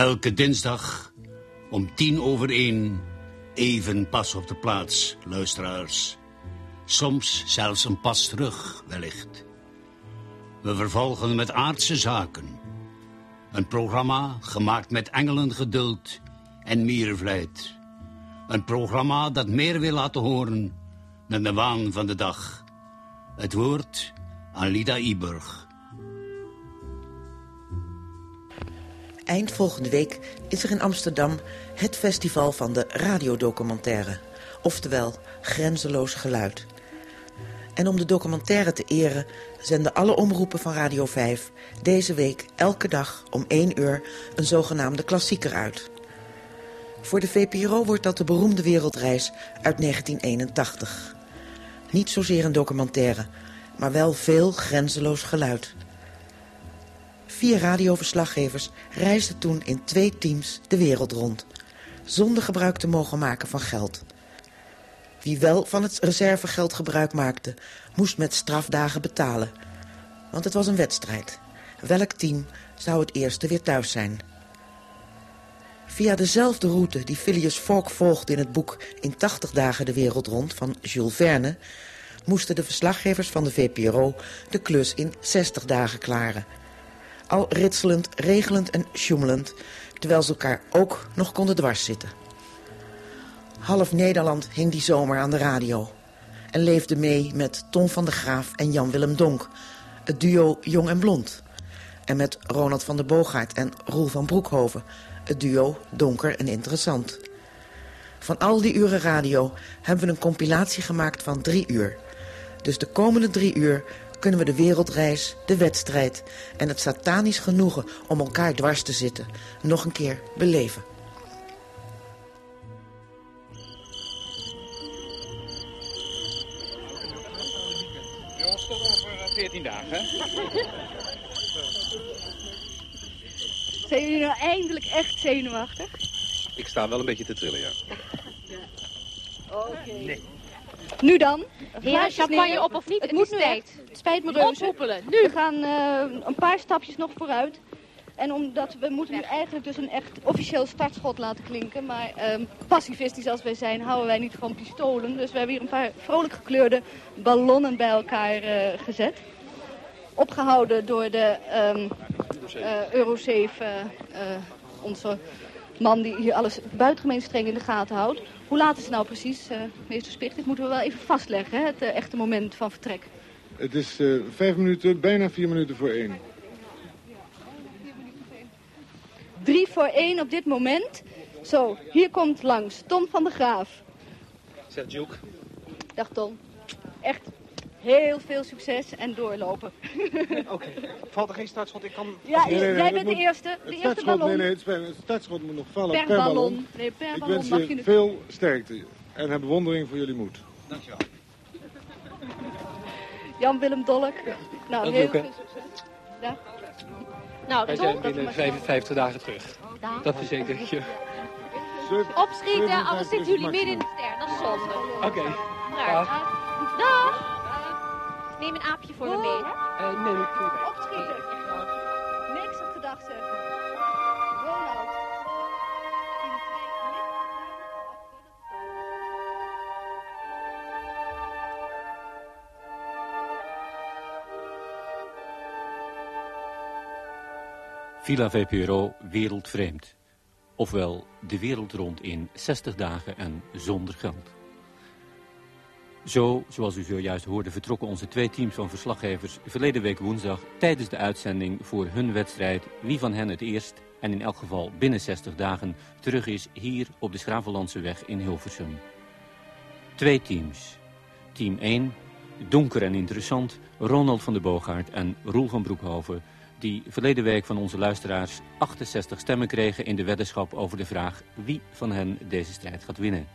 Elke dinsdag om tien over één, even pas op de plaats, luisteraars. Soms zelfs een pas terug, wellicht. We vervolgen met aardse zaken. Een programma gemaakt met engelengeduld en miervlijt. Een programma dat meer wil laten horen dan de waan van de dag. Het woord aan Lida Iburg. Eind volgende week is er in Amsterdam het festival van de radiodocumentaire. Oftewel Grenzeloos Geluid. En om de documentaire te eren zenden alle omroepen van Radio 5 deze week elke dag om 1 uur een zogenaamde klassieker uit. Voor de VPRO wordt dat de beroemde wereldreis uit 1981. Niet zozeer een documentaire, maar wel veel grenzeloos geluid. Vier radioverslaggevers reisden toen in twee teams de wereld rond. Zonder gebruik te mogen maken van geld. Wie wel van het reservegeld gebruik maakte, moest met strafdagen betalen. Want het was een wedstrijd. Welk team zou het eerste weer thuis zijn? Via dezelfde route die Phileas Fogg volgde in het boek In 80 dagen de wereld rond van Jules Verne... moesten de verslaggevers van de VPRO de klus in 60 dagen klaren. Al ritselend, regelend en sjoemelend, terwijl ze elkaar ook nog konden dwarszitten. Half Nederland hing die zomer aan de radio. En leefde mee met Tom van der Graaf en Jan-Willem Donk. Het duo Jong en Blond. En met Ronald van der Boogaard en Roel van Broekhoven. Het duo Donker en Interessant. Van al die uren radio hebben we een compilatie gemaakt van drie uur. Dus de komende drie uur kunnen we de wereldreis, de wedstrijd... en het satanisch genoegen om elkaar dwars te zitten... nog een keer beleven. tot over 14 dagen? Zijn jullie nou eindelijk echt zenuwachtig? Ik sta wel een beetje te trillen, ja. Oké. Nee. Nu dan? Ja, champagne op of niet? Het, Het moet nu echt. Het spijt me reuze. Ophoepelen, Nu. We gaan eh, een paar stapjes nog vooruit. En omdat we moeten nu eigenlijk dus een echt officieel startschot laten klinken. Maar pacifistisch als wij zijn, houden wij niet van pistolen. Dus we hebben hier een paar vrolijk gekleurde ballonnen bij elkaar eh, gezet. Opgehouden door de Eurosafe, eh, eh, onze man die hier alles buitengemeen streng in de gaten houdt. Hoe laat is het nou precies, eh, meester Spicht? Dit moeten we wel even vastleggen, hè? het eh, echte moment van vertrek. Het is eh, vijf minuten, bijna vier minuten voor één. Drie voor één op dit moment. Zo, hier komt langs Tom van der Graaf. Seljuk. Dag Tom. Echt heel veel succes en doorlopen. Oké. Valt er geen startschot? Ik kan... Ja, Nee, nee, nee, jij bent de eerste. De eerste startschot, ballon. nee, nee, het, startschot moet nog vallen per, per, ballon. Nee, per Ik ballon wens mag je je het. veel sterkte en heb bewondering voor jullie moed. Dankjewel. Jan-Willem Dolk. Nou, Dat heel veel succes. Dag. Nou, Wij zijn binnen 55 dagen terug. Dag. Dat verzeker ik je. Opschieten, anders 57 zitten jullie midden in de ster. Dat is zonde. Oké. Raar. Dag. Neem een aapje voor me mee, hè? Eh, nee, ik Opschieten. Niks op gedag zeggen. Ronald. Villa VPRO Wereldvreemd. Ofwel de wereld rond in 60 dagen en zonder geld. Zo, zoals u zojuist hoorde, vertrokken onze twee teams van verslaggevers verleden week woensdag tijdens de uitzending voor hun wedstrijd wie van hen het eerst en in elk geval binnen 60 dagen terug is hier op de Schravenlandse weg in Hilversum. Twee teams. Team 1, donker en interessant, Ronald van der Boogaard en Roel van Broekhoven die verleden week van onze luisteraars 68 stemmen kregen in de weddenschap over de vraag wie van hen deze strijd gaat winnen.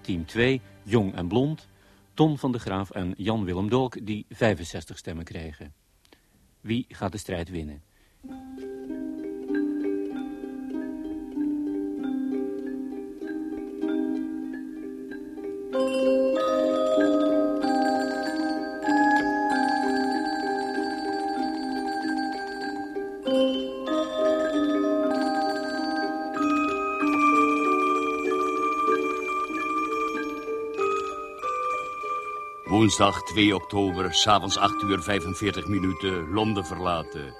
Team 2, Jong en Blond, Ton van de Graaf en Jan-Willem Dolk die 65 stemmen kregen. Wie gaat de strijd winnen? Woensdag 2 oktober, s'avonds 8 uur 45 minuten, Londen verlaten.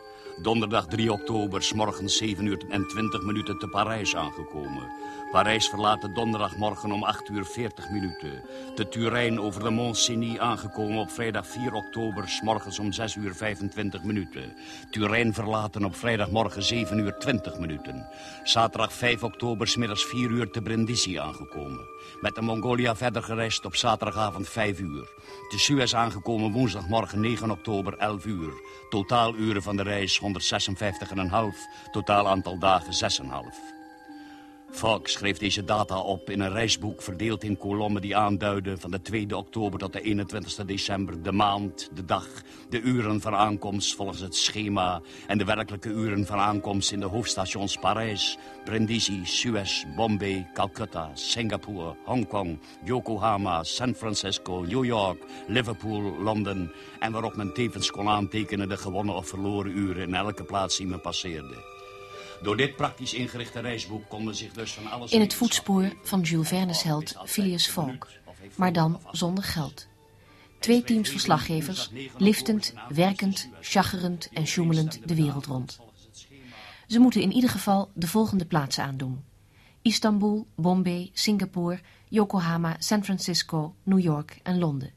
Donderdag 3 oktober, s morgens 7 uur en 20 minuten te Parijs aangekomen. Parijs verlaten donderdagmorgen om 8 uur 40 minuten. Te Turijn over de Mont-Cenis aangekomen op vrijdag 4 oktober, s morgens om 6 uur 25 minuten. Turijn verlaten op vrijdagmorgen 7 uur 20 minuten. Zaterdag 5 oktober, s middags 4 uur te Brindisi aangekomen. Met de Mongolia verder gereisd op zaterdagavond 5 uur. Te Suez aangekomen woensdagmorgen 9 oktober 11 uur. Totaal uren van de reis 156,5. Totaal aantal dagen 6,5. Falk schreef deze data op in een reisboek verdeeld in kolommen die aanduiden van de 2 oktober tot de 21 december de maand, de dag, de uren van aankomst volgens het schema en de werkelijke uren van aankomst in de hoofdstations Parijs, Brindisi, Suez, Bombay, Calcutta, Singapore, Hongkong, Yokohama, San Francisco, New York, Liverpool, Londen en waarop men tevens kon aantekenen de gewonnen of verloren uren in elke plaats die men passeerde. Door dit praktisch ingerichte reisboek konden zich dus van alles... In het voetspoor van Jules Verne's held Phileas Fogg, maar dan zonder geld. Twee teams verslaggevers, liftend, werkend, chaggerend en sjoemelend de wereld rond. Ze moeten in ieder geval de volgende plaatsen aandoen. Istanbul, Bombay, Singapore, Yokohama, San Francisco, New York en Londen.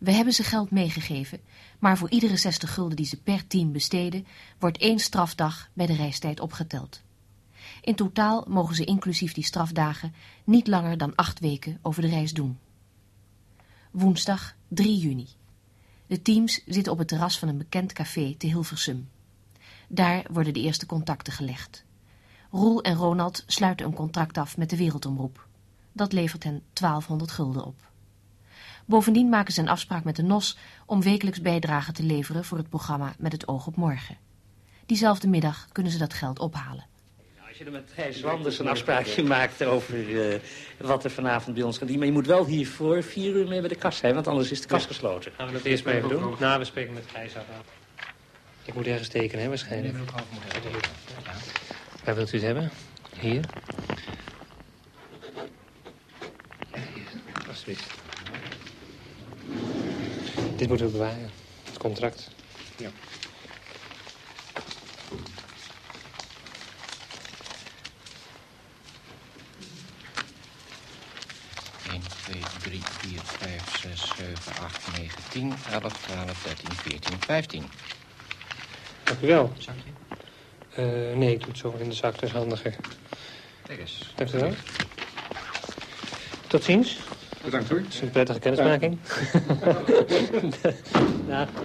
We hebben ze geld meegegeven, maar voor iedere 60 gulden die ze per team besteden, wordt één strafdag bij de reistijd opgeteld. In totaal mogen ze inclusief die strafdagen niet langer dan acht weken over de reis doen. Woensdag 3 juni. De teams zitten op het terras van een bekend café te Hilversum. Daar worden de eerste contacten gelegd. Roel en Ronald sluiten een contract af met de Wereldomroep. Dat levert hen 1200 gulden op. Bovendien maken ze een afspraak met de NOS om wekelijks bijdragen te leveren voor het programma Met het oog op morgen. Diezelfde middag kunnen ze dat geld ophalen. Nou, als je er met Gijs Wanders een afspraakje maakt over uh, wat er vanavond bij ons gaat Maar je moet wel hier voor vier uur mee bij de kast zijn, want anders is de kast gesloten. Gaan we dat eerst maar even doen? Nou, we spreken met Gijs af. Ik moet ergens tekenen, hè, waarschijnlijk. Waar wilt u het hebben? Hier? Alsjeblieft. Dit moeten we bewaren. Het contract. Ja. Eén, twee, drie, vier, vijf, zes, zeven, acht, negen, tien, elf, twaalf, dertien, veertien, vijftien. Dank u wel. Zakje? Uh, nee, ik doe het zo in de zak, dat is handiger. Kijk eens. Dank u wel. Tot ziens. Bedankt hoor. Het is een prettige kennismaking. nou.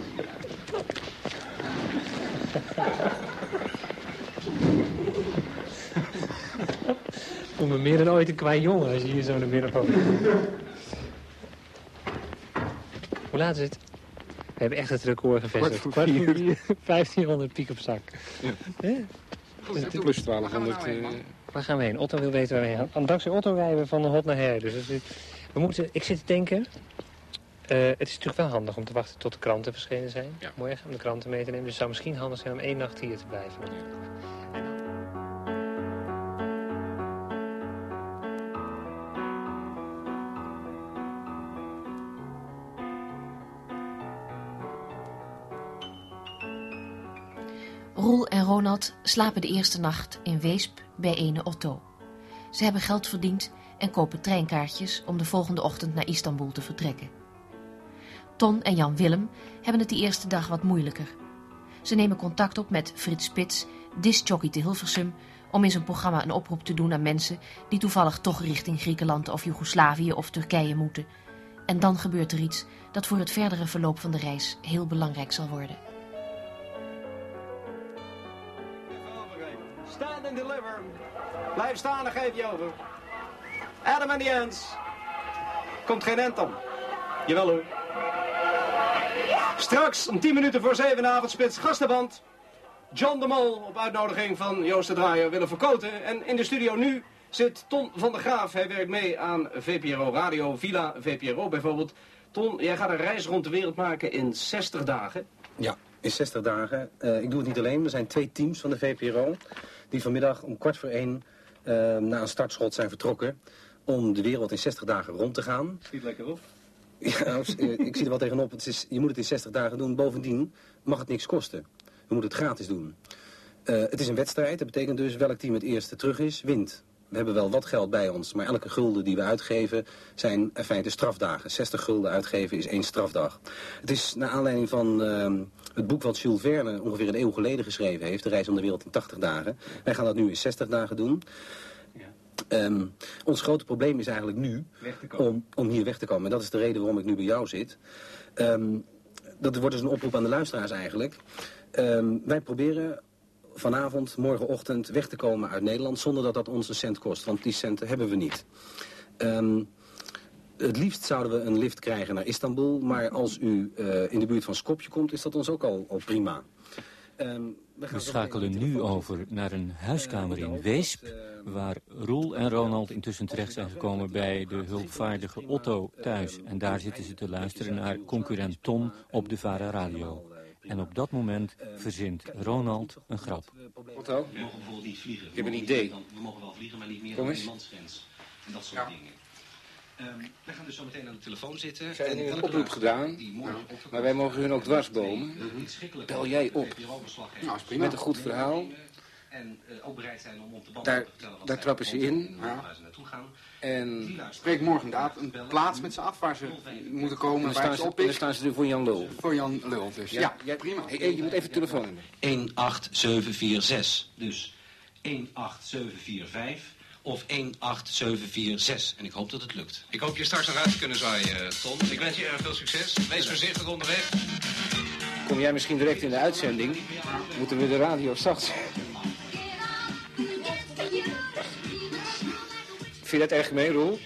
voel me meer dan ooit een kwaai jongen als je hier zo naar binnen komt. Hoe laat is het? We hebben echt het record gevestigd. Kwart voor vier. 1500 piek op zak. Ja. Eh? Plus 1200. Uh... Waar gaan we heen? Otto wil weten waar we heen gaan. Dankzij Otto rijden we van de hot naar her. Dus we moeten, ik zit te denken... Uh, het is natuurlijk wel handig om te wachten tot de kranten verschenen zijn. Ja. Morgen, om de kranten mee te nemen. Dus het zou misschien handig zijn om één nacht hier te blijven. Roel en Ronald slapen de eerste nacht in Weesp bij ene Otto. Ze hebben geld verdiend en kopen treinkaartjes om de volgende ochtend naar Istanbul te vertrekken. Ton en Jan Willem hebben het die eerste dag wat moeilijker. Ze nemen contact op met Frits Spits, discjockey te Hilversum, om in zijn programma een oproep te doen aan mensen die toevallig toch richting Griekenland of Joegoslavië of Turkije moeten. En dan gebeurt er iets dat voor het verdere verloop van de reis heel belangrijk zal worden. Stand and deliver. Blijf staan en geef je over. Adam en Ends. Komt geen end om. Jawel hoor. Straks om 10 minuten voor 7 avondspits gastenband. John de Mol op uitnodiging van Joost de Draaier willen verkoten. En in de studio nu zit Ton van der Graaf. Hij werkt mee aan VPRO Radio, Villa VPRO bijvoorbeeld. Ton, jij gaat een reis rond de wereld maken in 60 dagen. Ja, in 60 dagen. Uh, ik doe het niet alleen. Er zijn twee teams van de VPRO die vanmiddag om kwart voor één uh, na een startschot zijn vertrokken om de wereld in 60 dagen rond te gaan. Schiet lekker op. Ja, eh, ik zie er wel tegenop. Het is, je moet het in 60 dagen doen. Bovendien mag het niks kosten. We moeten het gratis doen. Uh, het is een wedstrijd. Dat betekent dus welk team het eerste terug is, wint. We hebben wel wat geld bij ons, maar elke gulden die we uitgeven zijn in feite strafdagen. 60 gulden uitgeven is één strafdag. Het is naar aanleiding van uh, het boek wat Jules Verne ongeveer een eeuw geleden geschreven heeft, De Reis om de Wereld in 80 dagen. Wij gaan dat nu in 60 dagen doen. Um, ons grote probleem is eigenlijk nu om, om hier weg te komen. En dat is de reden waarom ik nu bij jou zit. Um, dat wordt dus een oproep aan de luisteraars eigenlijk. Um, wij proberen vanavond, morgenochtend weg te komen uit Nederland... zonder dat dat ons een cent kost, want die centen hebben we niet. Het liefst zouden we een lift krijgen naar Istanbul... maar als u uh, in de buurt van Skopje komt, is dat ons ook al, al prima. We, schakelen nu over naar een huiskamer in Weesp... waar Roel en Ronald intussen terecht zijn gekomen bij de hulpvaardige Otto thuis. En daar zitten ze te luisteren naar concurrent Tom op de Vara Radio. En op dat moment verzint Ronald een grap. Otto, ik heb een idee. We mogen wel vliegen, maar niet meer Kom dan eens. een mansgrens. En dat soort Ja. dingen. Ehm, wij gaan dus zo meteen aan de telefoon zitten. Ze hebben En nu een oproep gedaan, maar wij mogen hun ook dwarsbomen. Schikkelijk Bel jij op. Nou, is prima. Met een goed verhaal. En eh, ook bereid zijn om op de band Daar, te vertellen wat daar zij trappen ze in. waar ze naartoe gaan. En Spreek morgen inderdaad een plaats met ze af waar ze moeten komen. dan waar staan, ze dan staan ze er voor Jan Lul. Voor Jan Lul dus. Ja, jij- prima. Hey, hey, je moet even telefoonnummer. 18746. Dus 18745 of 18746. En ik hoop dat het lukt. Ik hoop je straks nog uit te kunnen zwaaien, Tom. Ik wens je erg veel succes. Wees voorzichtig onderweg. Kom jij misschien direct in de uitzending? Moeten we de radio zacht Vind je dat erg mee, Roel?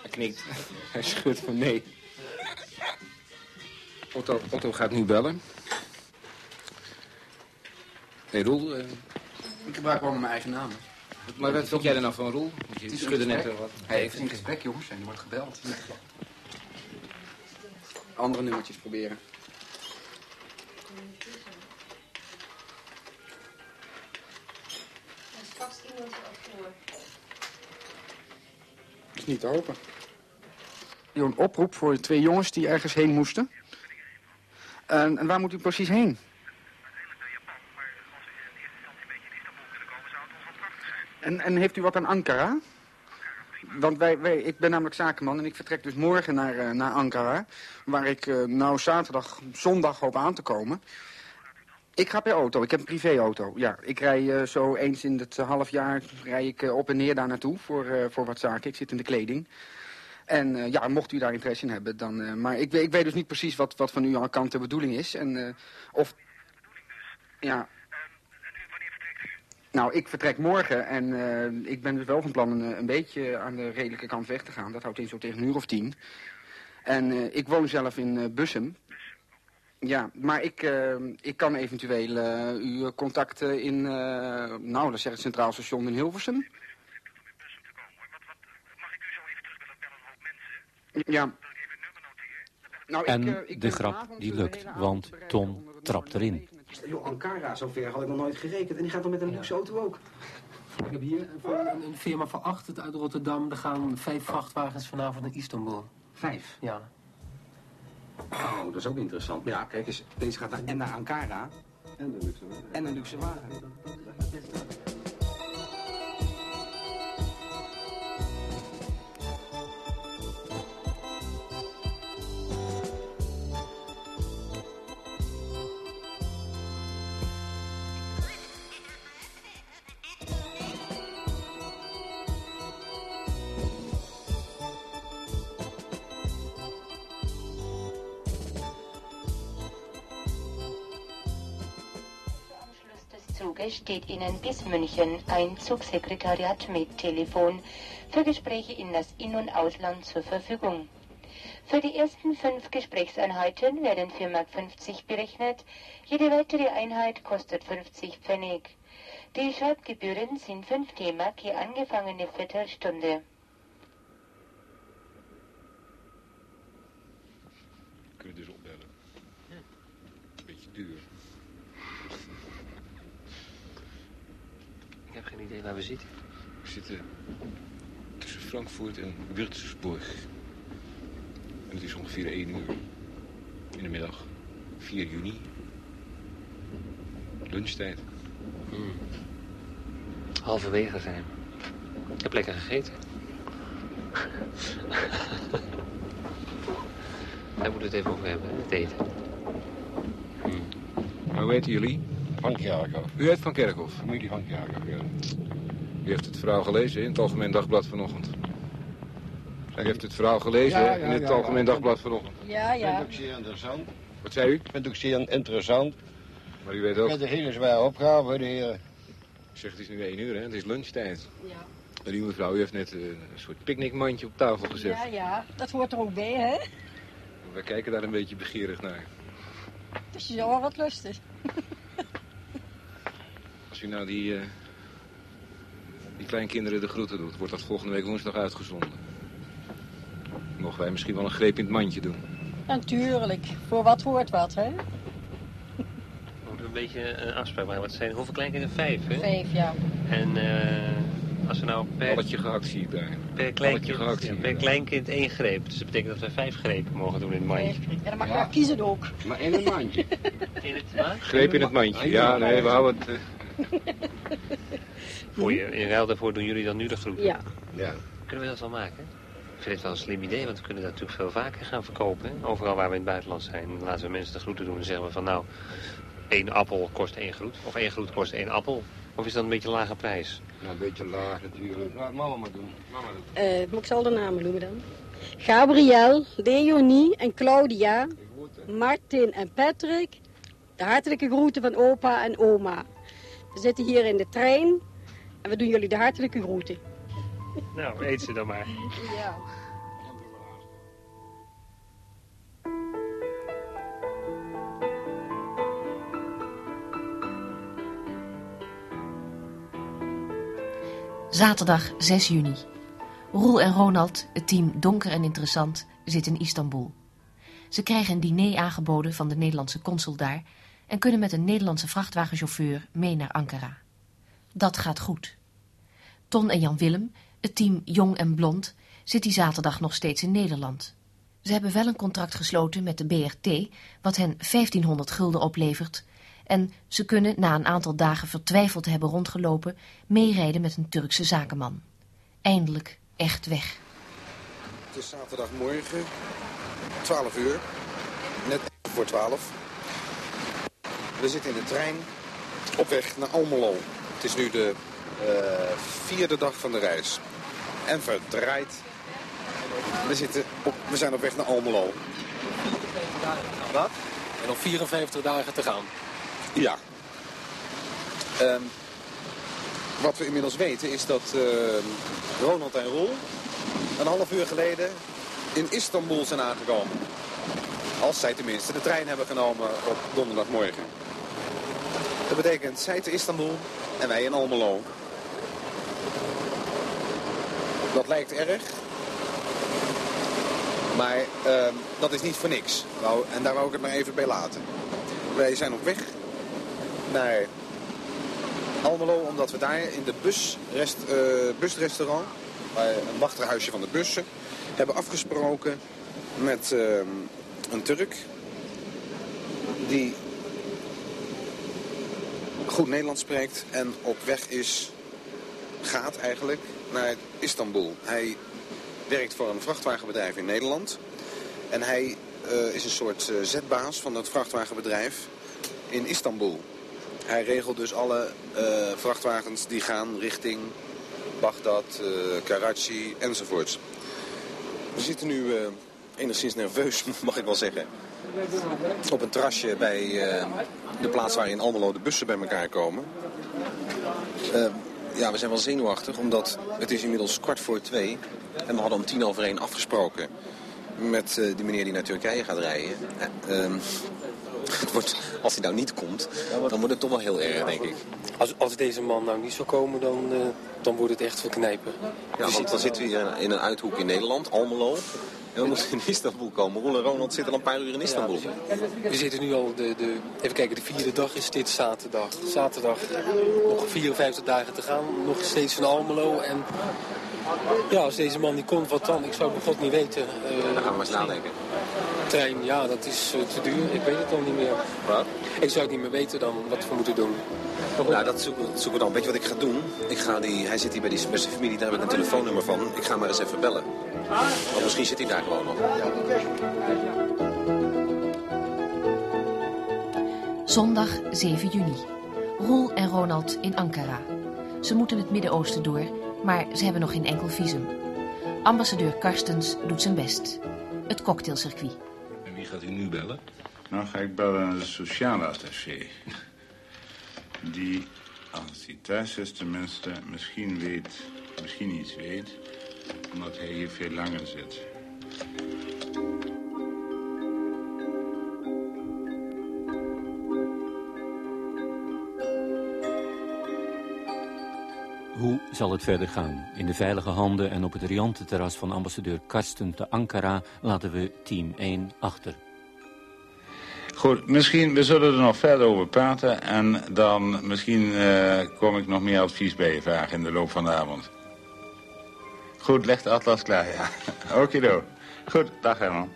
Hij knikt. Hij schudt van nee. Otto, Otto gaat nu bellen. Nee, Roel. eh, Ik gebruik gewoon mijn eigen naam. Maar wat vind jij er nou van, Roel? Je een schudde net wel wat. Het is een gesprek, jongens. En er wordt gebeld. Andere nummertjes proberen. is niet te open. Hier Een oproep voor twee jongens die ergens heen moesten. En, en waar moet u precies heen? En, en heeft u wat aan Ankara? Want wij, wij, ik ben namelijk zakenman en ik vertrek dus morgen naar, eh, naar Ankara. Waar ik eh, nou zaterdag, zondag hoop aan te komen. Ik ga per auto, ik heb een privéauto. Ja, ik rij eh, zo eens in het half jaar rij ik op en neer daar naartoe voor, voor wat zaken. Ik zit in de kleding. En ja, mocht u daar interesse in hebben, dan... maar ik, weet- ik weet dus niet precies wat, wat van uw kant de bedoeling is. En of... Ja. Nou, ik vertrek morgen en eh, ik ben dus wel van plan een, een beetje aan de redelijke kant weg te gaan. Dat houdt in zo tegen een uur of tien. En eh, ik woon zelf in eh, Bussum. Ja, maar ik, eh, ik kan eventueel eh, u contacten in, eh, nou, dat zeg het Centraal Station in Hilversum. Ja. Nou, En ik, eh, ik de grap die de lukt, want het trapt erin. Joh, Ankara, zover had ik nog nooit gerekend. En die gaat dan met een luxe auto ook. Ik heb hier voor een, een firma van acht uit Rotterdam. Er gaan vijf vrachtwagens vanavond naar Istanbul. Vijf? Ja. Oh, dat is ook interessant. Ja, kijk eens, deze gaat naar, en naar Ankara. En een luxe wagen. En een luxe wagen. Steht Ihnen bis München ein Zugsekretariat mit Telefon für Gespräche in das In- und Ausland zur Verfügung. Für die ersten fünf Gesprächseinheiten werden 4,50 Mark berechnet. Jede weitere Einheit kostet 50 Pfennig. Die Schreibgebühren sind 5 D-Mark je angefangene Viertelstunde. Idee waar we zitten. We zitten tussen Frankfurt en Würzburg. En het is ongeveer 1 uur in de middag. 4 juni. Lunchtijd. Hmm. Halverwege zijn. Ik heb lekker gegeten. Daar moeten we het even over hebben, het eten. Maar hoe heten jullie? Van Kerkhoff. U heet Van Kerkhoff. Familie van Kerkhoff, ja. U heeft het verhaal gelezen in het Algemeen Dagblad vanochtend. U heeft het verhaal gelezen Ja, ja, in het ja, Algemeen ja. Dagblad vanochtend. Ik Ja, vind het ja. ook zeer interessant. Wat zei u? Ik vind het ook zeer interessant. Maar u weet Ik ook... heb een hele zware opgave de heren. Ik zeg, het is nu 1 uur, hè? het is lunchtijd. Ja. En uw mevrouw, u heeft net eh, een soort picknickmandje op tafel gezet. Ja, ja, dat hoort er ook bij, hè? Wij kijken daar een beetje begeerig naar. Dus je zou wel wat lusten. Als u nou die, eh, die kleinkinderen de groeten doet, wordt dat volgende week woensdag uitgezonden. Mogen wij misschien wel een greep in het mandje doen. Natuurlijk. Voor wat hoort wat, hè? We moeten een beetje een afspraak maken. Wat zijn hoeveel kleinkinderen? Vijf, hè? Vijf, ja. En eh, als we nou per, Balletje gehakt zie ik daar. per, kleinkind, gehakt ja, per kleinkind één greep. Dus dat betekent dat we vijf grepen mogen doen in het mandje. En dan mag je kiezen ook. Maar in een mandje. In het wat? Greep in het mandje. Ja, nee, we houden het... eh, Voor je, in ruil daarvoor doen jullie dan nu de groeten? Ja. Ja. Kunnen we dat wel maken? Ik vind het wel een slim idee, want we kunnen dat natuurlijk veel vaker gaan verkopen. hè. Overal waar we in het buitenland zijn, laten we mensen de groeten doen. Dan zeggen we van nou, één appel kost één groet. Of één groet kost één appel. Of is dat een beetje een lage prijs? Ja, een beetje laag natuurlijk. Laat mama maar doen. Mama doet. Eh, moet ik ze al de namen noemen dan? Gabriel, Leonie en Claudia, Martin en Patrick. De hartelijke groeten van opa en oma. We zitten hier in de trein en we doen jullie de hartelijke groeten. Nou, eet ze dan maar. Ja. Zaterdag 6 juni. Roel en Ronald, het team Donker en Interessant, zitten in Istanbul. Ze krijgen een diner aangeboden van de Nederlandse consul daar en kunnen met een Nederlandse vrachtwagenchauffeur mee naar Ankara. Dat gaat goed. Ton en Jan Willem, het team Jong en Blond, zit die zaterdag nog steeds in Nederland. Ze hebben wel een contract gesloten met de BRT, wat hen 1500 gulden oplevert. En ze kunnen, na een aantal dagen vertwijfeld te hebben rondgelopen, meerijden met een Turkse zakenman. Eindelijk echt weg. Het is zaterdagmorgen, 12 uur, net voor 12. We zitten in de trein op weg naar Almelo. Het is nu de eh, vierde dag van de reis. En verdraaid. We, zitten op, we zijn op weg naar Almelo. Wat? En nog 54 dagen te gaan. Ja. Ehm, wat we inmiddels weten is dat ehm, Ronald en Roel een half uur geleden in Istanbul zijn aangekomen. Als zij tenminste de trein hebben genomen op donderdagmorgen. Dat betekent zij te Istanbul en wij in Almelo. Dat lijkt erg. Maar ehm, dat is niet voor niks. Nou, en daar wou ik het maar even bij laten. Wij zijn op weg naar Almelo, omdat we daar in de busrest, eh, busrestaurant, bij een wachterhuisje van de bussen, hebben afgesproken met ehm, een Turk die goed Nederlands spreekt en op weg is, gaat eigenlijk, naar Istanbul. Hij werkt voor een vrachtwagenbedrijf in Nederland en hij eh, is een soort eh, zetbaas van dat vrachtwagenbedrijf in Istanbul. Hij regelt dus alle eh, vrachtwagens die gaan richting Bagdad, Karachi enzovoorts. We zitten nu enigszins nerveus, mag ik wel zeggen. Op een terrasje bij eh, de plaats waar in Almelo de bussen bij elkaar komen. Eh, ja, we zijn wel zenuwachtig, omdat het is inmiddels kwart voor twee. En we hadden om tien over één afgesproken met eh, die meneer die naar Turkije gaat rijden. Eh, ehm, het wordt, als hij nou niet komt, dan wordt het toch wel heel erg, denk ik. Als, als deze man nou niet zou komen, dan, dan wordt het echt verknijpen. Ja, want dan zitten we hier in een uithoek in Nederland, Almelo. En we moeten in Istanbul komen. Roel en Ronald zitten al een paar uur in Istanbul. We zitten nu al, de, de, even kijken, de vierde dag is dit zaterdag. Zaterdag nog 54 dagen te gaan, nog steeds van Almelo. En Ja, als deze man niet komt, wat dan? Ik zou het bij God niet weten. Uh, dan gaan we eens nadenken. Trein, ja, dat is uh, te duur. Ik weet het dan niet meer. Wat? Ik zou het niet meer weten dan wat we moeten doen. Nou, dat zoeken, zoeken we dan. Weet je wat ik ga doen? Ik ga die, hij zit hier bij, die, bij zijn familie, daar heb ik een telefoonnummer van. Ik ga maar eens even bellen. Want misschien zit hij daar gewoon nog. Zondag 7 juni. Roel en Ronald in Ankara. Ze moeten het Midden-Oosten door, maar ze hebben nog geen enkel visum. Ambassadeur Karstens doet zijn best. Het cocktailcircuit. En wie gaat u nu bellen? Nou ga ik bellen aan de sociale attaché. Die, als hij thuis is tenminste, misschien weet, misschien iets weet... omdat hij hier veel langer zit. Hoe zal het verder gaan? In de veilige handen en op het riante terras van ambassadeur Karsten te Ankara laten we team 1 achter. Goed, misschien, we zullen er nog verder over praten en dan misschien uh, kom ik nog meer advies bij je vragen in de loop van de avond. Goed, leg de atlas klaar, ja. Okido. Goed, dag Herman.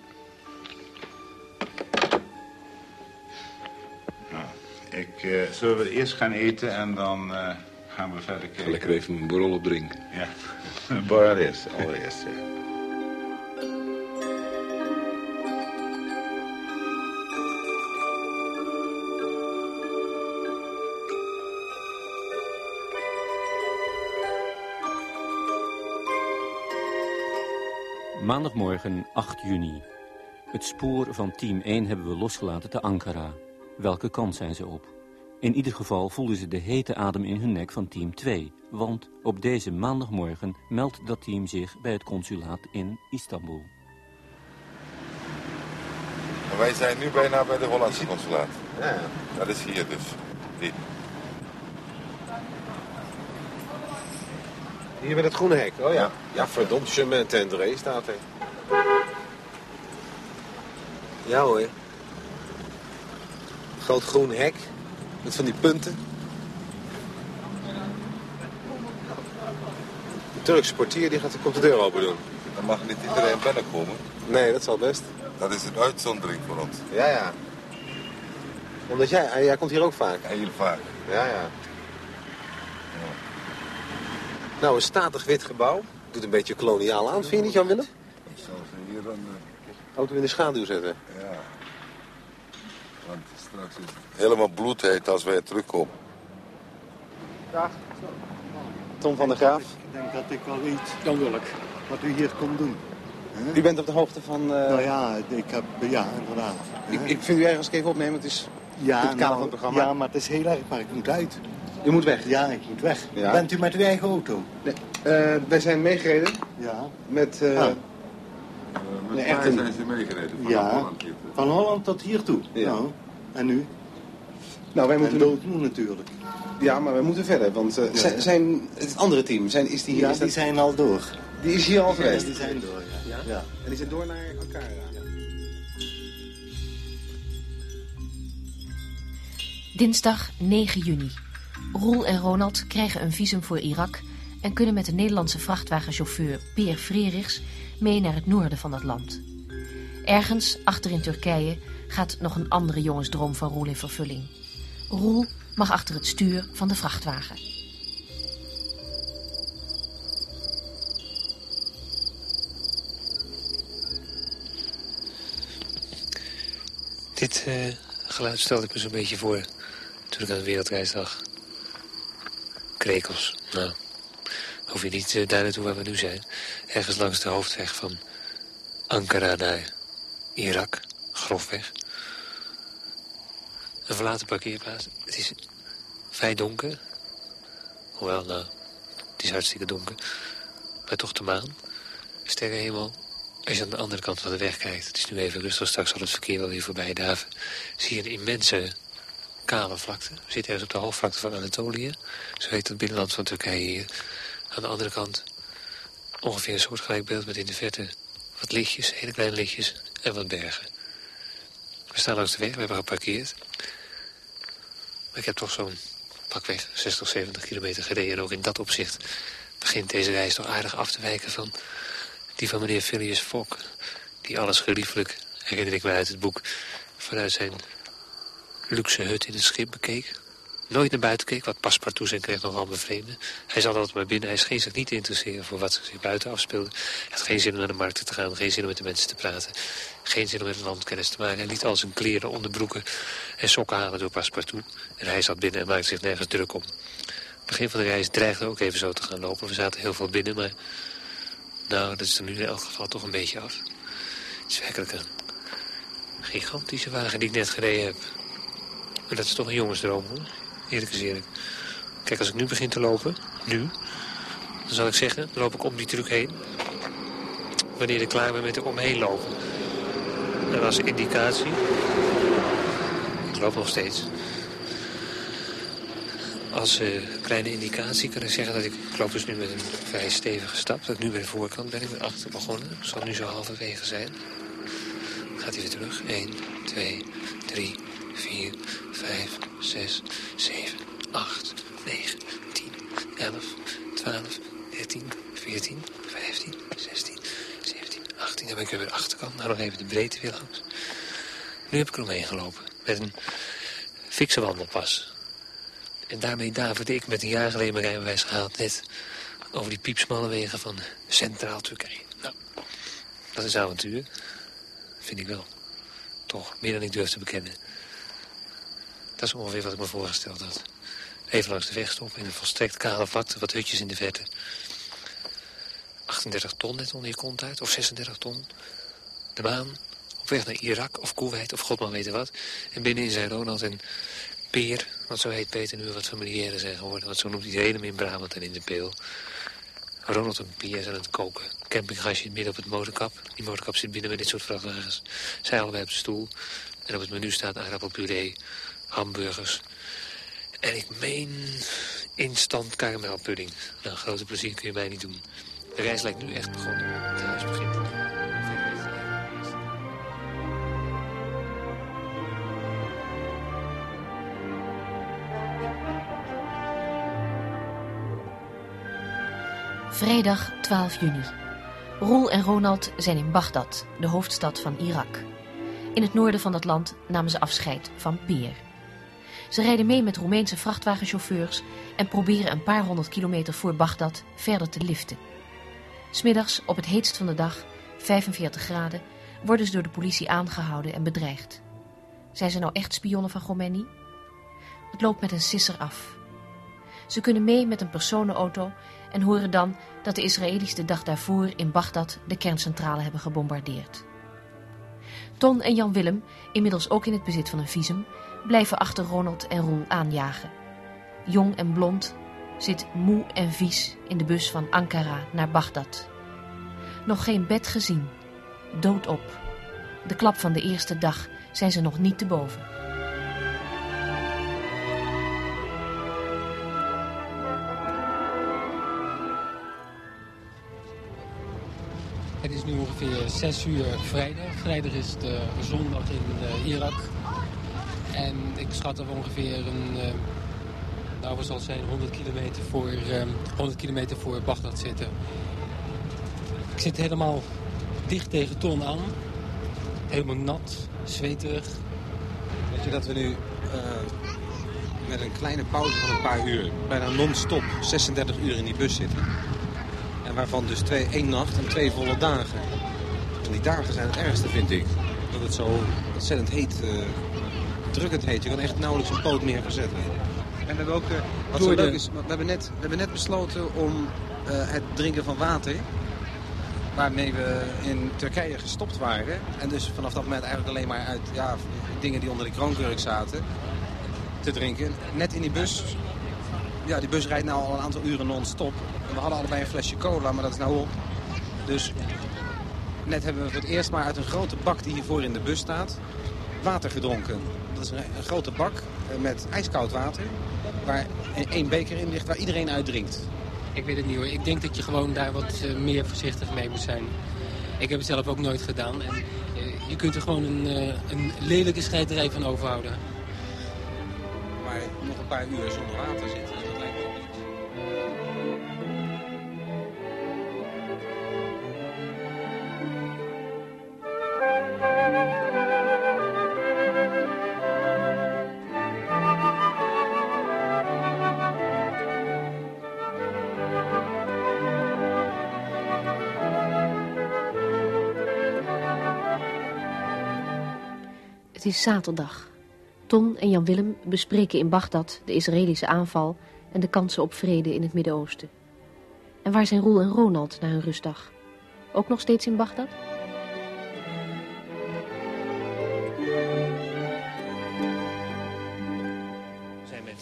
Nou, ik, uh, zullen we eerst gaan eten en dan... Uh, gaan we verder kijken. Lekker even een borrel opdrinken. Ja, een borrel eerst, allereerst. Ja. Maandagmorgen 8 juni. Het spoor van team 1 hebben we losgelaten te Ankara. Welke kant zijn ze op? In ieder geval voelden ze de hete adem in hun nek van team 2. Want op deze maandagmorgen meldt dat team zich bij het consulaat in Istanbul. Wij zijn nu bijna bij de Hollandse consulaat. Ja, Dat is hier dus. Die. Hier met het groene hek, oh ja. Ja, verdomd, chemin tendre staat er. Ja hoor. Groot groen hek. Met van die punten. De Turkse portier die gaat, komt de deur open doen. Dan mag niet iedereen binnenkomen. Nee, dat zal best. Dat is een uitzondering voor ons. Ja, ja. Omdat jij, jij komt hier ook vaak. Heel vaak. Ja, ja. Nou, een statig wit gebouw. Doet een beetje koloniaal aan, vind je niet, Jan Willem? Ik zal ze hier dan... Uh... Auto in de schaduw zetten. Ja. Want straks is het helemaal bloedheet als wij terugkomen. Dag. Tom van der Graaf. Ik denk dat ik wel weet, Jan Willem, wat u hier komt doen. U bent op de hoogte van... Uh... Nou ja, ik heb, ja, inderdaad. Ik, ik vind u ergens even opnemen, het is ja, het kader nou, van het programma. Ja, maar het is heel erg, maar ik moet uit. U moet weg? Ja, ik moet weg. Ja. Bent u met uw eigen auto? Nee, uh, wij zijn meegereden. Ja. Met... Uh, ah. met echt een... zijn ze meegereden, van ja, Holland hier. van Holland tot hier toe. Ja. Nou, en nu? Nou, wij moeten... En doodmoe natuurlijk. Ja, maar wij moeten verder, want uh, ja. zijn, zijn, het andere team, zijn, is die hier... Ja, is die dat... zijn al door. Die is hier al geweest? Ja, die zijn door, ja. ja? En die zijn door naar Ankara? Ja. Dinsdag 9 juni. Roel en Ronald krijgen een visum voor Irak... en kunnen met de Nederlandse vrachtwagenchauffeur Peer Frerichs... mee naar het noorden van dat land. Ergens, achter in Turkije, gaat nog een andere jongensdroom van Roel in vervulling. Roel mag achter het stuur van de vrachtwagen. Dit uh, geluid stelde ik me zo'n beetje voor toen ik aan de wereldreis lag. Krekels, nou, hoef je niet uh, daar naartoe waar we nu zijn. Ergens langs de hoofdweg van Ankara naar Irak, grofweg. Een verlaten parkeerplaats. Het is vrij donker. Hoewel, nou, het is hartstikke donker. Maar toch de maan. Sterre hemel. Als je aan de andere kant van de weg kijkt... het is nu even rustig, straks zal het verkeer wel weer voorbij daven... zie je een immense kale vlakte. We zitten ergens op de hoofdvlakte van Anatolië. Zo heet het binnenland van Turkije hier. Aan de andere kant ongeveer een soortgelijk beeld... met in de verte wat lichtjes, hele kleine lichtjes en wat bergen. We staan langs de weg, we hebben geparkeerd. Maar ik heb toch zo'n pakweg 60, 70 kilometer gereden. En ook in dat opzicht begint deze reis toch aardig af te wijken van die van meneer Phileas Fogg. Die alles geliefelijk, herinner ik me uit het boek, vanuit zijn luxe hut in het schip bekeek. Nooit naar buiten keek, wat paspartout zijn kreeg nogal bevreemden. Hij zat altijd maar binnen, hij scheen zich niet te interesseren voor wat zich buiten afspeelde. Hij had geen zin om naar de markt te gaan, geen zin om met de mensen te praten. Geen zin om met het land kennis te maken. Hij liet al zijn kleren, onderbroeken en sokken halen door paspartout. En hij zat binnen en maakte zich nergens druk om. Het begin van de reis dreigde ook even zo te gaan lopen. We zaten heel veel binnen, maar... Nou, dat is er nu in elk geval toch een beetje af. Het is werkelijk een gigantische wagen die ik net gereden heb. Maar dat is toch een jongensdroom, hoor. Eerlijk is eerlijk. Kijk, als ik nu begin te lopen, nu... dan zal ik zeggen, loop ik om die truc heen. Wanneer ik klaar ben met er omheen lopen. En als indicatie... Ik loop nog steeds. Als uh, kleine indicatie kan ik zeggen dat ik... Ik loop dus nu met een vrij stevige stap. Dat ik nu bij de voorkant ben ik met achter begonnen. Zal nu zo halverwege zijn. Gaat hij weer terug. 1, 2, 3, 4, 5, 6, 7, 8, 9, 10, 11, 12, 13, 14, 15, 16, 17, 18. Dan ben ik weer bij de achterkant. Nou nog even de breedte weer langs. Nu heb ik er omheen gelopen. Met een fikse wandelpas. En daarmee daverde ik met een jaar geleden mijn rijbewijs gehaald. Net over die piepsmalle wegen van Centraal Turkije. Nou, dat is avontuur. Vind ik wel. Toch, meer dan ik durf te bekennen. Dat is ongeveer wat ik me voorgesteld had. Even langs de weg stoppen in een volstrekt kale vlakte, wat hutjes in de verte. 38 ton net onder je kont uit, of 36 ton. De maan, op weg naar Irak of Kuwait of god maar weten wat. En binnenin zijn Ronald en Peer, want zo heet Peter nu wat familiaire zijn geworden. Want zo noemt iedereen hem in Brabant en in de Peel. Ronald en Peer zijn aan het koken. Campinggasje midden op het motorkap. Die motorkap zit binnen met dit soort vrachtwagens. Zij allebei op de stoel. En op het menu staat aardappelpuree, hamburgers. En ik meen instant karamelpudding. Nou, grote plezier kun je mij niet doen. De reis lijkt nu echt begonnen. Het huis begint. Vrijdag 12 juni. Roel en Ronald zijn in Bagdad, de hoofdstad van Irak. In het noorden van dat land namen ze afscheid van Peer. Ze rijden mee met Roemeense vrachtwagenchauffeurs en proberen een paar honderd kilometer voor Bagdad verder te liften. Smiddags, op het heetst van de dag, 45 graden, worden ze door de politie aangehouden en bedreigd. Zijn ze nou echt spionnen van Khomeini? Het loopt met een sisser af. Ze kunnen mee met een personenauto en horen dan dat de Israëli's de dag daarvoor in Bagdad de kerncentrale hebben gebombardeerd. Ton en Jan Willem, inmiddels ook in het bezit van een visum, blijven achter Ronald en Roel aanjagen. Jong en blond zit moe en vies in de bus van Ankara naar Bagdad. Nog geen bed gezien, doodop. De klap van de eerste dag zijn ze nog niet te boven. Het is nu ongeveer 6 uur vrijdag. Vrijdag is de zondag in uh, Irak. En ik schat we ongeveer een, uh, nou, we zal zijn 100 kilometer voor, uh, 100 kilometer voor Bagdad zitten. Ik zit helemaal dicht tegen Ton aan. Helemaal nat, zweterig. Weet je dat we nu met een kleine pauze van een paar uur, bijna non-stop 36 uur in die bus zitten. En waarvan dus twee, één nacht en twee volle dagen. En die dagen zijn het ergste, vind ik. Dat het zo ontzettend heet, uh, drukkend heet. Je kan echt nauwelijks een poot meer verzetten. En we hebben ook, uh, wat zo leuk is, we hebben net, we hebben net besloten om uh, het drinken van water... waarmee we in Turkije gestopt waren... en dus vanaf dat moment eigenlijk alleen maar uit ja, dingen die onder de kroonkurk zaten... te drinken. Net in die bus ja, die bus rijdt nu al een aantal uren non-stop. We hadden allebei een flesje cola, maar dat is nou op. Dus net hebben we voor het eerst maar uit een grote bak die hiervoor in de bus staat... water gedronken. Dat is een, een grote bak met ijskoud water... waar één beker in ligt waar iedereen uit drinkt. Ik weet het niet hoor. Ik denk dat je gewoon daar wat uh, meer voorzichtig mee moet zijn. Ik heb het zelf ook nooit gedaan. En, uh, je kunt er gewoon een, een lelijke scheiterij van overhouden. Maar nog een paar uur zonder water zitten... is zaterdag. Ton en Jan-Willem bespreken in Bagdad de Israëlische aanval en de kansen op vrede in het Midden-Oosten. En waar zijn Roel en Ronald na hun rustdag? Ook nog steeds in Bagdad?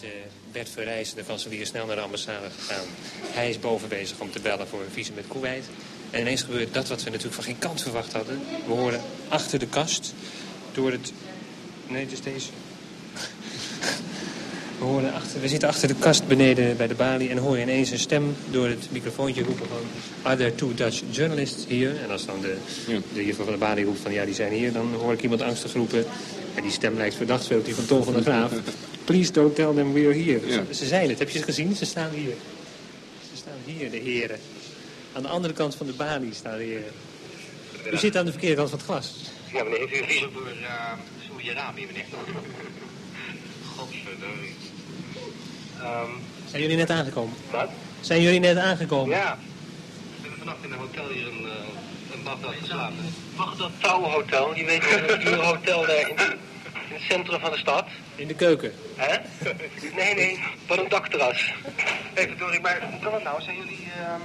Eh, Bert Verrijzen, de kanselier, snel naar de ambassade gegaan. Hij is boven bezig om te bellen voor een visum met Kuwait. En ineens gebeurt dat wat we natuurlijk van geen kant verwacht hadden. We horen achter de kast, door het... Nee, het is deze. We, horen achter, we zitten achter de kast beneden bij de balie en horen ineens een stem door het microfoontje roepen van... Are there two Dutch journalists here? En als dan de, de juffrouw van de balie roept van ja, die zijn hier, dan hoor ik iemand angstig roepen. En die stem lijkt verdacht veel op die van Ton van der Graaf. Please don't tell them we're here. Ze, ze zijn het, heb je ze gezien? Ze staan hier. Ze staan hier, de heren. Aan de andere kant van de balie staan de heren. U zit aan de verkeerde kant van het glas. Ja, meneer, heeft u voor uh, Saoedi-Arabië, meneer? Godverdomme. Ehm, Zijn jullie net aangekomen? Wat? Zijn jullie net aangekomen? Ja. We hebben vannacht in een hotel hier in, uh, in Bagdad geslapen. Bagdad Tower Hotel. Je weet wel, een duur hotel daar in, in het centrum van de stad. In de keuken? Hè? Nee, nee, wat een dakterras. Even door, maar hoe kan het nou? Zijn jullie... ehm,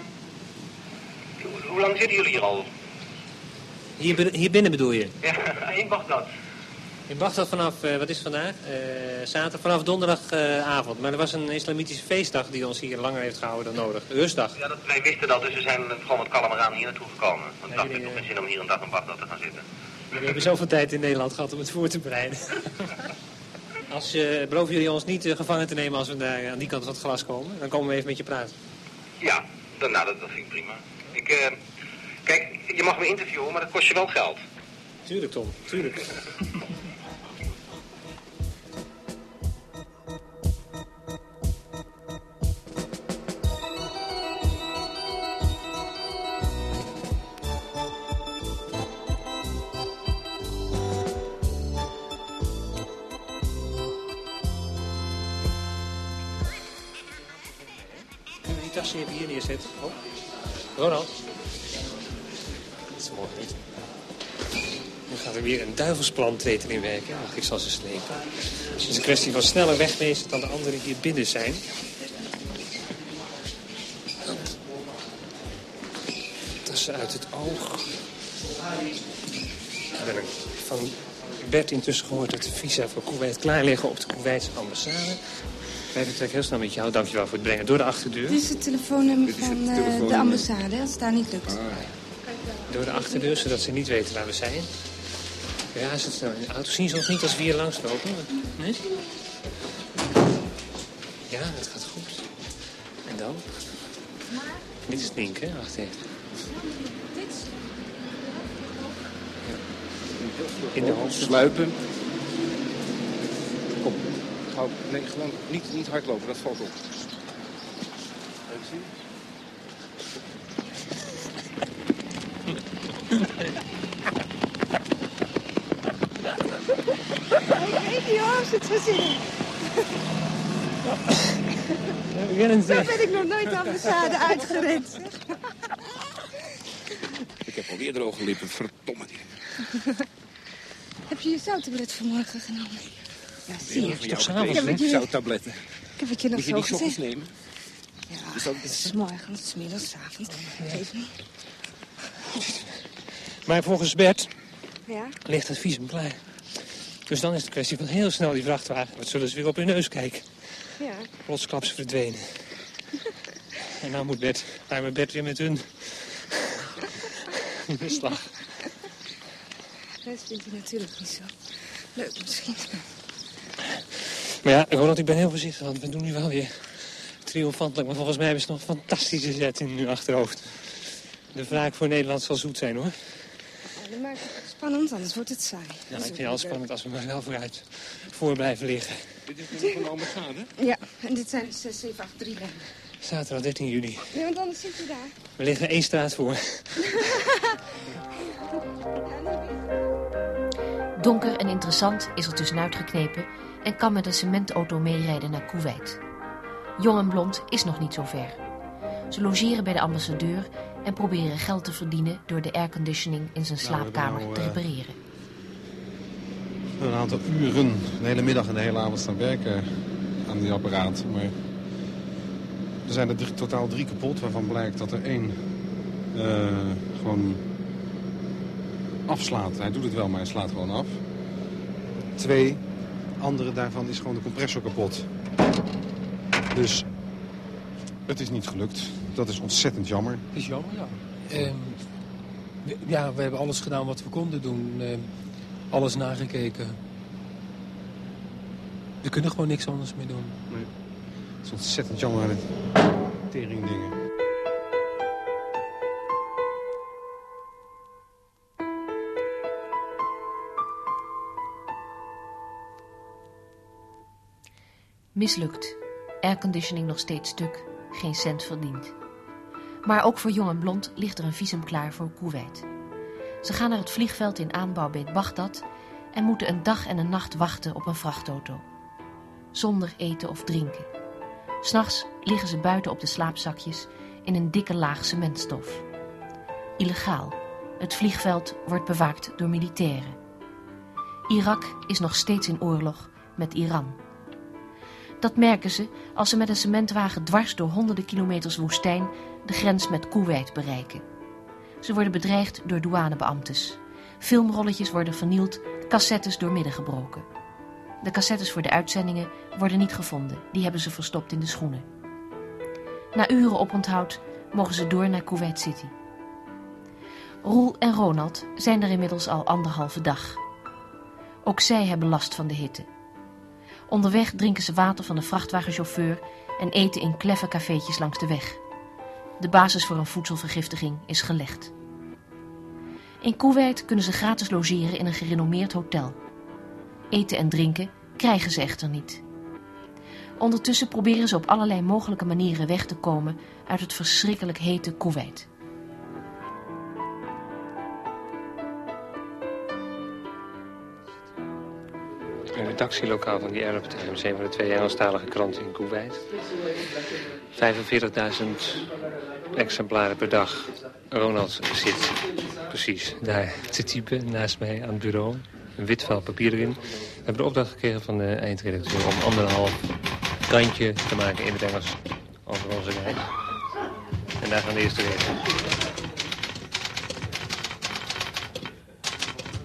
hoe, hoe lang zitten jullie hier al? Hier, hier binnen bedoel je? Ja, in Bagdad. In Bagdad vanaf, eh, wat is vandaag? Eh, zaterdag, vanaf donderdagavond. maar er was een islamitische feestdag die ons hier langer heeft gehouden dan nodig. Rustdag. Ja, dat, wij wisten dat, dus we zijn gewoon met kalmeraan hier naartoe gekomen. Want ik dacht, ik heb geen zin om hier een dag in Bagdad te gaan zitten. We hebben zoveel tijd in Nederland gehad om het voor te bereiden. Als, eh, beloven jullie ons niet gevangen te nemen als we daar aan die kant van het glas komen? Dan komen we even met je praten. Ja, dan, nou, dat, dat vind ik prima. Ik, kijk, je mag me interviewen, maar dat kost je wel geld. Tuurlijk, Tom. Tuurlijk. hier neerzetten? Oh. Ronald. Dat is mooi, niet? Nu gaat er weer een duivelsplan treden in werken. Ach, ik zal ze slepen. Het is een kwestie van sneller wegwezen dan de anderen hier binnen zijn. Tassen uit het oog. Ik ben van Bert intussen gehoord dat de visa voor Kuwait klaar liggen op de Kuwaitse ambassade. Wij vertrekken heel snel met jou. Dankjewel voor het brengen door de achterdeur. Dit is het telefoonnummer van eh, de ambassade, als het daar niet lukt. Door de achterdeur, zodat ze niet weten waar we zijn. Ja, het snel in de auto. Zien ze ons niet als we hier langslopen? Nee? Ja, het gaat goed. En dan? Dit is Nink, hè? Wacht even. In de hoofd. Sluipen. Kom. Hou, nee, gewoon niet, niet hardlopen, dat valt op. Even zien. Ik weet niet hoor, ze het gezien. Zo ben ik nog nooit de ambassade uitgerend. Ik heb alweer droge lippen, verdomme. Heb je je zouttablet vanmorgen genomen? Ja, zie je. Ik heb het je, Zouttabletten. ik heb het je nog Moet je zo gezegd. nemen? Ja, Is dat- het is morgens, is middags, 's avonds. Geef me. Maar volgens Bert Ja? ligt het visum klaar. Dus dan is het kwestie van heel snel die vrachtwagen. Wat zullen ze weer op hun neus kijken? Ja. Plotsklaps verdwenen. En nou moet Bert, arme Bert weer met hun in de slag. Dat vindt hij natuurlijk niet zo leuk misschien. Maar ja, Ronald, ik ben heel voorzichtig, want we doen nu wel weer triomfantelijk. Maar volgens mij hebben ze nog een fantastische zet in hun achterhoofd. De wraak voor Nederland zal zoet zijn, hoor. Ja, dan het spannend, anders wordt het saai. Nou, ik vind het al spannend als we maar wel vooruit voor blijven liggen. Dit is nog een ambassade? Ja, en dit zijn 6, 7, 8, 3 lijnen. Zaterdag 13 juli. Nee, want anders zit je daar. We liggen één straat voor. Donker en interessant is er tussenuit geknepen en kan met een cementauto meerijden naar Kuwait. Jong en blond is nog niet zo ver. Ze logeren bij de ambassadeur en proberen geld te verdienen door de airconditioning in zijn slaapkamer nou, te eh, repareren. een aantal uren, de hele middag en de hele avond staan werken aan die apparaat. Maar er zijn er drie, totaal drie kapot, waarvan blijkt dat er één uh, gewoon afslaat. Hij doet het wel, maar hij slaat gewoon af. Twee andere daarvan is gewoon de compressor kapot. Dus het is niet gelukt. Dat is ontzettend jammer. Het is jammer, ja. Uh, we, ja, we hebben alles gedaan wat we konden doen. Uh, alles nagekeken. We kunnen gewoon niks anders meer doen. Nee. Het is ontzettend jammer, dit tering Mislukt. Airconditioning nog steeds stuk. Geen cent verdiend. Maar ook voor Jong en Blond ligt er een visum klaar voor Kuwait. Ze gaan naar het vliegveld in aanbouw bij Bagdad en moeten een dag en een nacht wachten op een vrachtauto. Zonder eten of drinken. S'nachts liggen ze buiten op de slaapzakjes in een dikke laag cementstof. Illegaal. Het vliegveld wordt bewaakt door militairen. Irak is nog steeds in oorlog met Iran. Dat merken ze als ze met een cementwagen dwars door honderden kilometers woestijn de grens met Kuwait bereiken. Ze worden bedreigd door douanebeambtes. Filmrolletjes worden vernield, cassettes doormidden gebroken. De cassettes voor de uitzendingen worden niet gevonden. Die hebben ze verstopt in de schoenen. Na uren oponthoud mogen ze door naar Kuwait City. Roel en Ronald zijn er inmiddels al anderhalve dag. Ook zij hebben last van de hitte. Onderweg drinken ze water van de vrachtwagenchauffeur en eten in kleffe cafeetjes langs de weg. De basis voor een voedselvergiftiging is gelegd. In Kuwait kunnen ze gratis logeren in een gerenommeerd hotel. Eten en drinken krijgen ze echter niet. Ondertussen proberen ze op allerlei mogelijke manieren weg te komen uit het verschrikkelijk hete Kuwait. Taxilokaal van die Arab Times, een van de twee Engelstalige kranten in Kuwait. 45.000 exemplaren per dag. Ronald zit precies daar te typen naast mij aan het bureau. Een wit vel papier erin. We hebben de opdracht gekregen van de eindredacteur om anderhalf kantje te maken in het Engels over onze reis. En daar gaan we eerst weten.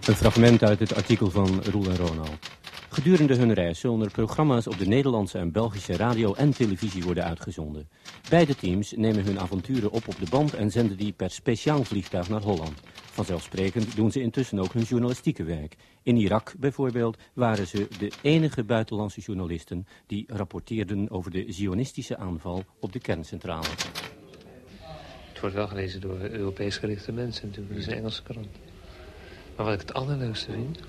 Een fragment uit het artikel van Roel en Ronald. Gedurende hun reis zullen er programma's op de Nederlandse en Belgische radio en televisie worden uitgezonden. Beide teams nemen hun avonturen op op de band en zenden die per speciaal vliegtuig naar Holland. Vanzelfsprekend doen ze intussen ook hun journalistieke werk. In Irak bijvoorbeeld waren ze de enige buitenlandse journalisten die rapporteerden over de zionistische aanval op de kerncentrale. Het wordt wel gelezen door Europees gerichte mensen natuurlijk, dat een Engelse krant. Maar wat ik het allerleukste vind...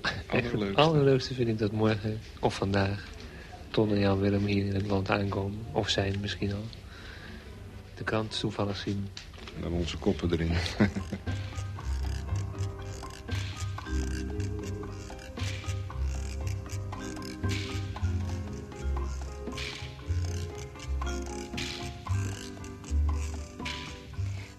Het allerleukste vind ik dat morgen of vandaag Ton en Jan Willem hier in het land aankomen. Of zijn misschien al. De krant toevallig zien. Dan onze koppen erin.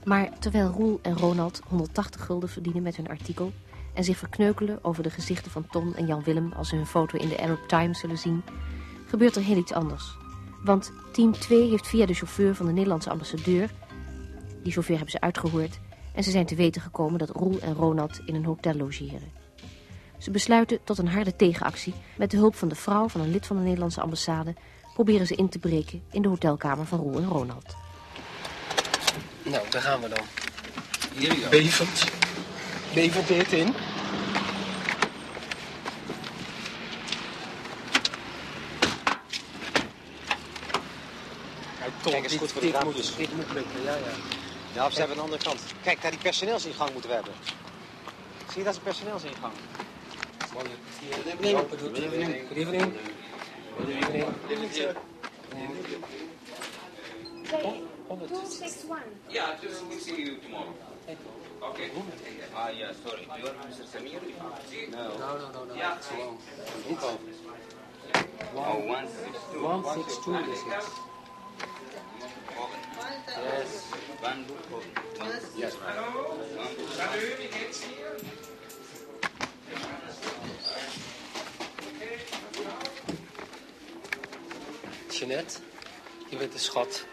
Maar terwijl Roel en Ronald 180 gulden verdienen met hun artikel... en zich verkneukelen over de gezichten van Ton en Jan Willem... als ze hun foto in de Arab Times zullen zien... gebeurt er heel iets anders. Want team 2 heeft via de chauffeur van de Nederlandse ambassadeur... die chauffeur hebben ze uitgehoord... en ze zijn te weten gekomen dat Roel en Ronald in een hotel logeren. Ze besluiten tot een harde tegenactie. Met de hulp van de vrouw van een lid van de Nederlandse ambassade... proberen ze in te breken in de hotelkamer van Roel en Ronald. Nou, daar gaan we dan. Hier Bevend. Bevend dit in. Kijk eens goed voor de dit, raampjes. moet, dit moet lukken, ja, ja. Ja, of ze hebben een andere kant. Kijk, daar die personeelsingang moeten we hebben. Zie je, dat is een personeelsingang. Doet. Good evening. Good evening. Good evening. Yeah, just we'll see you tomorrow. Okay. Ah, yeah, sorry. You are Mr. Samir? No. No, no, no, no. Yeah. It's wrong. Who Oh, 162. 162 is it. Yes. Van Yes, Hallo. Hallo, wie geht's hier? Jeanette, je bent een schat.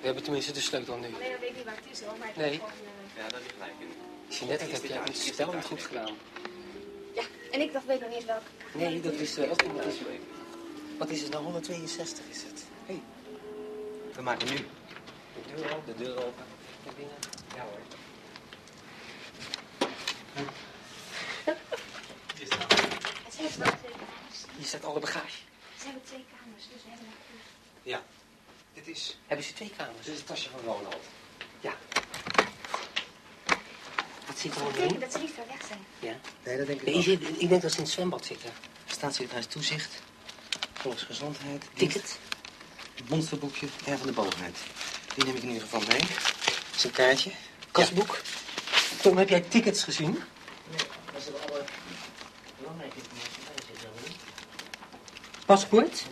We hebben tenminste de sleutel nu. Nee, dat weet niet waar het is hoor. Maar nee is eh, Ja, dat is gelijk. Jeanette, dat heb jij het spel niet goed gedaan. Ja, en ik dacht, weet nog niet eens welke. Nee, dat wisten we ook niet. Wat is, wat is het nou? 162 is het. Hey. We maken nu De deur open. de deur open. de dingen. Ja hoor. Het zijn wel twee kamers. Hier staat alle bagage. Ze hebben twee kamers, dus we hebben nog Ja. Dit is... Hebben ze twee kamers? Dit is het tasje van Ronald. Ja. Wat zit er Dat onderin? dat ze niet ver weg zijn. Ja. Nee, dat denk ik Nee, ook. ik, ik denk dat ze in het zwembad zitten. Staatssecretaris Toezicht, Volksgezondheid, Ticket. Het monsterboekje, ja, van de bovenheid. Die neem ik in ieder geval mee. Dat is een kaartje. Kasboek. Tom, heb jij tickets gezien? Nee, daar zullen alle belangrijke informatie. Paspoort?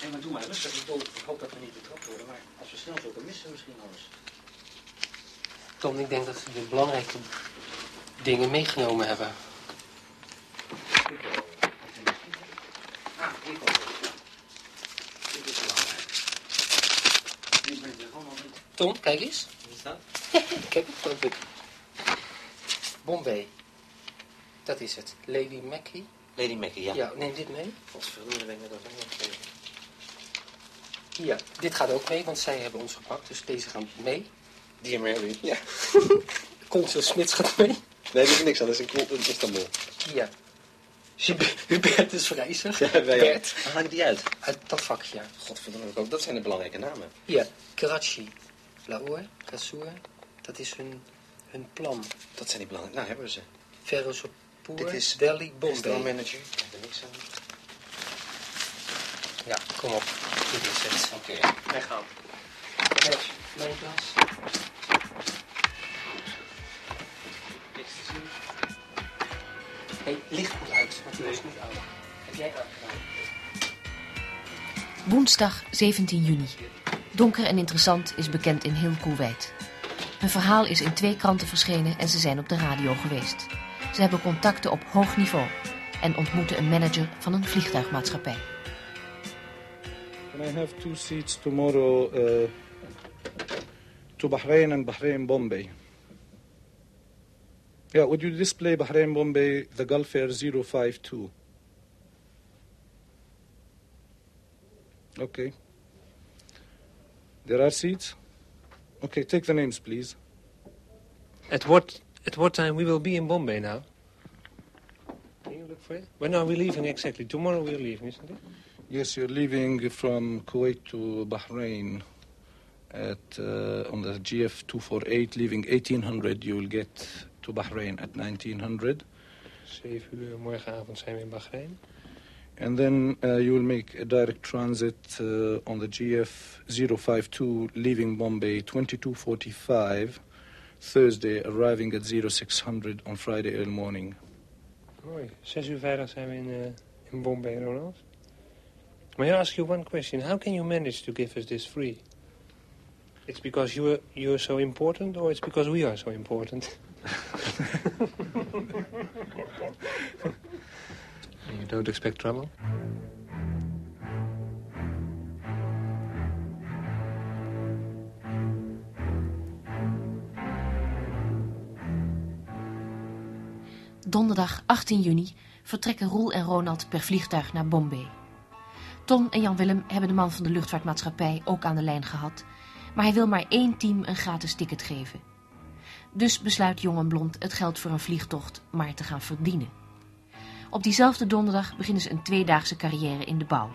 Nee, maar doe maar rustig. Ik hoop dat we niet betrapt worden, maar als we snel zoeken, missen we misschien alles. Tom, ik denk dat ze de belangrijke dingen meegenomen hebben. Ah, hier komt het. Dit is belangrijk. Die brengt er gewoon al niet. Tom, kijk eens. Wat is dat? Kijk, dat ik. Bombay. Dat is het. Lady Mackie. Lady Mackie, ja. Ja, neem dit mee. Godverdomme, dat ben ik net ook nog Ja, dit gaat ook mee, want zij hebben ons gepakt. Dus deze gaan mee. Dear Mary. Ja. Consul Smits gaat mee. Nee, dat is niks aan. Dat is in in Istanbul. Ja. Hubert- Hubertus Vrijzer. Ja, wij ook. Bert. Waar haal ik die uit? Uit dat vakje, ja. Godverdomme, ook. dat zijn de belangrijke namen. Ja, Karachi. Lahore, Kassour. Dat is hun, hun plan. Dat zijn die belangrijke. Nou, hebben we ze. Ferozepur, Dit is Delhi, Restaurant Bombay. manager. Ik heb er niks aan. Ja, kom op. Dit is het. Oké, weggaan. Kijk, mijn klas. Niks Hé, licht moet uit, want die was niet aan. Heb jij? Woensdag 17 juni. Donker en interessant is bekend in heel Koeweit. Hun verhaal is in twee kranten verschenen en ze zijn op de radio geweest. Ze hebben contacten op hoog niveau en ontmoeten een manager van een vliegtuigmaatschappij. I have two seats tomorrow uh, to Bahrain and Bahrain Bombay. Yeah, would you display Bahrain Bombay the Gulf Air 052? Okay. There are seats? Okay, take the names, please. At what, at what time we will be in Bombay now? Can you look for it? When are we leaving exactly? Tomorrow we're leaving, isn't it? Yes, you're leaving from Kuwait to Bahrain at uh, on the GF 248, leaving 1800. You will get to Bahrain at 1900. 7 uur morgenavond zijn we in Bahrein. And then uh, you will make a direct transit uh, on the GF 052, leaving Bombay 2245, Thursday, arriving at 0600 on Friday early morning. Mooi. 6 uur vrijdag zijn we in, uh, in Bombay, Ronald. May I ask you one question? How can you manage to give us this free? It's because you are, you are so important or it's because we are so important? you don't expect trouble? Donderdag 18 juni vertrekken Roel en Ronald per vliegtuig naar Bombay. Tom en Jan-Willem hebben de man van de luchtvaartmaatschappij ook aan de lijn gehad, maar hij wil maar één team een gratis ticket geven. Dus besluit Jong en Blond het geld voor een vliegtocht maar te gaan verdienen. Op diezelfde donderdag beginnen ze een tweedaagse carrière in de bouw.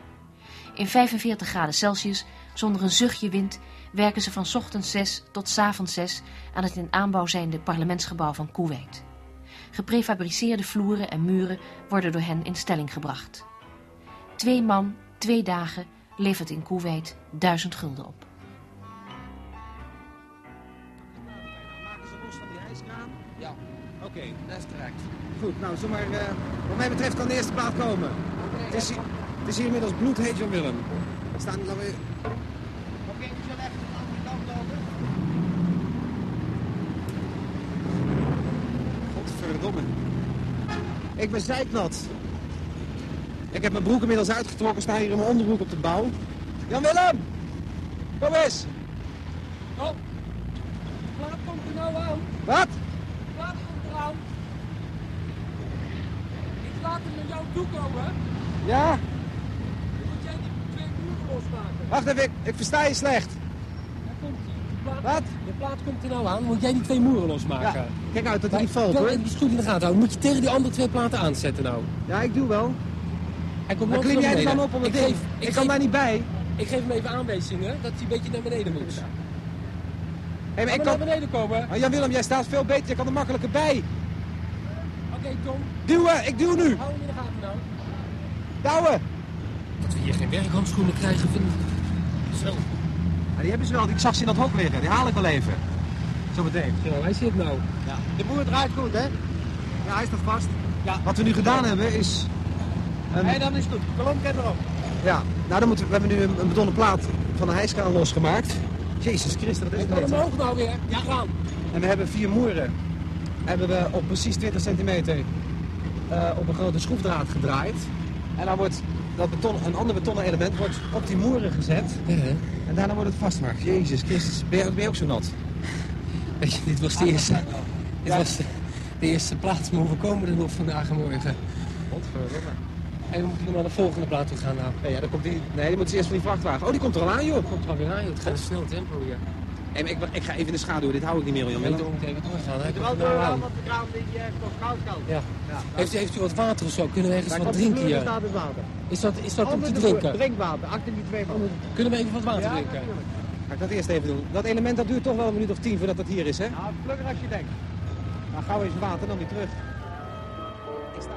In 45 graden Celsius, zonder een zuchtje wind, werken ze van ochtends 6 tot avonds 6 aan het in aanbouw zijnde parlementsgebouw van Kuwait. Geprefabriceerde vloeren en muren worden door hen in stelling gebracht. Twee man, twee dagen, levert in Kuwait duizend gulden op. oké, dat is correct. Goed, nou, zomaar, uh, wat mij betreft kan de eerste plaat komen. Het is, hier- het is hier inmiddels bloedheet, Jan Willem. We staan, laten we... Oké, we zullen even de andere kant lopen. Godverdomme. Ik ben zeiknat. Ik heb mijn broek inmiddels uitgetrokken, sta hier in mijn onderbroek op de bouw. Jan-Willem! Kom eens! Oh, plaat komt er nou aan. Wat? Plaat komt eraan. Ik laat hem naar jou toe komen. Ja? Dan moet jij die twee muren losmaken. Wacht even, ik, ik versta je slecht. Daar komt hij. De plaat, Wat? De plaat komt er nou aan. Moet jij die twee muren losmaken. Ja, kijk uit dat hij niet Maar valt ik hoor. even die goed in de gaten houden. Moet je tegen die andere twee platen aanzetten nou. Ja, ik doe wel. Hij komt Maar klim jij er dan op om het ik ding? Ik ik kan geef- daar niet bij. Ik geef hem even aanwijzingen dat hij een beetje naar beneden moet. Hey, maar ik maar kan... naar beneden komen. Oh, Jan-Willem, jij staat veel beter. Je kan er makkelijker bij. Oké, Tom. Duwen, ik duw nu. Hou hem in de gaten nou. Douwen. Dat we hier geen werkhandschoenen krijgen, vind ik... Zo. Ja, die hebben ze wel. Ik zag ze in dat hok liggen. Die haal ik wel even. Zo meteen. Zo, hij zit nou. Ja. De boer draait goed, hè? Ja, hij staat vast. Ja. Wat we nu gedaan hebben is... Een... Dan is het goed. Kolom kent erop. Ja, nou dan moeten we, we hebben nu een, een betonnen plaat van de hijskraan losgemaakt. Jezus Christus, dat is Ik het kan hem heet. omhoog nou weer. Ja, gaan. En we hebben vier moeren. Hebben we op precies 20 centimeter eh, op een grote schroefdraad gedraaid. En dan wordt dat beton, een ander betonnen element wordt op die moeren gezet. En daarna wordt het vastgemaakt. Jezus Christus, ben je, ook- ben je ook zo nat? Weet je, dit was de eerste, dit was de, de eerste plaats me overkomen er nog vandaag en morgen. Godverdomme. En we moeten nu naar de volgende plaat toe gaan nou. Nee, ja, dan komt die, nee, die moet eerst van die vrachtwagen. Oh, die komt er al aan, joh. Komt er alweer aan, joh. Het gaat een snel tempo hier. Maar ik, ik ga even in de schaduw, dit hou ik niet meer, Jan dan moet even doorgaan. Hij De aan. want de kraan die heeft nog koud kan. Ja. Heeft, u, heeft u wat water of zo? Kunnen we ergens wat drinken hier? staat het water. Is dat, is dat om te drinken? Drinkwater, achter die twee man. Kunnen we even wat water Ja, drinken? Ga ik dat eerst even doen. Dat element dat duurt toch wel een minuut of tien voordat dat hier is, hè? Nou, vlugger als je denkt. Nou, gauw eens water, dan weer terug. Tot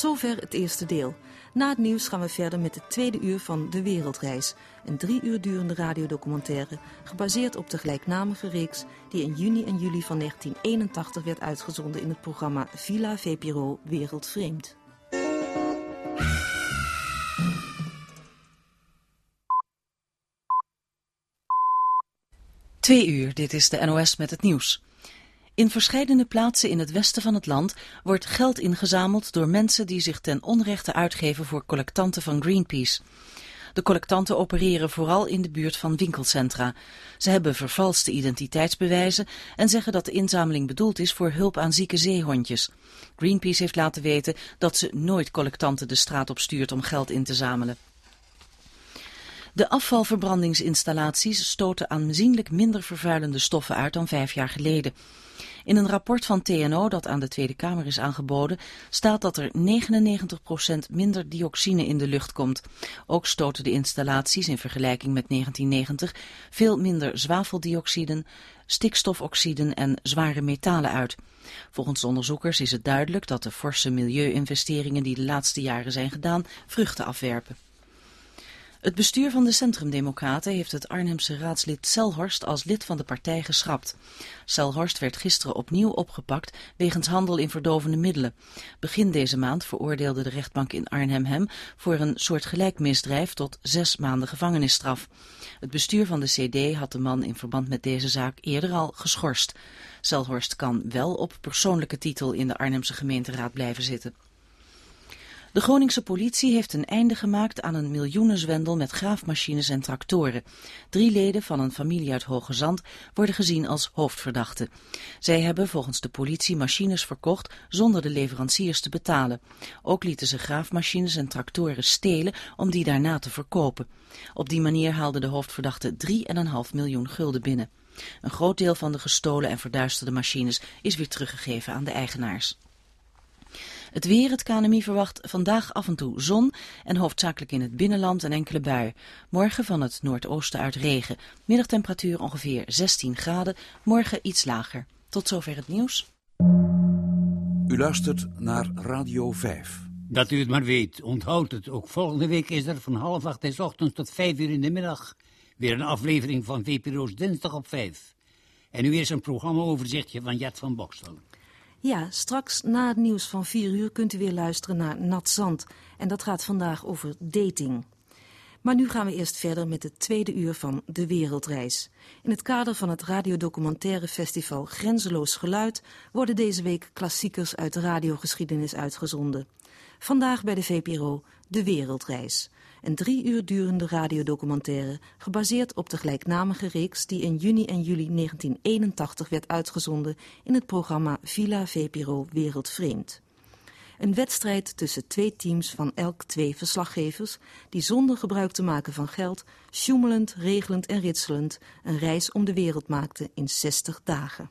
zover het eerste deel. Na het nieuws gaan we verder met het tweede uur van De Wereldreis. Een drie uur durende radiodocumentaire gebaseerd op de gelijknamige reeks die in juni en juli van 1981 werd uitgezonden in het programma Villa VPRO Wereldvreemd. Twee uur, dit is de NOS met het nieuws. In verschillende plaatsen in het westen van het land wordt geld ingezameld door mensen die zich ten onrechte uitgeven voor collectanten van Greenpeace. De collectanten opereren vooral in de buurt van winkelcentra. Ze hebben vervalste identiteitsbewijzen en zeggen dat de inzameling bedoeld is voor hulp aan zieke zeehondjes. Greenpeace heeft laten weten dat ze nooit collectanten de straat op stuurt om geld in te zamelen. De afvalverbrandingsinstallaties stoten aanzienlijk minder vervuilende stoffen uit dan vijf jaar geleden. In een rapport van TNO dat aan de Tweede Kamer is aangeboden, staat dat er 99% minder dioxine in de lucht komt. Ook stoten de installaties in vergelijking met 1990 veel minder zwaveldioxiden, stikstofoxiden en zware metalen uit. Volgens onderzoekers is het duidelijk dat de forse milieuinvesteringen die de laatste jaren zijn gedaan vruchten afwerpen. Het bestuur van de Centrumdemocraten heeft het Arnhemse raadslid Selhorst als lid van de partij geschrapt. Selhorst werd gisteren opnieuw opgepakt wegens handel in verdovende middelen. Begin deze maand veroordeelde de rechtbank in Arnhem hem voor een soortgelijk misdrijf tot zes maanden gevangenisstraf. Het bestuur van de CD had de man in verband met deze zaak eerder al geschorst. Selhorst kan wel op persoonlijke titel in de Arnhemse gemeenteraad blijven zitten. De Groningse politie heeft een einde gemaakt aan een miljoenenzwendel met graafmachines en tractoren. Drie leden van een familie uit Hoge Zand worden gezien als hoofdverdachten. Zij hebben volgens de politie machines verkocht zonder de leveranciers te betalen. Ook lieten ze graafmachines en tractoren stelen om die daarna te verkopen. Op die manier haalden de hoofdverdachten 3,5 miljoen gulden binnen. Een groot deel van de gestolen en verduisterde machines is weer teruggegeven aan de eigenaars. Het weer, het KNMI verwacht vandaag af en toe zon en hoofdzakelijk in het binnenland een enkele bui. Morgen van het noordoosten uit regen. Middagtemperatuur ongeveer 16 graden, morgen iets lager. Tot zover het nieuws. U luistert naar Radio 5. Dat u het maar weet, onthoud het. Ook volgende week is er van half acht des ochtends tot vijf uur in de middag weer een aflevering van VPRO's Dinsdag op 5. En nu is een programmaoverzichtje van Jet van Bokstel. Ja, straks na het nieuws van 4 uur kunt u weer luisteren naar Nat Zand. En dat gaat vandaag over dating. Maar nu gaan we eerst verder met het tweede uur van De Wereldreis. In het kader van het radiodocumentaire festival Grenzeloos Geluid worden deze week klassiekers uit de radiogeschiedenis uitgezonden. Vandaag bij de VPRO De Wereldreis. Een drie uur durende radiodocumentaire gebaseerd op de gelijknamige reeks die in juni en juli 1981 werd uitgezonden in het programma Villa VPRO Wereldvreemd. Een wedstrijd tussen twee teams van elk twee verslaggevers die zonder gebruik te maken van geld, sjoemelend, regelend en ritselend een reis om de wereld maakten in 60 dagen.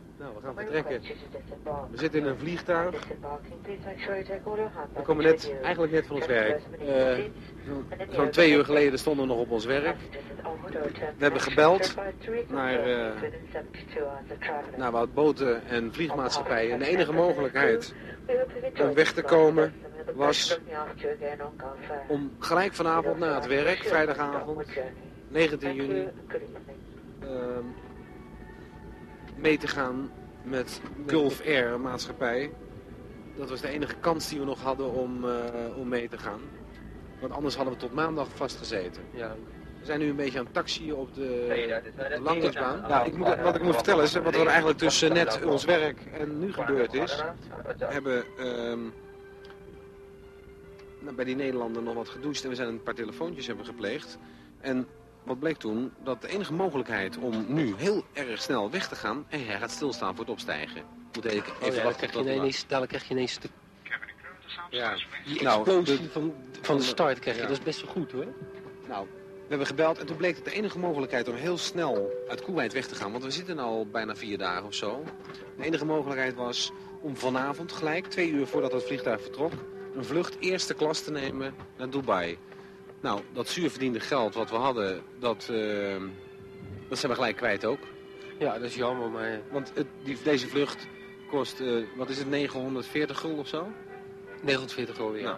Nou, we gaan vertrekken. We zitten in een vliegtuig. We komen net, eigenlijk net van ons werk. Uh, Zo'n twee uur geleden stonden we nog op ons werk. We hebben gebeld naar, uh, naar wat boten en vliegmaatschappijen. En de enige mogelijkheid om weg te komen was om gelijk vanavond na het werk, vrijdagavond, 19 juni, uh, mee te gaan met Gulf Air maatschappij. Dat was de enige kans die we nog hadden om, uh, om mee te gaan. Want anders hadden we tot maandag vastgezeten. Ja. We zijn nu een beetje aan het taxiën op de, de landingsbaan. Ja, ik moet, wat ik moet vertellen is wat er eigenlijk tussen net ons werk en nu gebeurd is. We hebben um, nou, bij die Nederlander nog wat gedoucht en we zijn een paar telefoontjes hebben gepleegd. En wat bleek toen? Dat de enige mogelijkheid om nu heel erg snel weg te gaan... en hij gaat stilstaan voor het opstijgen. Moet ik even oh ja, wachten krijg je ineens, dadelijk krijg je ineens de Ja, Die Nou, explosie de- van, van de start krijg je, Ja. dat is best wel goed hoor. Nou, we hebben gebeld en toen bleek het de enige mogelijkheid om heel snel uit Koeweit weg te gaan. Want we zitten al bijna vier dagen of zo. De enige mogelijkheid was om vanavond gelijk, twee uur voordat het vliegtuig vertrok, een vlucht eerste klas te nemen naar Dubai. Nou, dat zuur verdiende geld wat we hadden, dat, eh, dat zijn we gelijk kwijt ook. Ja, dat is jammer, maar... Want het, die, deze vlucht kost, eh, wat is het, 940 gulden of zo? 940 gulden, ja. Nou,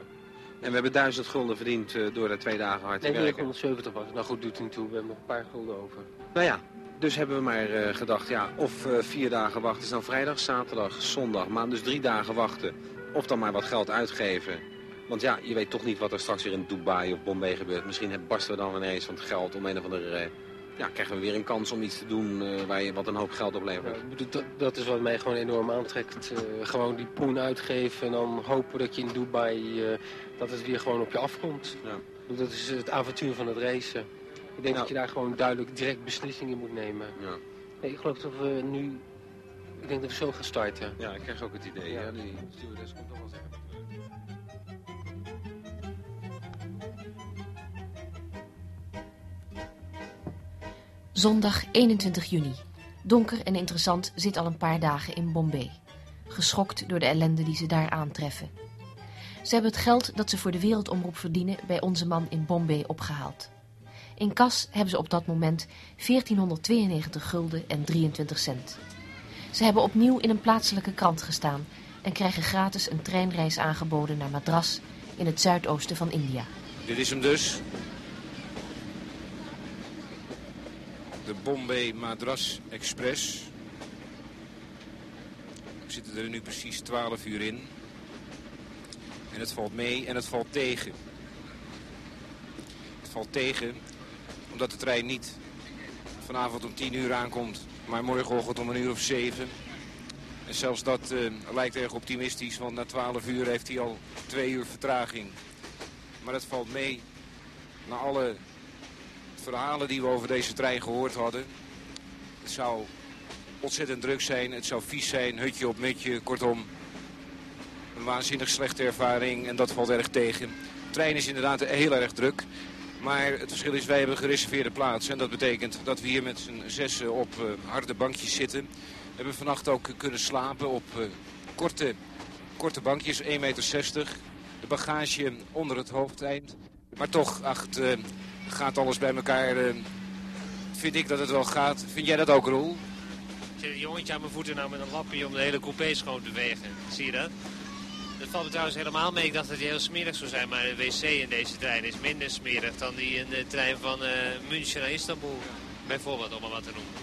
en we hebben 1000 gulden verdiend eh, door er twee dagen hard te Nee, werken. 970 was. Nou goed, doet niet toe. We hebben nog een paar gulden over. Nou ja, dus hebben we maar eh, gedacht, ja, of vier dagen wachten is dan vrijdag, zaterdag, zondag, maand. Dus drie dagen wachten. Of dan maar wat geld uitgeven. Want ja, je weet toch niet wat er straks weer in Dubai of Bombay gebeurt. Misschien barsten we dan ineens van het geld om een of andere... ja, krijgen we weer een kans om iets te doen eh, waar je wat een hoop geld oplevert. Ja, dat, dat is wat mij gewoon enorm aantrekt. Eh, gewoon die poen uitgeven en dan hopen dat je in Dubai, eh, dat het weer gewoon op je afkomt. Ja. Dat is het avontuur van het racen. Ik denk dat je daar gewoon duidelijk direct beslissingen moet nemen. Ja. Nee, ik geloof dat we nu, ik denk dat we zo gaan starten. Ja, ik krijg ook het idee. Ja. die stewardess komt toch wel zeggen. Zondag 21 juni. Donker en interessant zit al een paar dagen in Bombay. Geschokt door de ellende die ze daar aantreffen. Ze hebben het geld dat ze voor de wereldomroep verdienen bij onze man in Bombay opgehaald. In kas hebben ze op dat moment 1492 gulden en 23 cent. Ze hebben opnieuw in een plaatselijke krant gestaan en krijgen gratis een treinreis aangeboden naar Madras in het zuidoosten van India. Dit is hem dus. De Bombay Madras Express. We zitten er nu precies 12 uur in. En het valt mee en het valt tegen. Het valt tegen omdat de trein niet vanavond om 10 uur aankomt, maar morgenochtend om een uur of 7. En zelfs dat eh, lijkt erg optimistisch, want na 12 uur heeft hij al 2 uur vertraging. Maar het valt mee na alle verhalen die we over deze trein gehoord hadden. Het zou ontzettend druk zijn, het zou vies zijn, hutje op mutje, kortom. Een waanzinnig slechte ervaring en dat valt erg tegen. De trein is inderdaad heel erg druk. Maar het verschil is, wij hebben gereserveerde plaats. En dat betekent dat we hier met z'n zessen op eh, harde bankjes zitten. We hebben vannacht ook kunnen slapen op eh, korte, korte bankjes, 1,60 meter. De bagage onder het hoofdeind. Maar toch, ach, het, eh, gaat alles bij elkaar. eh, vind ik dat het wel gaat. Vind jij dat ook, Roel? Ik zit een jongetje aan mijn voeten nou met een lappie om de hele coupé schoon te vegen. Zie je dat? Dat valt me trouwens helemaal mee. Ik dacht dat die heel smerig zou zijn. Maar de wc in deze trein is minder smerig dan die in de trein van eh, München naar Istanbul. Bijvoorbeeld, om maar wat te noemen.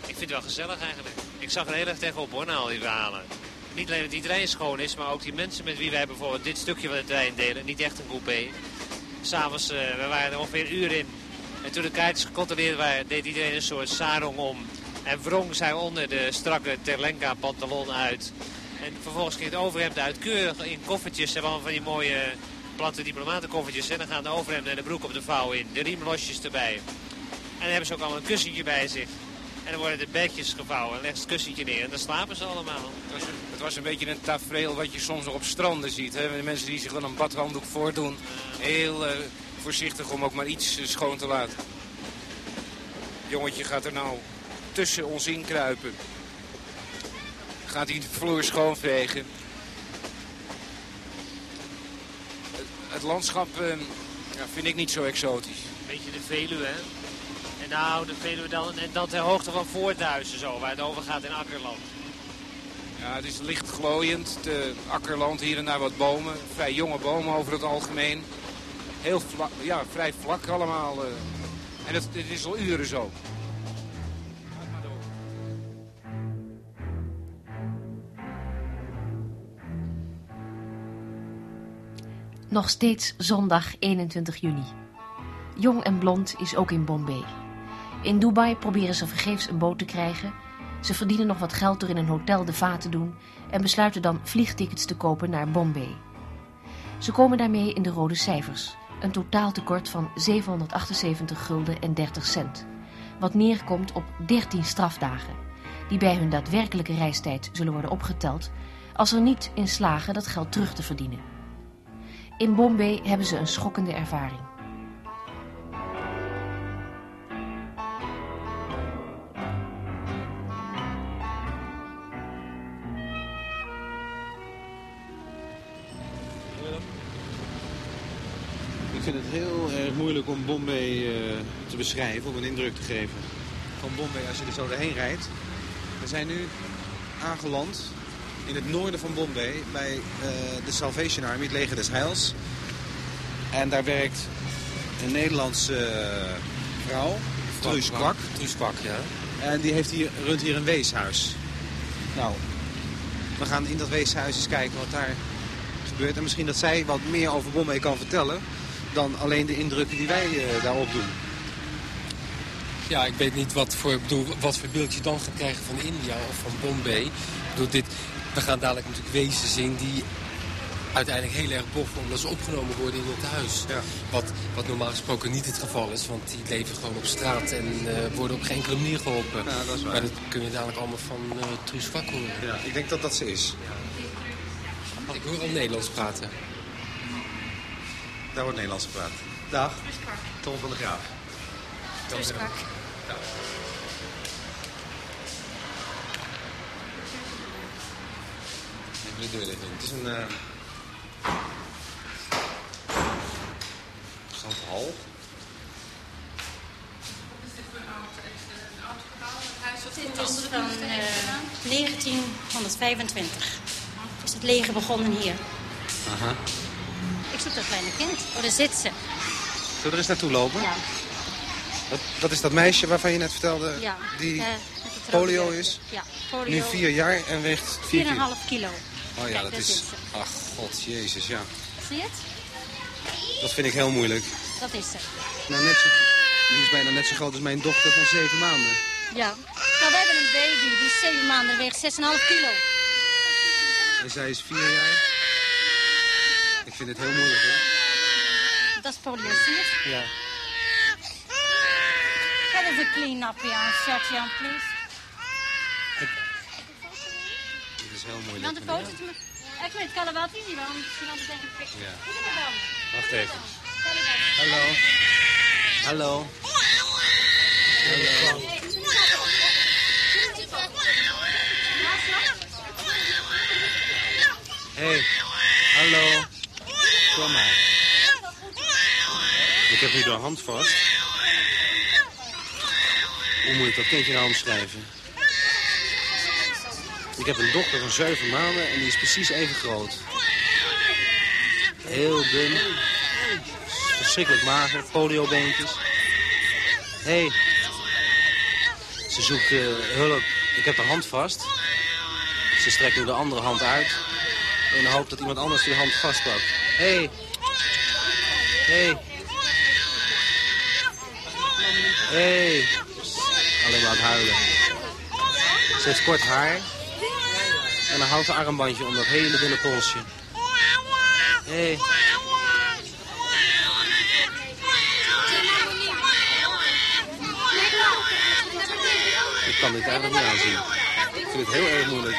Ik vind het wel gezellig eigenlijk. Ik zag er heel erg tegenop hoor, na al die verhalen. Niet alleen dat die trein schoon is, maar ook die mensen met wie wij bijvoorbeeld dit stukje van de trein delen. Niet echt een coupé. S'avonds, eh we waren er ongeveer een uur in. En toen de kaartjes gecontroleerd waren, deed iedereen een soort sarong om. En wrong zij onder de strakke Terlenka pantalon uit. En vervolgens ging het overhemd uit keurig in koffertjes. Ze hebben van die mooie platte diplomatenkoffertjes. En dan gaan de overhemd en de broek op de vouw in. De riemlosjes erbij. En dan hebben ze ook allemaal een kussentje bij zich. En dan worden de bedjes gevouwen. Ze het kussentje neer. En dan slapen ze allemaal. Het was, een, het was een beetje een tafereel wat je soms nog op stranden ziet. Hè? De mensen die zich dan een badhanddoek voordoen. Heel eh, voorzichtig om ook maar iets eh, schoon te laten. Het jongetje gaat er nou tussen ons in kruipen. Gaat hij de vloer schoonvegen. Het, het landschap eh, ja, vind ik niet zo exotisch. Beetje de Veluwe, hè? Nou, de Veluwe dan, en dan ter hoogte van Voorthuizen zo, waar het over gaat in Akkerland. Ja, het is licht glooiend. De akkerland, hier en daar wat bomen. Vrij jonge bomen over het algemeen. Heel vlak, ja, vrij vlak allemaal. eh. En het, het is al uren zo. Nog steeds zondag 21 juni. Jong en blond is ook in Bombay. In Dubai proberen ze vergeefs een boot te krijgen. Ze verdienen nog wat geld door in een hotel de vaat te doen en besluiten dan vliegtickets te kopen naar Bombay. Ze komen daarmee in de rode cijfers. Een totaaltekort van 778 gulden en 30 cent. Wat neerkomt op 13 strafdagen, die bij hun daadwerkelijke reistijd zullen worden opgeteld als ze niet in slagen dat geld terug te verdienen. In Bombay hebben ze een schokkende ervaring. Vind het heel erg moeilijk om Bombay eh, te beschrijven, om een indruk te geven van Bombay als je er zo doorheen rijdt. We zijn nu aangeland in het noorden van Bombay bij eh, de Salvation Army, het leger des Heils. En daar werkt een Nederlandse eh, vrouw, Truus Kwak. Truus Kwak, ja. En die heeft hier, runt hier een weeshuis. Nou, we gaan in dat weeshuis eens kijken wat daar gebeurt. En misschien dat zij wat meer over Bombay kan vertellen dan alleen de indrukken die wij uh, daarop doen. Ja, ik weet niet wat voor, bedoel, wat voor beeld je dan gaat krijgen van India of van Bombay. Bedoel, dit, we gaan dadelijk natuurlijk wezens zien die uiteindelijk heel erg boffen omdat ze opgenomen worden in het huis. Ja. Wat, wat normaal gesproken niet het geval is, want die leven gewoon op straat en uh, worden op geen enkele manier geholpen. Ja, dat is waar. Maar dat kun je dadelijk allemaal van uh, Truus Vak horen. Ja, ik denk dat dat ze is. Ik hoor al Nederlands praten. Daar wordt Nederlands gepraat. Dag. Tom van der Graaf. Truus Kwak. Ja. Even de deur dicht doen. Het is een uh, grote hal. Dit is van uh, 1925. Dus het leger begonnen hier. Aha. Ik zoek dat kleine kind. Oh, daar zit ze. Zullen we er eens naartoe lopen? Ja. Dat, dat is dat meisje waarvan je net vertelde, ja. die uh, polio is? Ja, polio. Nu vier jaar en weegt 4 4,5 kilo. kilo. Oh ja, Kijk, dat is... Ach, god, jezus, ja. Zie je het? Dat vind ik heel moeilijk. Dat is ze. Nou, net zo, die is bijna net zo groot als mijn dochter van 7 maanden. Ja. Nou, we hebben een baby, die is 7 maanden, weegt 6,5 kilo. En zij is 4 jaar. Ik vind het heel moeilijk, hè? Dat is het? Ja. Can I have a clean up here, Sergeant, please? Dit is heel moeilijk. Want de foto me... Ik weet, kan er wel zien, want misschien anders denk ik... Ja. Het? Wacht even. Hallo. Hallo. Hey, hallo. Ik heb nu de hand vast. Hoe moet ik dat kindje nou omschrijven? Ik heb een dochter van 7 maanden en die is precies even groot. Heel dun. Verschrikkelijk mager. Poliobeentjes. Hé. Hey. Ze zoekt uh, hulp. Ik heb de hand vast. Ze strekt nu de andere hand uit. In de hoop dat iemand anders die hand vastpakt. Hey. Hey. Hey. Alleen maar aan het huilen. Ze heeft kort haar. En een houten armbandje om dat hele dunne polsje. Hey. Ik kan dit eigenlijk niet aanzien. Ik vind het heel erg moeilijk.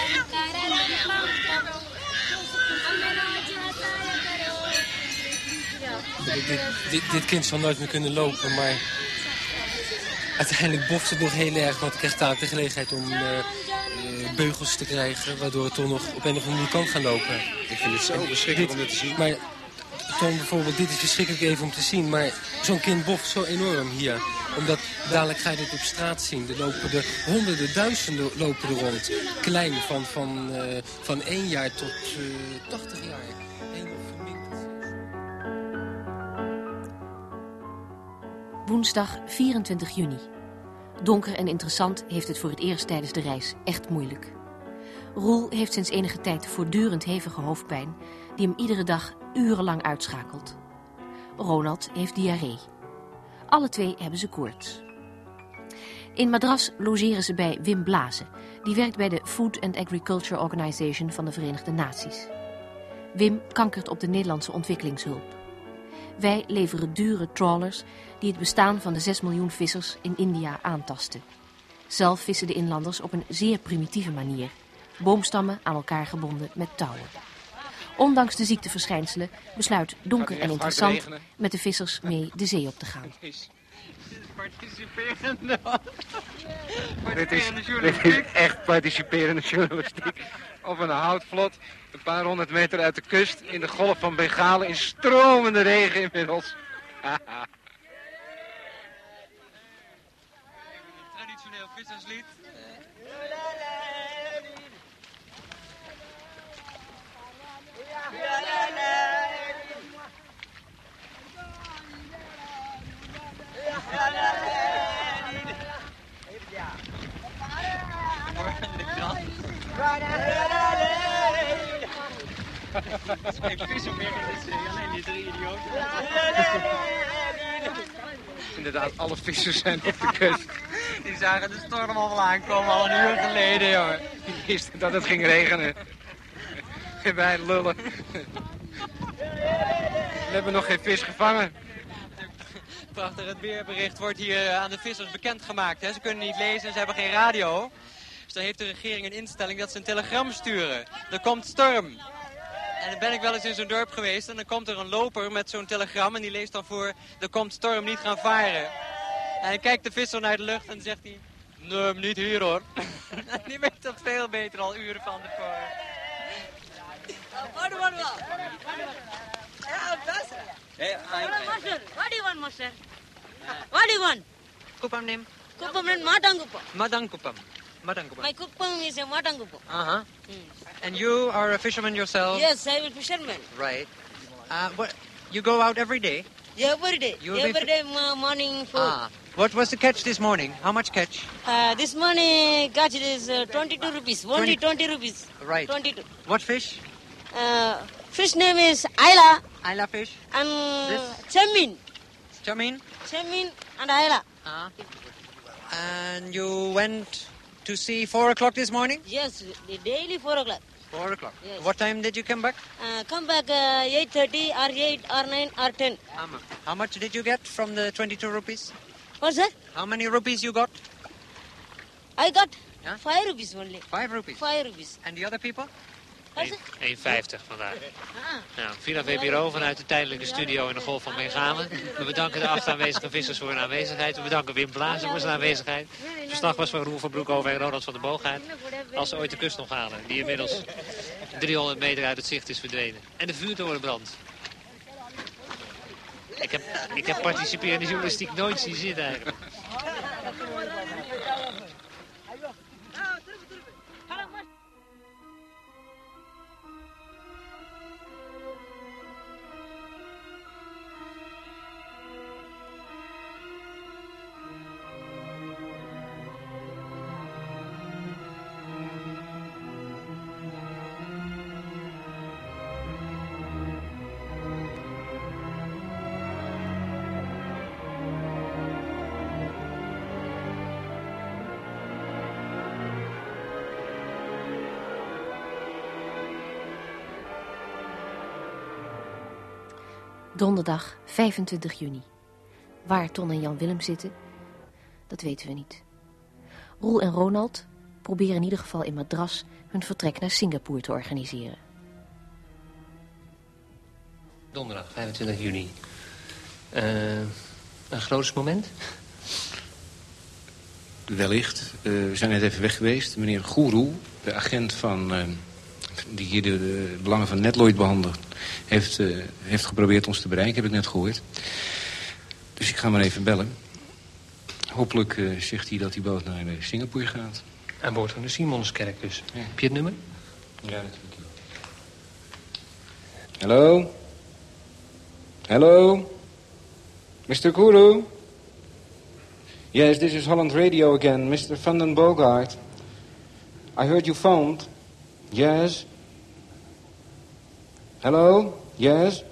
Dit, dit, dit, dit, kind zal nooit meer kunnen lopen, maar uiteindelijk boft het nog heel erg. Want het krijgt daar de gelegenheid om uh, uh, beugels te krijgen, waardoor het toch nog op een of andere manier kan gaan lopen. Ik vind het zo verschrikkelijk om dit te zien. Maar Tom, bijvoorbeeld, dit is verschrikkelijk even om te zien, maar zo'n kind boft zo enorm hier. Omdat dadelijk ga je dit op straat zien. Er lopen er honderden, duizenden lopen er rond. Klein, van, van, uh, van 1 jaar tot 80 jaar. Woensdag 24 juni. Donker en interessant heeft het voor het eerst tijdens de reis echt moeilijk. Roel heeft sinds enige tijd voortdurend hevige hoofdpijn... die hem iedere dag urenlang uitschakelt. Ronald heeft diarree. Alle twee hebben ze koorts. In Madras logeren ze bij Wim Blazen... die werkt bij de Food and Agriculture Organization van de Verenigde Naties. Wim kankert op de Nederlandse ontwikkelingshulp. Wij leveren dure trawlers die het bestaan van de 6 miljoen vissers in India aantasten. Zelf vissen de inlanders op een zeer primitieve manier. Boomstammen aan elkaar gebonden met touwen. Ondanks de ziekteverschijnselen besluit donker en interessant met de vissers mee de zee op te gaan. Participerende. Dit is, dit is echt participerende journalistiek. Op een houtvlot, een paar honderd meter uit de kust, in de golf van Bengalen, in stromende regen inmiddels. Is geen vissen meer alleen die drie idioten. Inderdaad, alle vissers zijn op de kust. Die zagen de storm al aankomen, al een uur geleden, jongen. Die wisten dat het ging regenen. En wij lullen. We hebben nog geen vis gevangen. Prachtig, het weerbericht wordt hier aan de vissers bekendgemaakt. Hè. Ze kunnen niet lezen, ze hebben geen radio. Dus dan heeft de regering een instelling dat ze een telegram sturen. Er komt storm. En dan ben ik wel eens in zo'n dorp geweest en dan komt er een loper met zo'n telegram en die leest dan voor, er komt storm, niet gaan varen. En dan kijkt de visser naar de lucht en dan zegt hij, nee, niet hier hoor. die weet dat veel beter al uren van tevoren. What do you want? Master, what do you want, master? What do you want? Kupam neem. Kupam and matangupam. Madankupam. Madankupam. My kupam is a matangupam. Uh-huh. And you are a fisherman yourself? Yes, I am a fisherman. Right. Uh, what, you go out every day? Every day. You will be Every day mo- morning food. Ah. What was the catch this morning? How much catch? Uh, this morning catch is uh, 22 rupees. Only 20 20 rupees. Right. 22. What fish? Uh, fish name is Ayla Ayla fish. and This? Chemin. Chamin. Chemin and Ayla. Ah. And you went to see 4 o'clock this morning? Yes, the daily 4 o'clock. 4 o'clock. Yes. What time did you come back? Uh, come back uh, 8.30 or 8 or 9 or 10. How much did you get from the 22 rupees? What's that? How many rupees you got? I got Yeah? 5 rupees only. 5 rupees. 5 rupees. And the other people? 1,50 vandaag. Nou, Villa VPRO vanuit de tijdelijke studio in de Golf van Bengalen. We bedanken de acht aanwezige vissers voor hun aanwezigheid. We bedanken Wim Blazer voor zijn aanwezigheid. Het verslag was van Roel van Broekhoven en Ronald van der Boogaard. Als ze ooit de kust nog halen, die inmiddels 300 meter uit het zicht is verdwenen. En de vuurtoren brandt. Ik heb, ik heb participerende journalistiek nooit zien zitten eigenlijk. Donderdag 25 juni. Waar Ton en Jan Willem zitten, dat weten we niet. Roel en Ronald proberen in ieder geval in Madras hun vertrek naar Singapore te organiseren. Donderdag 25 juni. Eh, een groots moment? Wellicht. Eh, we zijn net even weg geweest. Meneer Guru, de agent van, eh, die hier de, de belangen van Netloid behandelt... Heeft, eh, heeft geprobeerd ons te bereiken, heb ik net gehoord. Dus ik ga maar even bellen. Hopelijk eh, zegt hij dat die boot naar eh, Singapore gaat. Aan boord van de Simonskerk dus. Heb je het nummer? Ja, dat heb ik. Hallo? Hallo? Mr. Guru? Yes, this is Holland Radio again, Mr. Van den Bogart. I heard you phoned. Yes? Hello? Yes?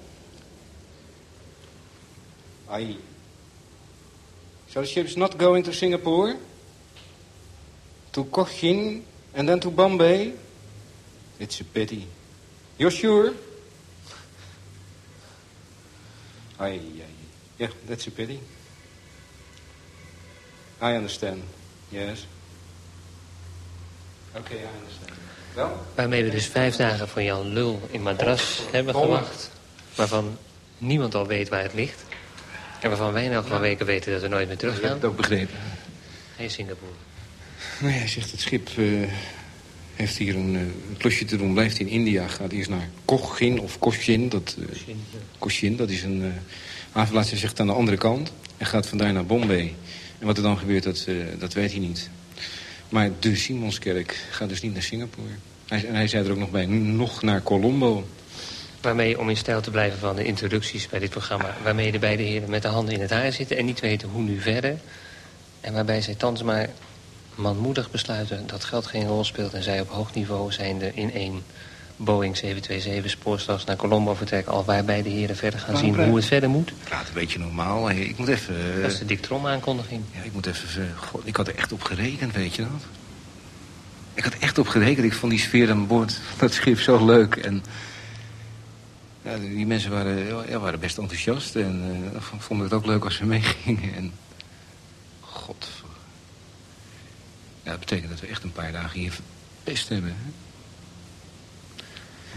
Aye. So the ship's not going to Singapore? To Cochin and then to Bombay? It's a pity. You're sure? Aye. Yeah, that's a pity. I understand. Yes. Okay, I understand. Waarmee we dus vijf dagen van Jan Lul in Madras hebben gewacht. Waarvan niemand al weet waar het ligt. En waarvan wij nou gewoon weken weten dat we nooit meer terug Je hebt gaan. het ook begrepen. In Singapore. Nou ja, hij zegt het schip eh, heeft hier een, eh, een klusje te doen. Blijft in India. Gaat eerst naar Cochin of Cochin. Dat, eh, Cochin, dat is een uh, havenplaats. Hij zegt aan de andere kant. En gaat vandaar naar Bombay. En wat er dan gebeurt, dat, dat weet hij niet. Maar de Simonskerk gaat dus niet naar Singapore. Hij, en hij zei er ook nog bij, nog naar Colombo. Waarmee, om in stijl te blijven van de introducties bij dit programma... waarmee de beide heren met de handen in het haar zitten... en niet weten hoe nu verder. En waarbij zij thans maar manmoedig besluiten dat geld geen rol speelt... en zij op hoog niveau zijnde in één Boeing 727 spoorslags naar Colombo vertrekken... al waarbij de heren verder gaan Waarom zien hoe het verder moet. Praat een beetje normaal. Ik moet even... eh, Dat is de Dick Trom aankondiging. Ja, ik moet even... eh, God, ik had er echt op gerekend, weet je dat? Ik had echt op gerekend. Ik vond die sfeer aan boord van dat schip zo leuk. En ja, die mensen waren, ja, waren best enthousiast. En eh, vonden het ook leuk als ze meegingen. En god... Ja, dat betekent dat we echt een paar dagen hier best hebben. Hè?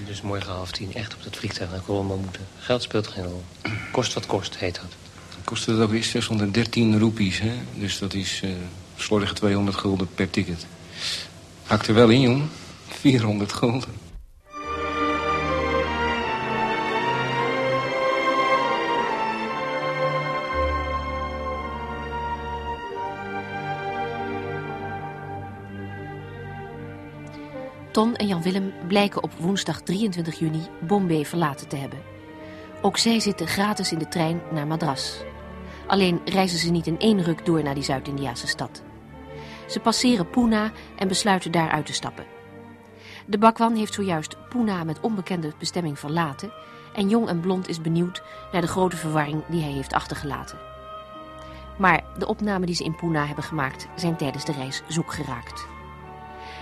Dus morgen half tien echt op dat vliegtuig naar Colombo moeten. Geld speelt geen rol. Kost wat kost, heet dat. Kostte dat ook weer 613 roepies, hè? Dus dat is eh slordige 200 gulden per ticket. Hakt er wel in, jong. 400 gulden. En Jan Willem blijken op woensdag 23 juni Bombay verlaten te hebben. Ook zij zitten gratis in de trein naar Madras. Alleen reizen ze niet in één ruk door naar die Zuid-Indiase stad. Ze passeren Pune en besluiten daar uit te stappen. De bakwan heeft zojuist Pune met onbekende bestemming verlaten... en Jong en Blond is benieuwd naar de grote verwarring die hij heeft achtergelaten. Maar de opnamen die ze in Pune hebben gemaakt zijn tijdens de reis zoek geraakt.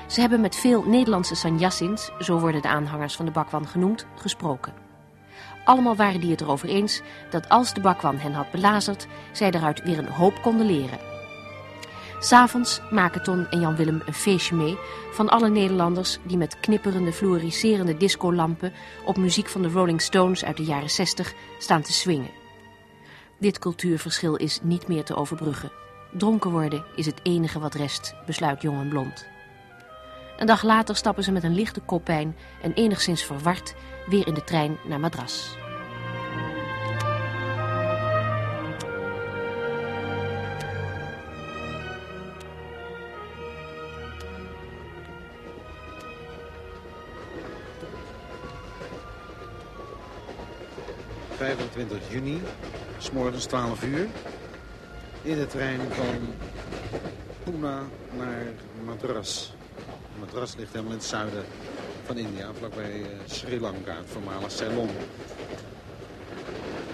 Ze hebben met veel Nederlandse sanyassins, zo worden de aanhangers van de bakwan genoemd, gesproken. Allemaal waren die het erover eens dat als de bakwan hen had belazerd, zij daaruit weer een hoop konden leren. S'avonds maken Ton en Jan Willem een feestje mee van alle Nederlanders die met knipperende, fluoriserende discolampen op muziek van de Rolling Stones uit de jaren 60 staan te swingen. Dit cultuurverschil is niet meer te overbruggen. Dronken worden is het enige wat rest, besluit Jong en Blond. Een dag later stappen ze met een lichte koppijn en enigszins verward weer in de trein naar Madras. ...25 juni, s morgens 12 uur... ...in de trein van Pune naar Madras. Madras ligt helemaal in het zuiden van India, vlakbij eh, Sri Lanka, het voormalig Ceylon.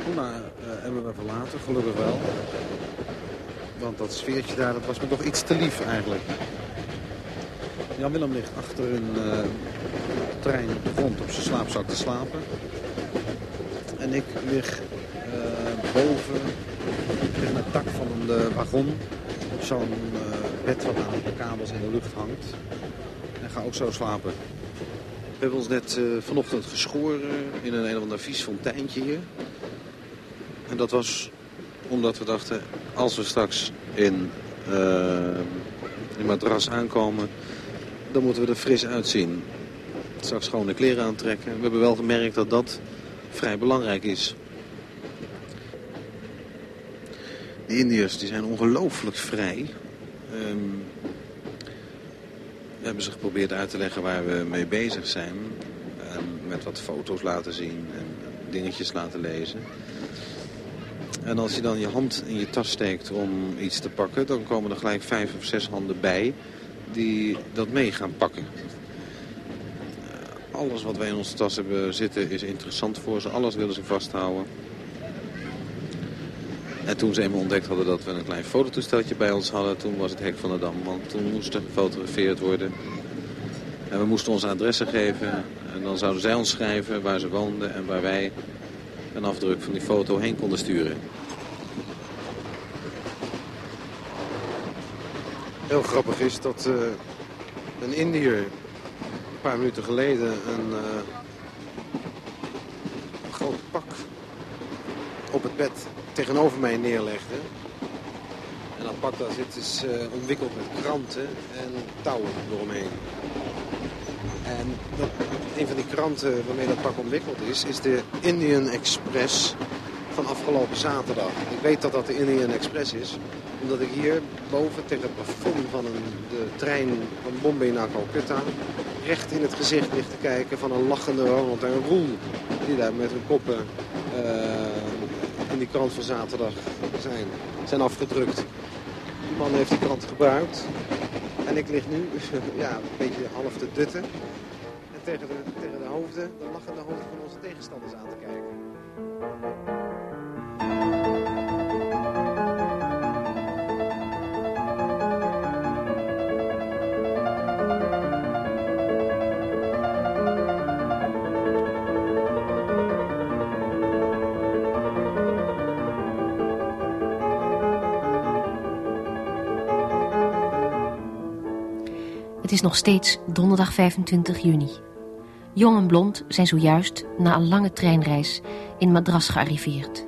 Pune eh, hebben we verlaten, gelukkig wel. Want dat sfeertje daar, dat was me toch iets te lief eigenlijk. Jan Willem ligt achter een eh, trein grond op zijn slaapzak te slapen. En ik lig eh, boven, tegen het dak van een wagon. Zo'n bed wat aan de kabels in de lucht hangt. Ga ook zo slapen. We hebben ons net eh, vanochtend geschoren in een een of ander vies fonteintje hier. En dat was omdat we dachten, als we straks in, eh, in Madras aankomen, dan moeten we er fris uitzien. Straks schone kleren aantrekken. We hebben wel gemerkt dat dat vrij belangrijk is. De Indiërs die zijn ongelooflijk vrij. Ehm, we hebben ze geprobeerd uit te leggen waar we mee bezig zijn. En met wat foto's laten zien en dingetjes laten lezen. En als je dan je hand in je tas steekt om iets te pakken... dan komen er gelijk vijf of zes handen bij die dat mee gaan pakken. Alles wat wij in onze tas hebben zitten is interessant voor ze. Alles willen ze vasthouden. En toen ze eenmaal ontdekt hadden dat we een klein fototoesteltje bij ons hadden... toen was het hek van de dam, want toen moest er gefotografeerd worden. En we moesten onze adressen geven. En dan zouden zij ons schrijven waar ze woonden en waar wij een afdruk van die foto heen konden sturen. Heel grappig is dat eh, een Indiër een paar minuten geleden een uh, groot pak op het bed tegenover mij neerlegde. En daar zit is uh, omwikkeld met kranten en touwen eromheen. En dat, een van die kranten waarmee dat pak omwikkeld is, is de Indian Express van afgelopen zaterdag. Ik weet dat dat de Indian Express is, omdat ik hier boven tegen het plafond van een, de trein van Bombay naar Calcutta recht in het gezicht ligt te kijken van een lachende Ronald en Roel. Die daar met hun koppen in die krant van zaterdag zijn, zijn afgedrukt. Die man heeft die krant gebruikt. En ik lig nu ja, een beetje half te dutten. En tegen de, tegen de hoofden, de lachende hoofden van onze tegenstanders aan te kijken. Het is nog steeds donderdag 25 juni. Jong en Blond zijn zojuist na een lange treinreis in Madras gearriveerd.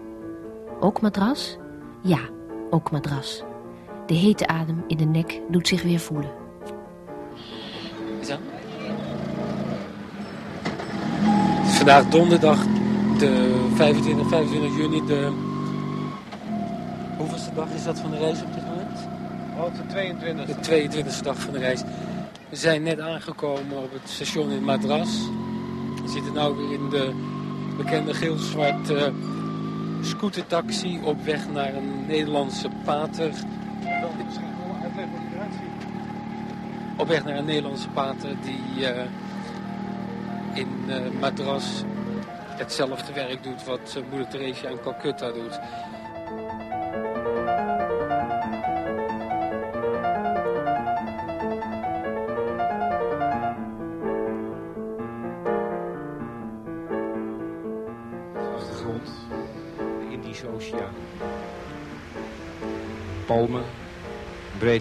Ook Madras? Ja, ook Madras. De hete adem in de nek doet zich weer voelen. Zo. Het is vandaag donderdag de 25, 25 juni. De... Hoeveelste dag is dat van de reis op dit moment? Oh, de 22 De 22 e dag van de reis. We zijn net aangekomen op het station in Madras. We zitten nu weer in de bekende geel-zwart scootertaxi op weg naar een Nederlandse pater. Op weg naar een Nederlandse pater die uh, in uh, Madras hetzelfde werk doet wat moeder Theresia in Calcutta doet.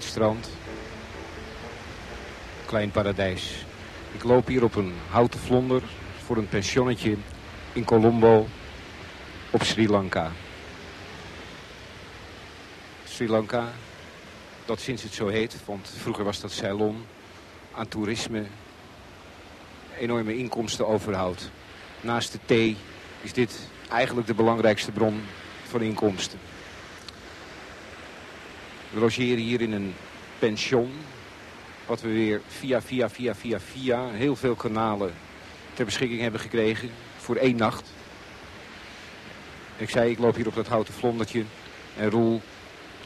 Strand, klein paradijs. Ik loop hier op een houten vlonder voor een pensionnetje in Colombo op Sri Lanka. Sri Lanka, dat sinds het zo heet, want vroeger was dat Ceylon, aan toerisme enorme inkomsten overhoudt. Naast de thee is dit eigenlijk de belangrijkste bron van inkomsten. We logeren hier in een pension. Wat we weer via, via, via, via, via heel veel kanalen ter beschikking hebben gekregen. Voor één nacht. Ik zei, ik loop hier op dat houten vlondertje. En Roel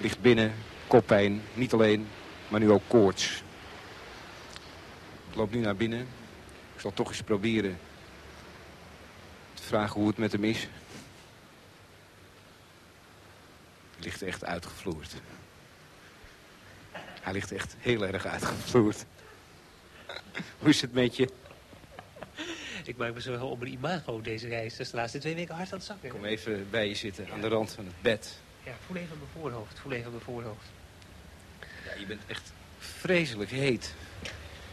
ligt binnen, koppijn. Niet alleen, maar nu ook koorts. Ik loop nu naar binnen. Ik zal toch eens proberen te vragen hoe het met hem is. Hij ligt echt uitgevloerd. Hij ligt echt heel erg uitgevloerd. Hoe is het met je? Ik maak me zorgen om mijn imago deze reis. Dat is de laatste twee weken hard aan het zakken. Kom even bij je zitten, aan de rand van het bed. Ja, voel even mijn voorhoofd. Voel even mijn voorhoofd. Ja, je bent echt vreselijk heet.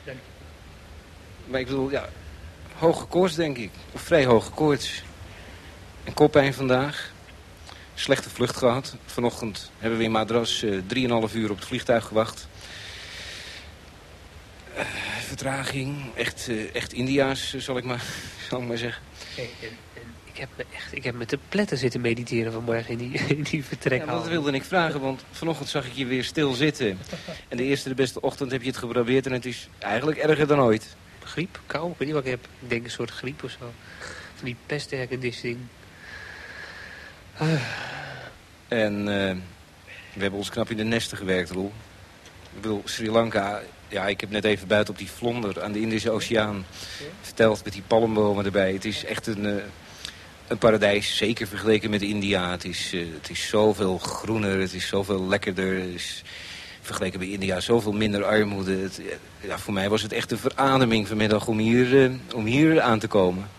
Dank Maar ik bedoel, ja, hoge koorts denk ik. Of vrij hoge koorts. En koppijn vandaag slechte vlucht gehad. Vanochtend hebben we in Madras uh, eh, 3,5 uur op het vliegtuig gewacht. Uh, vertraging, echt, uh, echt India's, zal ik maar, zal ik maar zeggen. Hey, ik, heb me echt, ik heb me te pletten zitten mediteren vanmorgen in die, in die vertrek. Ja, dat wilde ik vragen, want vanochtend zag ik je weer stil zitten. En de eerste de beste ochtend heb je het geprobeerd en het is eigenlijk erger dan ooit. Griep, kou, ik weet niet wat ik heb. Ik denk een soort griep of zo. Van die pestherkendisting. En uh, we hebben ons knap in de nesten gewerkt, Roel. Ik bedoel, Sri Lanka... Ja, ik heb net even buiten op die vlonder aan de Indische Oceaan verteld... met die palmbomen erbij. Het is echt een, uh, een paradijs, zeker vergeleken met India. Het is, uh, het is zoveel groener, het is zoveel lekkerder... Vergeleken bij India zoveel minder armoede. Het, ja, voor mij was het echt een verademing vanmiddag om hier, om hier aan te komen.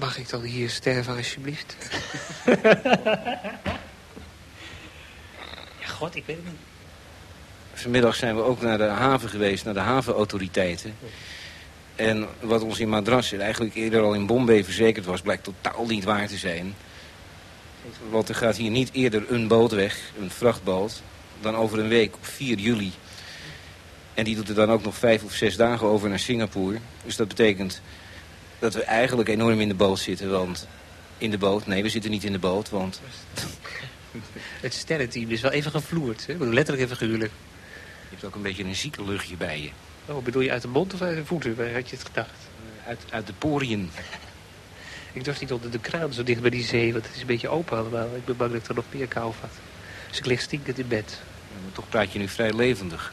Mag ik dan hier sterven, alsjeblieft? ja, god, ik weet het niet. Vanmiddag zijn we ook naar de haven geweest, naar de havenautoriteiten. En wat ons in Madras eigenlijk eerder al in Bombay verzekerd was... blijkt totaal niet waar te zijn. Want er gaat hier niet eerder een boot weg, een vrachtboot... dan over een week op 4 juli. En die doet er dan ook nog vijf of zes dagen over naar Singapore. Dus dat betekent dat we eigenlijk enorm in de boot zitten. Want in de boot, nee, we zitten niet in de boot, want... Het sterrenteam is wel even gevloerd, hè? letterlijk even figuurlijk. Je hebt ook een beetje een zieke luchtje bij je. Oh, bedoel je uit de mond of uit de voeten? Waar had je het gedacht? Uit, uit de poriën. Ik durf niet onder de kraan zo dicht bij die zee, want het is een beetje open allemaal. Ik ben bang dat ik er nog meer kou vat. Dus ik lig stinkend in bed. maar toch praat je nu vrij levendig.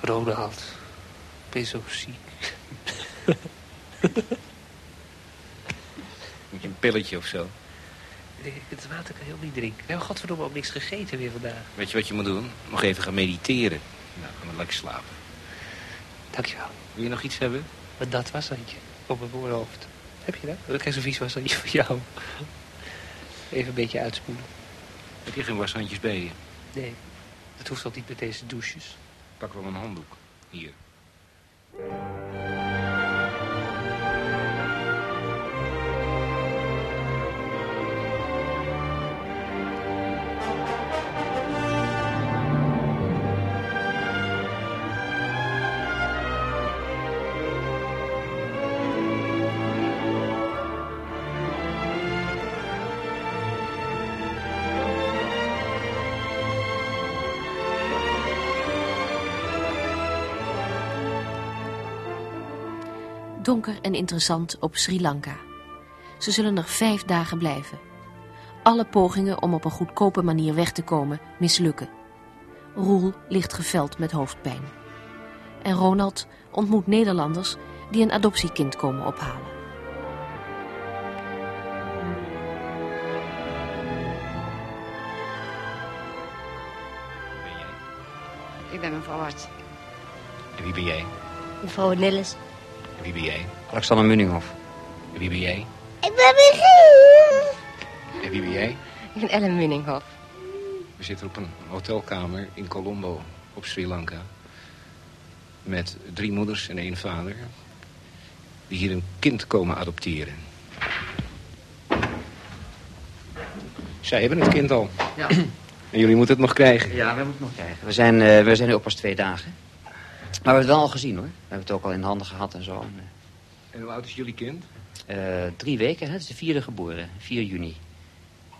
Ronald, ik ben zo ziek. Moet je een pilletje of zo? Nee, het water kan heel niet drinken. We hebben godverdomme ook niks gegeten weer vandaag. Weet je wat je moet doen? Nog even gaan mediteren. Nou, gaan we lekker slapen. Dankjewel. Wil je nog iets hebben? Wat dat washandje op mijn voorhoofd. Heb je dat? Ik krijg zo'n vies washandje voor jou. Even een beetje uitspoelen. Heb je geen washandjes bij je? Nee, dat hoeft al niet met deze douches. Pak wel een handdoek. Hier. Donker en interessant op Sri Lanka. Ze zullen er vijf dagen blijven. Alle pogingen om op een goedkope manier weg te komen mislukken. Roel ligt geveld met hoofdpijn. En Ronald ontmoet Nederlanders die een adoptiekind komen ophalen. Ik ben mevrouw Hart. En wie ben jij? Mevrouw Nilles. En wie ben jij? Alexander Munninghoff. En wie ben jij? Ik ben Michiel. En wie ben jij? Ik ben Ellen Munninghoff. We zitten op een hotelkamer in Colombo op Sri Lanka. Met drie moeders en één vader. Die hier een kind komen adopteren. Zij hebben het kind al. Ja. En jullie moeten het nog krijgen. Ja, we moeten het nog krijgen. We zijn, eh, we zijn nu ook pas twee dagen. Maar we hebben het wel al gezien, hoor. We hebben het ook al in handen gehad en zo. En, En hoe oud is jullie kind? eh, drie weken, hè? Het is de vierde geboren. 4 juni.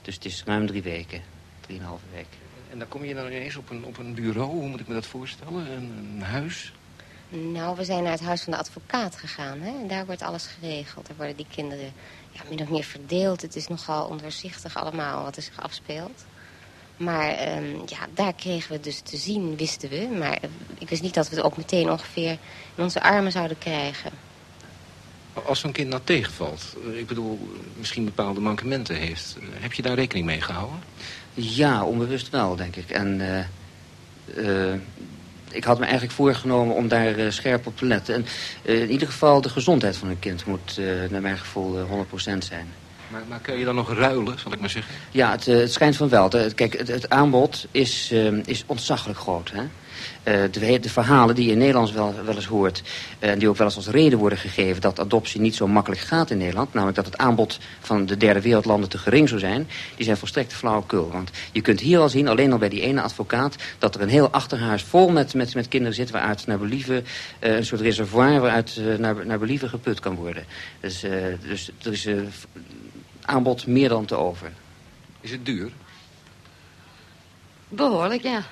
Dus het is ruim drie weken. Drieënhalve week. En dan kom je dan ineens op een, op een bureau. Hoe moet ik me dat voorstellen? Een, een huis? Nou, we zijn naar het huis van de advocaat gegaan. Hè? En daar wordt alles geregeld. Daar worden die kinderen ja, min of meer verdeeld. Het is nogal ondoorzichtig allemaal wat er zich afspeelt. Maar ehm, ja, daar kregen we dus te zien, wisten we. Maar eh, ik wist niet dat we het ook meteen ongeveer in onze armen zouden krijgen. Als zo'n kind nou tegenvalt, eh, ik bedoel, misschien bepaalde mankementen heeft. eh, Heb je daar rekening mee gehouden? Ja, onbewust wel, denk ik. En eh, eh, ik had me eigenlijk voorgenomen om daar scherp op te letten. En in ieder geval de gezondheid van een kind moet, naar mijn gevoel, eh, 100% zijn. Maar, maar kun je dan nog ruilen, zal ik maar zeggen? Ja, het, eh, het schijnt van wel. Kijk, het, aanbod is, eh, is ontzaglijk groot. Hè? Eh, de, de verhalen die je in Nederland wel, wel eens hoort... eh, en die ook wel eens als reden worden gegeven... dat adoptie niet zo makkelijk gaat in Nederland... namelijk dat het aanbod van de derde wereldlanden te gering zou zijn... die zijn volstrekt flauwekul. Want je kunt hier al zien, alleen al bij die ene advocaat... dat er een heel achterhuis vol met, met, met kinderen zit... waaruit naar believen, een soort reservoir... waaruit naar, naar believen geput kan worden. Dus, dus er is aanbod meer dan te over. Is het duur? Behoorlijk, ja.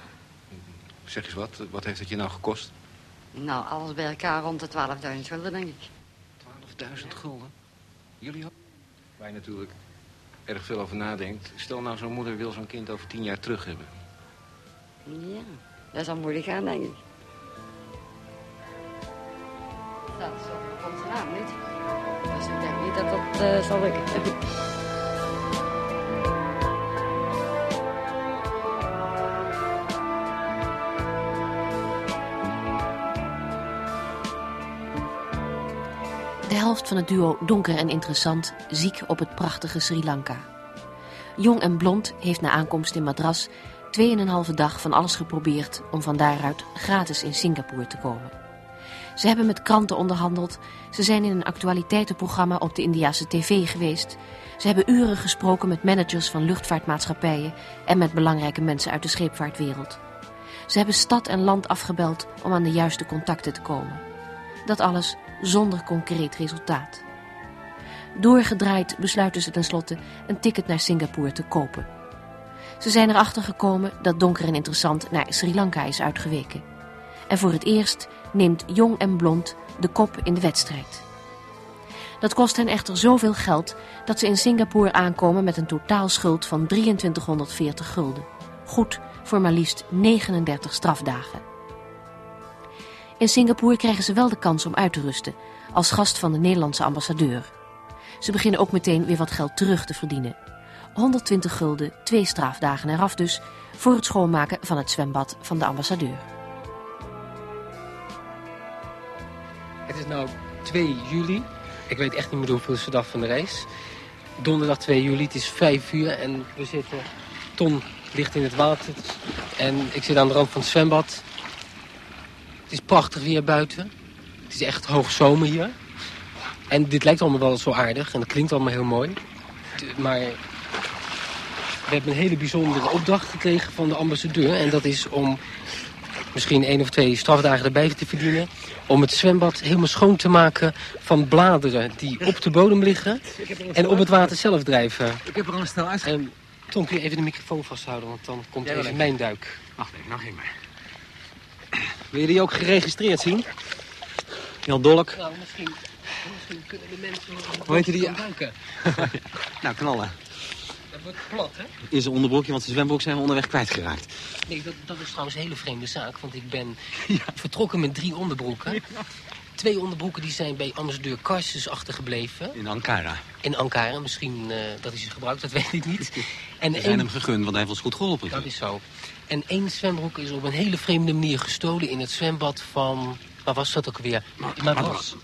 Zeg eens wat, wat heeft het je nou gekost? Nou, alles bij elkaar rond de 12.000 gulden, denk ik. 12.000 gulden? Jullie ook? Waar je natuurlijk erg veel over nadenkt. Stel nou, zo'n moeder wil zo'n kind over tien jaar terug hebben. Ja, dat zal moeilijk gaan, denk ik. Dat is op onze naam niet. Dus ik denk niet dat dat eh, zal lukken. De helft van het duo Donker en Interessant ziek op het prachtige Sri Lanka. Jong en Blond heeft na aankomst in Madras 2,5 dag van alles geprobeerd om van daaruit gratis in Singapore te komen. Ze hebben met kranten onderhandeld. Ze zijn in een actualiteitenprogramma op de Indiase tv geweest. Ze hebben uren gesproken met managers van luchtvaartmaatschappijen en met belangrijke mensen uit de scheepvaartwereld. Ze hebben stad en land afgebeld om aan de juiste contacten te komen. Dat alles zonder concreet resultaat. Doorgedraaid besluiten ze tenslotte een ticket naar Singapore te kopen. Ze zijn erachter gekomen dat donker en interessant naar Sri Lanka is uitgeweken. En voor het eerst neemt Jong en Blond de kop in de wedstrijd. Dat kost hen echter zoveel geld dat ze in Singapore aankomen met een totaalschuld van 2340 gulden. Goed voor maar liefst 39 strafdagen. In Singapore krijgen ze wel de kans om uit te rusten als gast van de Nederlandse ambassadeur. Ze beginnen ook meteen weer wat geld terug te verdienen. 120 gulden, twee strafdagen eraf dus, voor het schoonmaken van het zwembad van de ambassadeur. Het is nu 2 juli. Ik weet echt niet meer hoeveelste dag van de reis. Donderdag 2 juli, het is 5 uur en we zitten... Ton ligt in het water en ik zit aan de rand van het zwembad. Het is prachtig weer buiten. Het is echt hoogzomer hier. En dit lijkt allemaal wel zo aardig en het klinkt allemaal heel mooi. Maar we hebben een hele bijzondere opdracht gekregen van de ambassadeur. En dat is om misschien één of twee strafdagen erbij te verdienen... om het zwembad helemaal schoon te maken van bladeren die op de bodem liggen... en op het water zelf drijven. Ik heb er al een snel uit. En Tom, kun je even de microfoon vasthouden, want dan komt Ja, even mijn duik. Wacht even, nou geen maar. Wil je die ook geregistreerd zien? Jan Dolk. Nou, misschien, misschien kunnen de mensen... Hoe heet die? duiken. Nou, knallen. Dat wordt plat, hè? In zijn onderbroekje, want zijn zwembroek zijn we onderweg kwijtgeraakt. Nee, dat, dat is trouwens een hele vreemde zaak. Want ik ben vertrokken met drie onderbroeken. Twee onderbroeken die zijn bij ambassadeur Karstens achtergebleven. In Ankara. In Ankara. Misschien eh, dat is gebruikt, dat weet ik niet. En We zijn één- hem gegund, want hij heeft ons goed geholpen. Dat is zo. En één zwembroek is op een hele vreemde manier gestolen in het zwembad van... Waar was dat ook weer? Madras.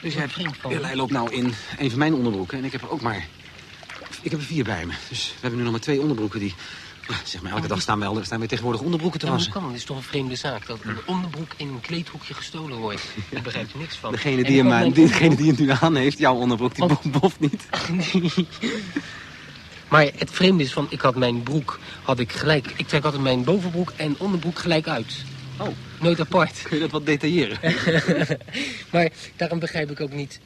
Dus jij, jij loopt nou in een van mijn onderbroeken en ik heb er ook maar... Ik heb er vier bij me. Dus we hebben nu nog maar twee onderbroeken die... Ja, zeg maar, elke dag staan we, staan we tegenwoordig onderbroeken te Ja, wassen. kan dat? Het is toch een vreemde zaak dat een onderbroek in een kleedhoekje gestolen wordt. Ik begrijp er niks van. Degene En die, hem, mijn die, degene die het nu aan heeft, jouw onderbroek, die bof- boft niet. Maar het vreemde is van, ik had mijn broek, had ik gelijk... Ik trek altijd mijn bovenbroek en onderbroek gelijk uit. Oh. Nooit apart. Kun je dat wat detailleren? maar daarom begrijp ik ook niet.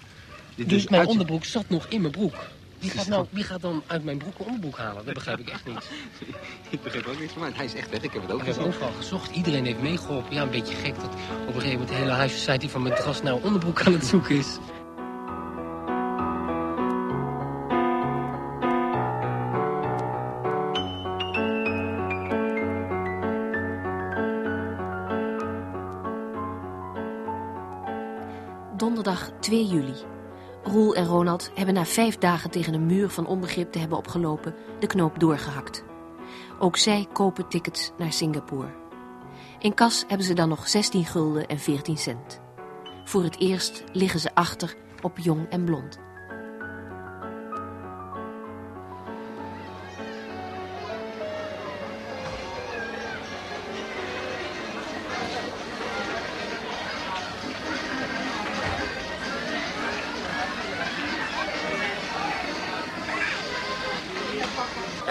Dit dus dus mijn je- onderbroek zat nog in mijn broek. Wie gaat, nou, wie gaat dan uit mijn broek een onderbroek halen? Dat begrijp ik echt niet. Ik begrijp ook niks van, maar hij is echt weg. Ik heb het ook Ik heb gezien. overal gezocht. Iedereen heeft meegeholpen. Ja, een beetje gek dat op een gegeven moment de hele High Society van Madras naar een onderbroek aan het zoeken is. Donderdag 2 juli. Roel en Ronald hebben na vijf dagen tegen een muur van onbegrip te hebben opgelopen de knoop doorgehakt. Ook zij kopen tickets naar Singapore. In kas hebben ze dan nog 16 gulden en 14 cent. Voor het eerst liggen ze achter op jong en blond.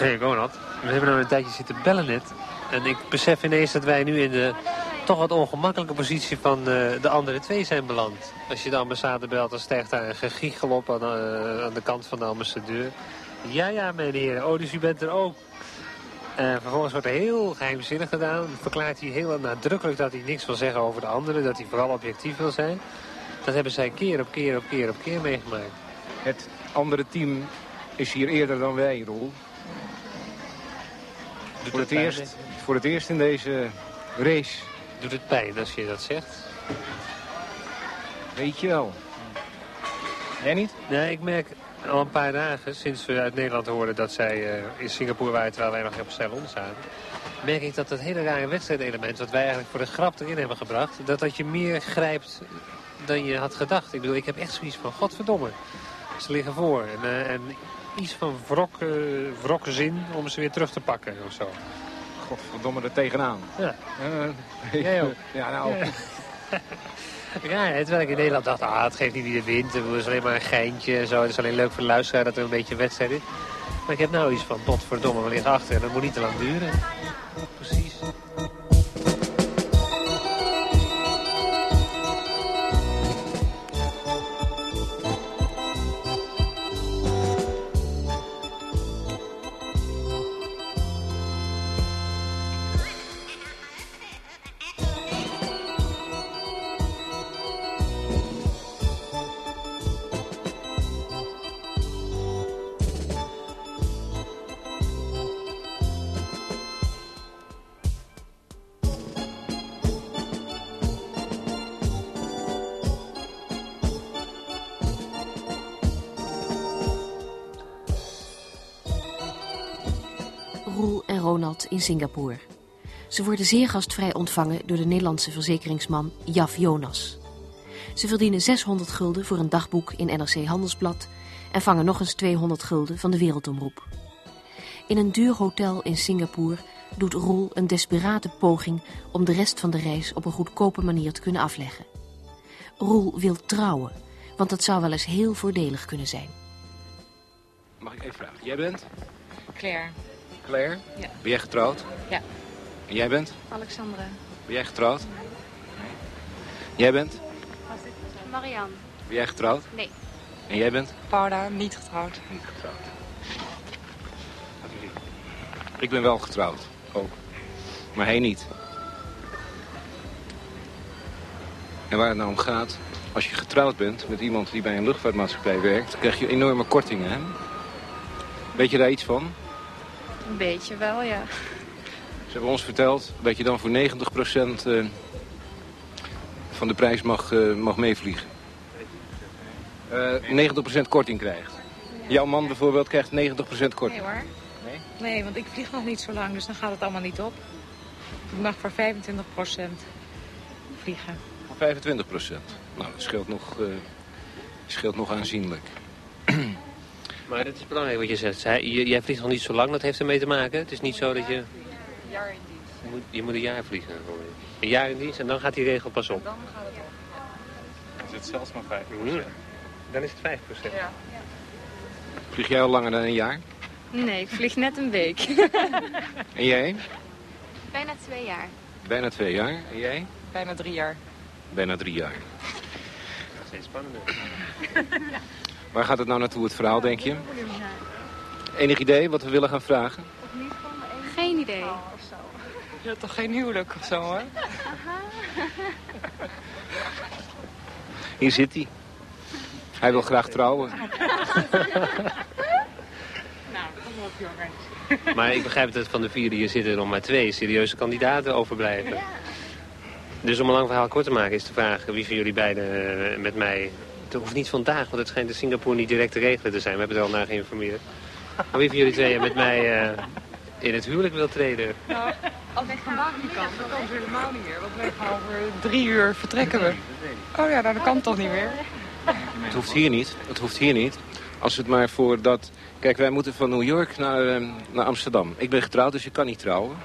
Hé hey, Ronald, we hebben nou een tijdje zitten bellen net. En ik besef ineens dat wij nu in de toch wat ongemakkelijke positie van eh, de andere twee zijn beland. Als je de ambassade belt, dan stijgt daar een gegiegel op aan, eh, aan de kant van de ambassadeur. Ja, ja, meneer. Oh, dus u bent er ook. En vervolgens wordt er heel geheimzinnig gedaan. Verklaart hij heel nadrukkelijk dat hij niks wil zeggen over de anderen. Dat hij vooral objectief wil zijn. Dat hebben zij keer op keer op keer op keer meegemaakt. Het andere team is hier eerder dan wij, Roel. Voor het, eerst, voor het eerst in deze race. Doet het pijn als je dat zegt? Weet je wel. Jij niet? Nee, ik merk al een paar dagen sinds we uit Nederland hoorden dat zij eh, in Singapore waren terwijl wij nog op Ceylon zaten. Merk ik dat dat hele rare wedstrijdelement wat wij eigenlijk voor de grap erin hebben gebracht, dat dat je meer grijpt dan je had gedacht. Ik bedoel, ik heb echt zoiets van, godverdomme, ze liggen voor. En, eh, en iets van wrok, eh, wrokzin om ze weer terug te pakken of zo. Godverdomme er tegenaan. Ja. Jij ook. Ja, nou. Ja. Ja, terwijl ik in Nederland dacht, ah, het geeft niet wie de wint. Het is alleen maar een geintje en zo. Het is alleen leuk voor de luisteraar dat er een beetje een wedstrijd is. Maar ik heb nou iets van, potverdomme, we liggen achter. Dat moet niet te lang duren. Precies. Singapore. Ze worden zeer gastvrij ontvangen door de Nederlandse verzekeringsman Jaf Jonas. Ze verdienen 600 gulden voor een dagboek in NRC Handelsblad en vangen nog eens 200 gulden van de Wereldomroep. In een duur hotel in Singapore doet Roel een desperate poging om de rest van de reis op een goedkope manier te kunnen afleggen. Roel wil trouwen, want dat zou wel eens heel voordelig kunnen zijn. Mag ik even vragen? Jij bent? Claire. Claire? Ja. Ben jij getrouwd? Ja. En jij bent? Alexandra. Ben jij getrouwd? Nee. Jij bent? Marianne. Ben jij getrouwd? Nee. En jij bent? Paula, niet getrouwd. Niet getrouwd. Ik ben wel getrouwd, ook. Maar hij niet. En waar het nou om gaat, als je getrouwd bent met iemand die bij een luchtvaartmaatschappij werkt... krijg je enorme kortingen, hè? Weet je daar iets van? Een beetje wel, ja. Ze hebben ons verteld dat je dan voor 90% eh, van de prijs mag, eh, mag meevliegen. Uh, 90% korting krijgt. Jouw man bijvoorbeeld krijgt 90% korting. Nee hoor. Nee? Nee, want ik vlieg nog niet zo lang, dus dan gaat het allemaal niet op. Ik mag voor 25% vliegen. Voor 25%? Nou, dat scheelt nog, uh, scheelt nog aanzienlijk. Maar het is belangrijk wat je zegt. jij vliegt nog niet zo lang, dat heeft ermee te maken. Het is niet zo dat je... Een jaar in dienst. Je moet, je moet een jaar vliegen. Een jaar in dienst en dan gaat die regel pas op. Dan gaat het op. Is het zelfs maar 5 mm. Dan is het 5 Ja. Vlieg jij al langer dan een jaar? Nee, ik vlieg net een week. en jij? Bijna twee jaar. Bijna twee jaar. En jij? Bijna drie jaar. Bijna drie jaar. Dat is steeds spannender. Waar gaat het nou naartoe, het verhaal, denk je? Enig idee wat we willen gaan vragen? Geen idee. Je hebt toch geen huwelijk of zo, hoor? Hier zit hij. Hij wil graag trouwen. nou, kom op, jongens. Maar ik begrijp dat van de vier die hier zitten er nog maar twee serieuze kandidaten overblijven. Dus om een lang verhaal kort te maken is de vraag wie van jullie beiden eh, met mij het hoeft niet vandaag, want het schijnt in Singapore niet direct te regelen te zijn. We hebben er al naar geïnformeerd. Maar wie van jullie tweeën met mij uh, in het huwelijk wil treden? Nou, als ik vandaag niet kan, dan kan het helemaal niet meer. Want wij gaan over drie uur vertrekken we. Oh ja, nou, dat kan toch niet meer? Het hoeft hier niet. Het hoeft hier niet. Als het maar voor dat... Kijk, wij moeten van New York naar, uh, naar Amsterdam. Ik ben getrouwd, dus ik kan niet trouwen.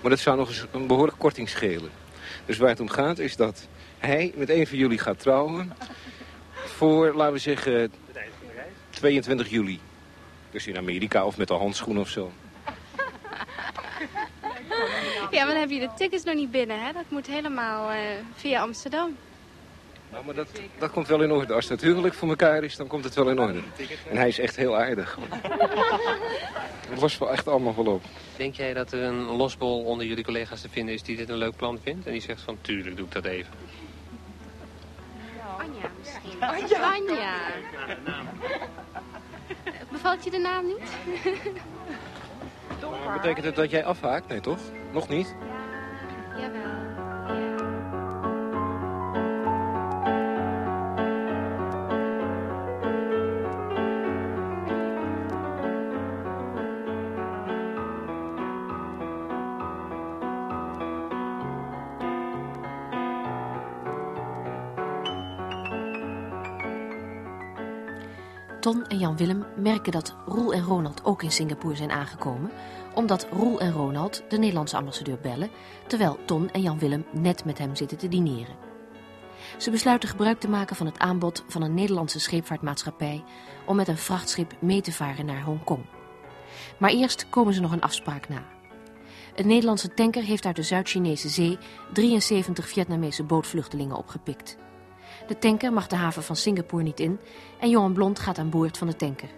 Maar dat zou nog eens een behoorlijk korting schelen. Dus waar het om gaat is dat hij met een van jullie gaat trouwen voor, laten we zeggen, 22 juli. Dus in Amerika of met de handschoen of zo. Ja, maar dan heb je de tickets nog niet binnen, hè? Dat moet helemaal uh, via Amsterdam. Nou, maar dat, dat komt wel in orde. Als het huwelijk voor elkaar is, dan komt het wel in orde. En hij is echt heel aardig. Het was wel echt allemaal wel op. Denk jij dat er een losbol onder jullie collega's te vinden is die dit een leuk plan vindt? En die zegt van, tuurlijk doe ik dat even. Anja. Bevalt je de naam niet? Maar betekent het dat jij afhaakt? Nee, toch? Nog niet? Ja, jawel. Ton en Jan-Willem merken dat Roel en Ronald ook in Singapore zijn aangekomen, omdat Roel en Ronald de Nederlandse ambassadeur bellen, terwijl Ton en Jan-Willem net met hem zitten te dineren. Ze besluiten gebruik te maken van het aanbod van een Nederlandse scheepvaartmaatschappij om met een vrachtschip mee te varen naar Hongkong. Maar eerst komen ze nog een afspraak na. Een Nederlandse tanker heeft uit de Zuid-Chinese zee 73 Vietnamese bootvluchtelingen opgepikt. De tanker mag de haven van Singapore niet in en Johan Blond gaat aan boord van de tanker.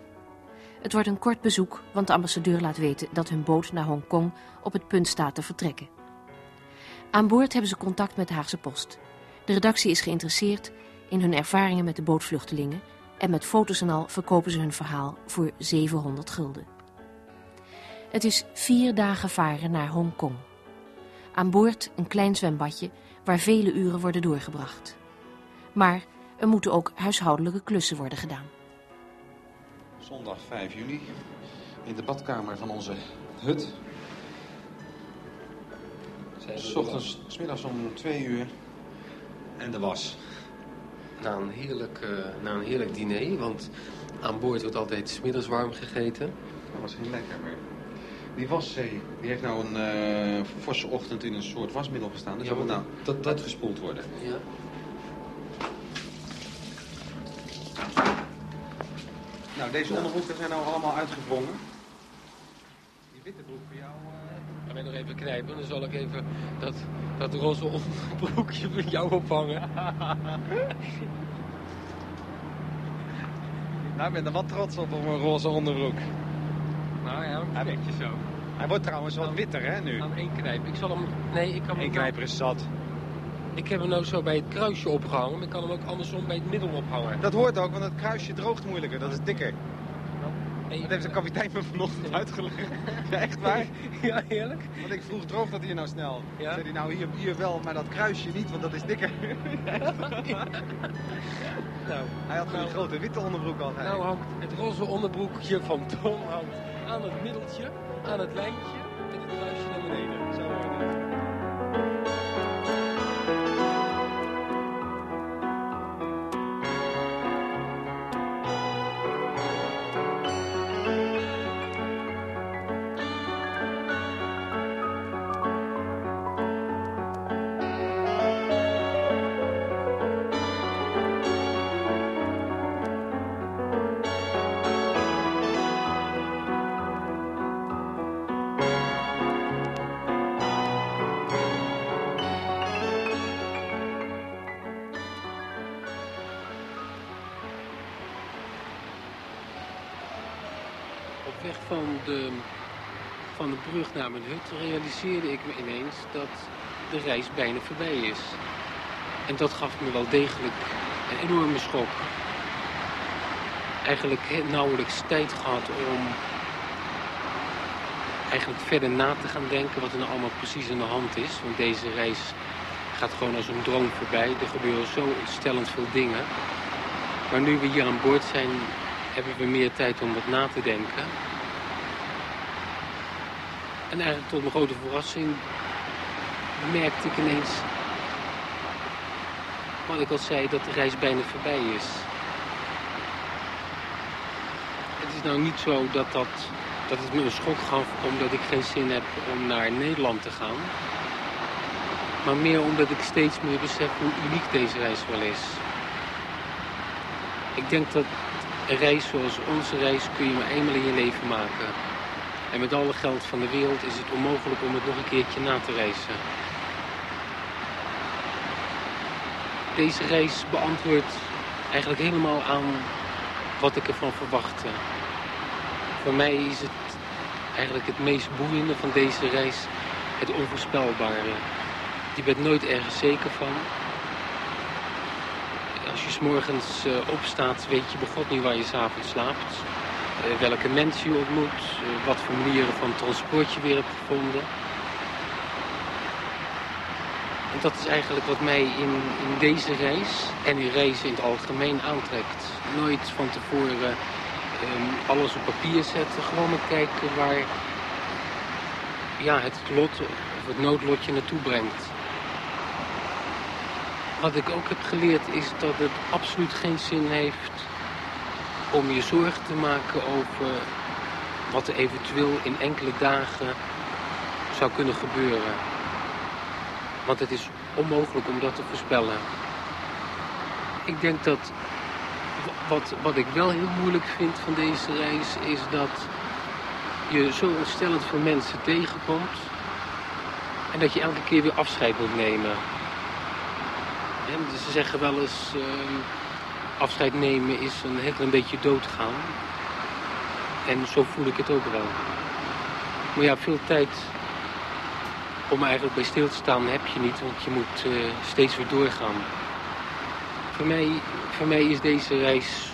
Het wordt een kort bezoek, want de ambassadeur laat weten dat hun boot naar Hongkong op het punt staat te vertrekken. Aan boord hebben ze contact met de Haagse Post. De redactie is geïnteresseerd in hun ervaringen met de bootvluchtelingen en met foto's en al verkopen ze hun verhaal voor 700 gulden. Het is vier dagen varen naar Hongkong. Aan boord een klein zwembadje waar vele uren worden doorgebracht. Maar er moeten ook huishoudelijke klussen worden gedaan. Zondag 5 juni in de badkamer van onze hut. S ochtends, s middags om 2 uur en de was. Na een, heerlijk, uh, na een heerlijk diner, want aan boord wordt altijd smiddags warm gegeten. Dat was heel lekker, maar die waszee die heeft nou een uh, forse ochtend in een soort wasmiddel gestaan. Dus ja, dat moet nou dat, dat gespoeld worden. Ja. Nou, deze onderbroeken zijn nou allemaal uitgevrongen. Die witte broek voor jou... Uh... Ga mij nog even knijpen, dan zal ik even dat, dat roze onderbroekje van jou ophangen. nou, ik ben er wat trots op op een roze onderbroek. Nou ja, een beetje zo. Hij wordt trouwens wat witter, hè, nu? Aan één knijp. Ik zal hem... Nee, ik kan hem... Eén knijper is zat. Ik heb hem nou zo bij het kruisje opgehangen, maar ik kan hem ook andersom bij het middel ophangen. Dat hoort ook, want het kruisje droogt moeilijker. Dat is dikker. Nee, dat heeft de kapitein me vanochtend uitgelegd. Ja, echt waar? Ja, eerlijk? Want ik vroeg, droogt dat hier nou snel? Ja? Zei hij, nou hier, hier wel, maar dat kruisje niet, want dat is dikker. nou, hij had nou, een grote witte onderbroek al. Nou hangt het roze onderbroekje van Tom hangt aan het middeltje, aan het lijntje en het kruisje naar beneden. Mijn hut realiseerde ik me ineens dat de reis bijna voorbij is. En dat gaf me wel degelijk een enorme schok. Eigenlijk nauwelijks tijd gehad om eigenlijk verder na te gaan denken wat er nou allemaal precies aan de hand is. Want deze reis gaat gewoon als een droom voorbij. Er gebeuren zo ontstellend veel dingen. Maar nu we hier aan boord zijn, hebben we meer tijd om wat na te denken. En eigenlijk tot mijn grote verrassing merkte ik ineens, wat ik al zei, dat de reis bijna voorbij is. Het is nou niet zo dat, dat, dat het me een schok gaf omdat ik geen zin heb om naar Nederland te gaan. Maar meer omdat ik steeds meer besef hoe uniek deze reis wel is. Ik denk dat een reis zoals onze reis kun je maar eenmaal in je leven maken. En met alle geld van de wereld is het onmogelijk om het nog een keertje na te reizen. Deze reis beantwoordt eigenlijk helemaal aan wat ik ervan verwachtte. Voor mij is het eigenlijk het meest boeiende van deze reis het onvoorspelbare. Je bent nooit ergens zeker van. Als je s'morgens uh, opstaat, weet je begot niet waar je s'avonds slaapt. Uh, welke mensen je ontmoet, uh, wat voor manieren van transport je weer hebt gevonden. En dat is eigenlijk wat mij in, in deze reis en in reizen in het algemeen aantrekt. Nooit van tevoren um, alles op papier zetten, gewoon maar kijken waar ja, het lot of het noodlotje naartoe brengt. Wat ik ook heb geleerd is dat het absoluut geen zin heeft om je zorgen te maken over wat er eventueel in enkele dagen zou kunnen gebeuren. Want het is onmogelijk om dat te voorspellen. Ik denk dat wat, wat ik wel heel moeilijk vind van deze reis is dat je zo ontstellend veel mensen tegenkomt en dat je elke keer weer afscheid moet nemen. En ze zeggen wel eens, ehm, afscheid nemen is een heel klein beetje doodgaan. En zo voel ik het ook wel. Maar ja, veel tijd om eigenlijk bij stil te staan heb je niet, want je moet uh, steeds weer doorgaan. Voor mij, voor mij is deze reis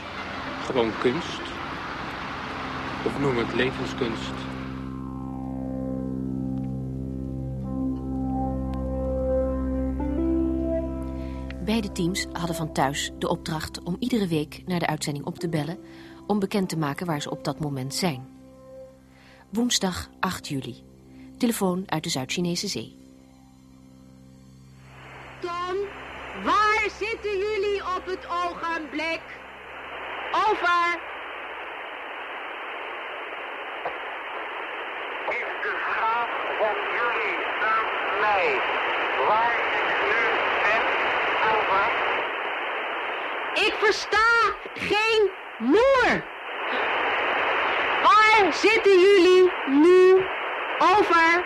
gewoon kunst. Of noem het levenskunst. Beide teams hadden van thuis de opdracht om iedere week naar de uitzending op te bellen... om bekend te maken waar ze op dat moment zijn. Woensdag 8 juli. Telefoon uit de Zuid-Chinese Zee. Tom, waar zitten jullie op het ogenblik? Over. Is de vraag van jullie aan mij. Waar ik nu? Ik versta geen moer. Waar zitten jullie nu? Over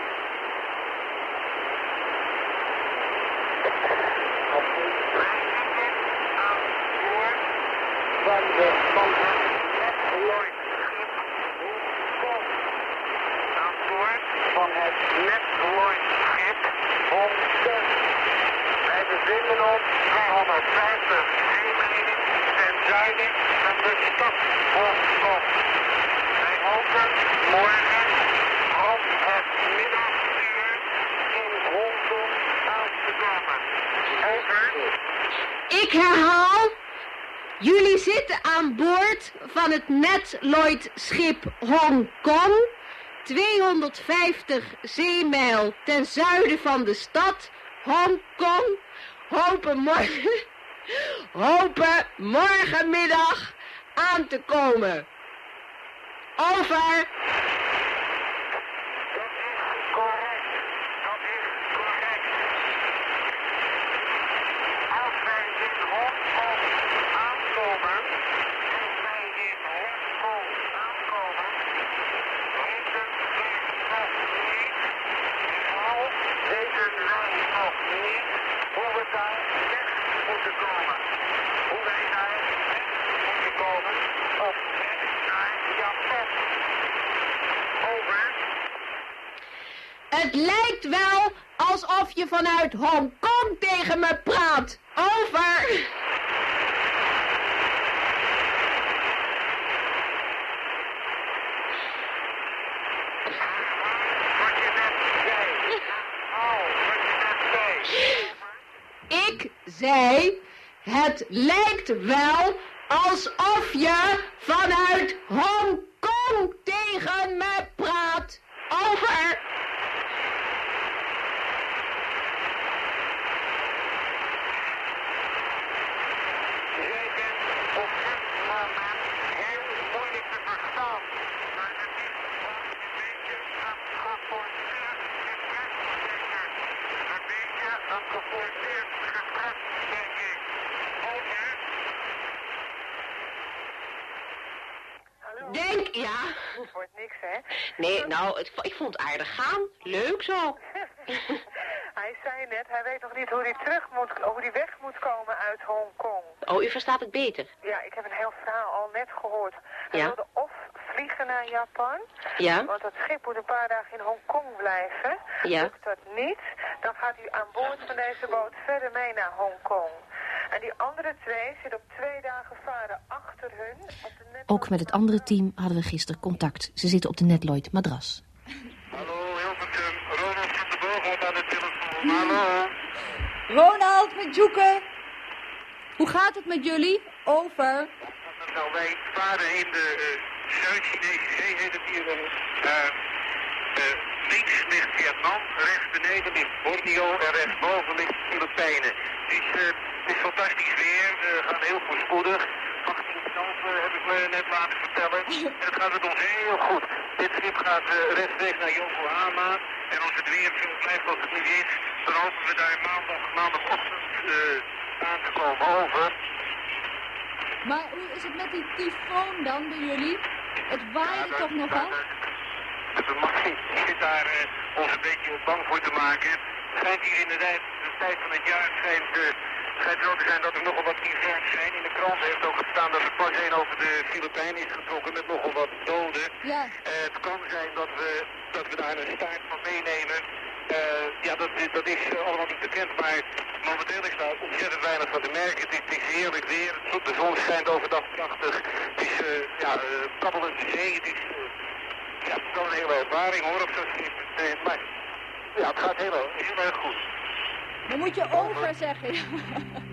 Netloid Aan boord van het Netloid schip Hongkong. Wij bevinden ons 250 zeemijlen ten zuiden van de stad Hongkong. Wij hopen morgen rond het middaguur in Hongkong aan te komen. Ik herhaal. Jullie zitten aan boord van het Netloid schip Hongkong. 250 zeemijl ten zuiden van de stad Hongkong. Hopen morgen, hopen morgenmiddag aan te komen. Over. Als wij in Hongkong aankomen, als wij in Hongkong aankomen, weten wij nog niet, nou weten wij nog niet hoe we daar weg moeten komen. Hoe wij daar weg moeten komen op weg naar Japan. Over. Het lijkt wel alsof vanuit Hongkong tegen me praat. Over. Ik zei, het lijkt wel alsof je vanuit Hongkong tegen me praat. Over. Jij bent op dit moment heel moeilijk te verstaan. Maar het is een beetje een geforceerd gesprek, zeker. Een beetje een geforceerd gesprek, denk ik. Over. Ja. Wordt niks, hè? Nee, nou, het, ik vond het aardig gaan. Leuk zo. Hij zei net, hij weet nog niet hoe hij terug moet, hoe hij weg moet komen uit Hongkong. Oh, u verstaat het beter. Ja, ik heb een heel verhaal al net gehoord. Hij Ja. wilde of vliegen naar Japan, Ja. want dat schip moet een paar dagen in Hongkong blijven. Ja. Lukt dat niet, dan gaat hij aan boord van deze boot verder mee naar Hongkong. En die andere twee zitten op twee dagen varen achter hun. Op de net... Ook met het andere team hadden we gisteren contact. Ze zitten op de Netloid madras. Hallo. Ronald met Joeken. Hoe gaat het met jullie? Over. Nou, wij varen in de eh, Zuid-Chinese zee, heet het hier. eh eh, links ligt Vietnam, rechts beneden ligt Borneo en rechtsboven ligt Filipijnen. Is, eh, het is fantastisch weer, we gaan heel voorspoedig. 18 knopen heb ik me net laten vertellen. En het gaat met ons heel goed. Dit schip gaat eh, rechtstreeks naar Yokohama. En als het weer zo blijft als het nu is, dan hopen we daar maandag, maandagochtend eh, aan te komen over. Maar hoe is het met die tyfoon dan bij jullie? Het waaide toch nogal? De man zit daar uh, ons een beetje bang voor te maken. Het schijnt hier in de tijd, de tijd van het jaar schijnt, uh, schijnt zo te zijn dat er nogal wat events zijn. In de krant heeft ook gestaan dat er pas één over de Filipijnen is getrokken met nogal wat doden. Ja. Uh, het kan zijn dat we, dat we daar een staart van meenemen. Uh, ja, dat, dat is allemaal niet bekend, maar momenteel is daar ontzettend weinig van te merken. Het is, het is heerlijk weer, de zon schijnt overdag prachtig. Het is ja, kabbelende zee, het is, ja, het wel een hele ervaring hoor, op zo'n schip. maar ja, het gaat heel, heel erg goed. Dan moet je over zeggen.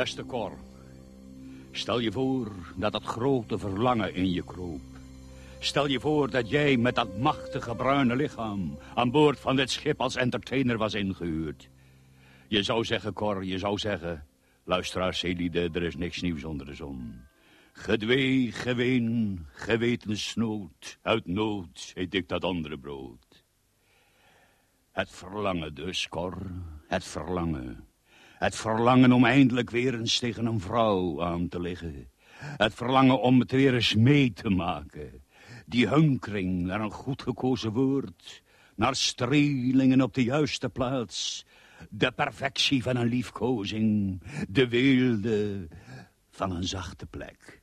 Beste Cor, stel je voor dat dat grote verlangen in je kroop. Stel je voor dat jij met dat machtige bruine lichaam aan boord van dit schip als entertainer was ingehuurd. Je zou zeggen, Cor, je zou zeggen, luisteraar Celide, er is niks nieuws onder de zon. Gedwee, geween, gewetensnood, uit nood eet ik dat andere brood. Het verlangen dus, Cor, het verlangen. Het verlangen om eindelijk weer eens tegen een vrouw aan te liggen. Het verlangen om het weer eens mee te maken. Die hunkering naar een goed gekozen woord. Naar strelingen op de juiste plaats. De perfectie van een liefkozing. De weelde van een zachte plek.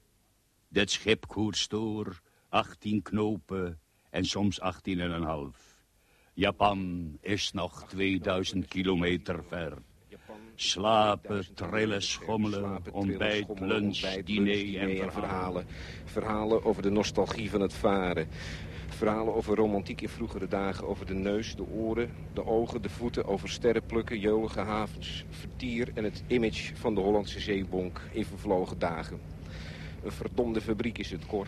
Dit schip koerst door, 18 knopen en soms 18 en een half. Japan is nog 2000 kilometer ver. Slapen, trillen, schommelen, ontbijt, lunch, diner en verhalen. Verhalen over de nostalgie van het varen. Verhalen over romantiek in vroegere dagen, over de neus, de oren, de ogen, de voeten, over sterrenplukken, jolige havens, vertier en het image van de Hollandse zeebonk in vervlogen dagen. Een verdomde fabriek is het, Cor.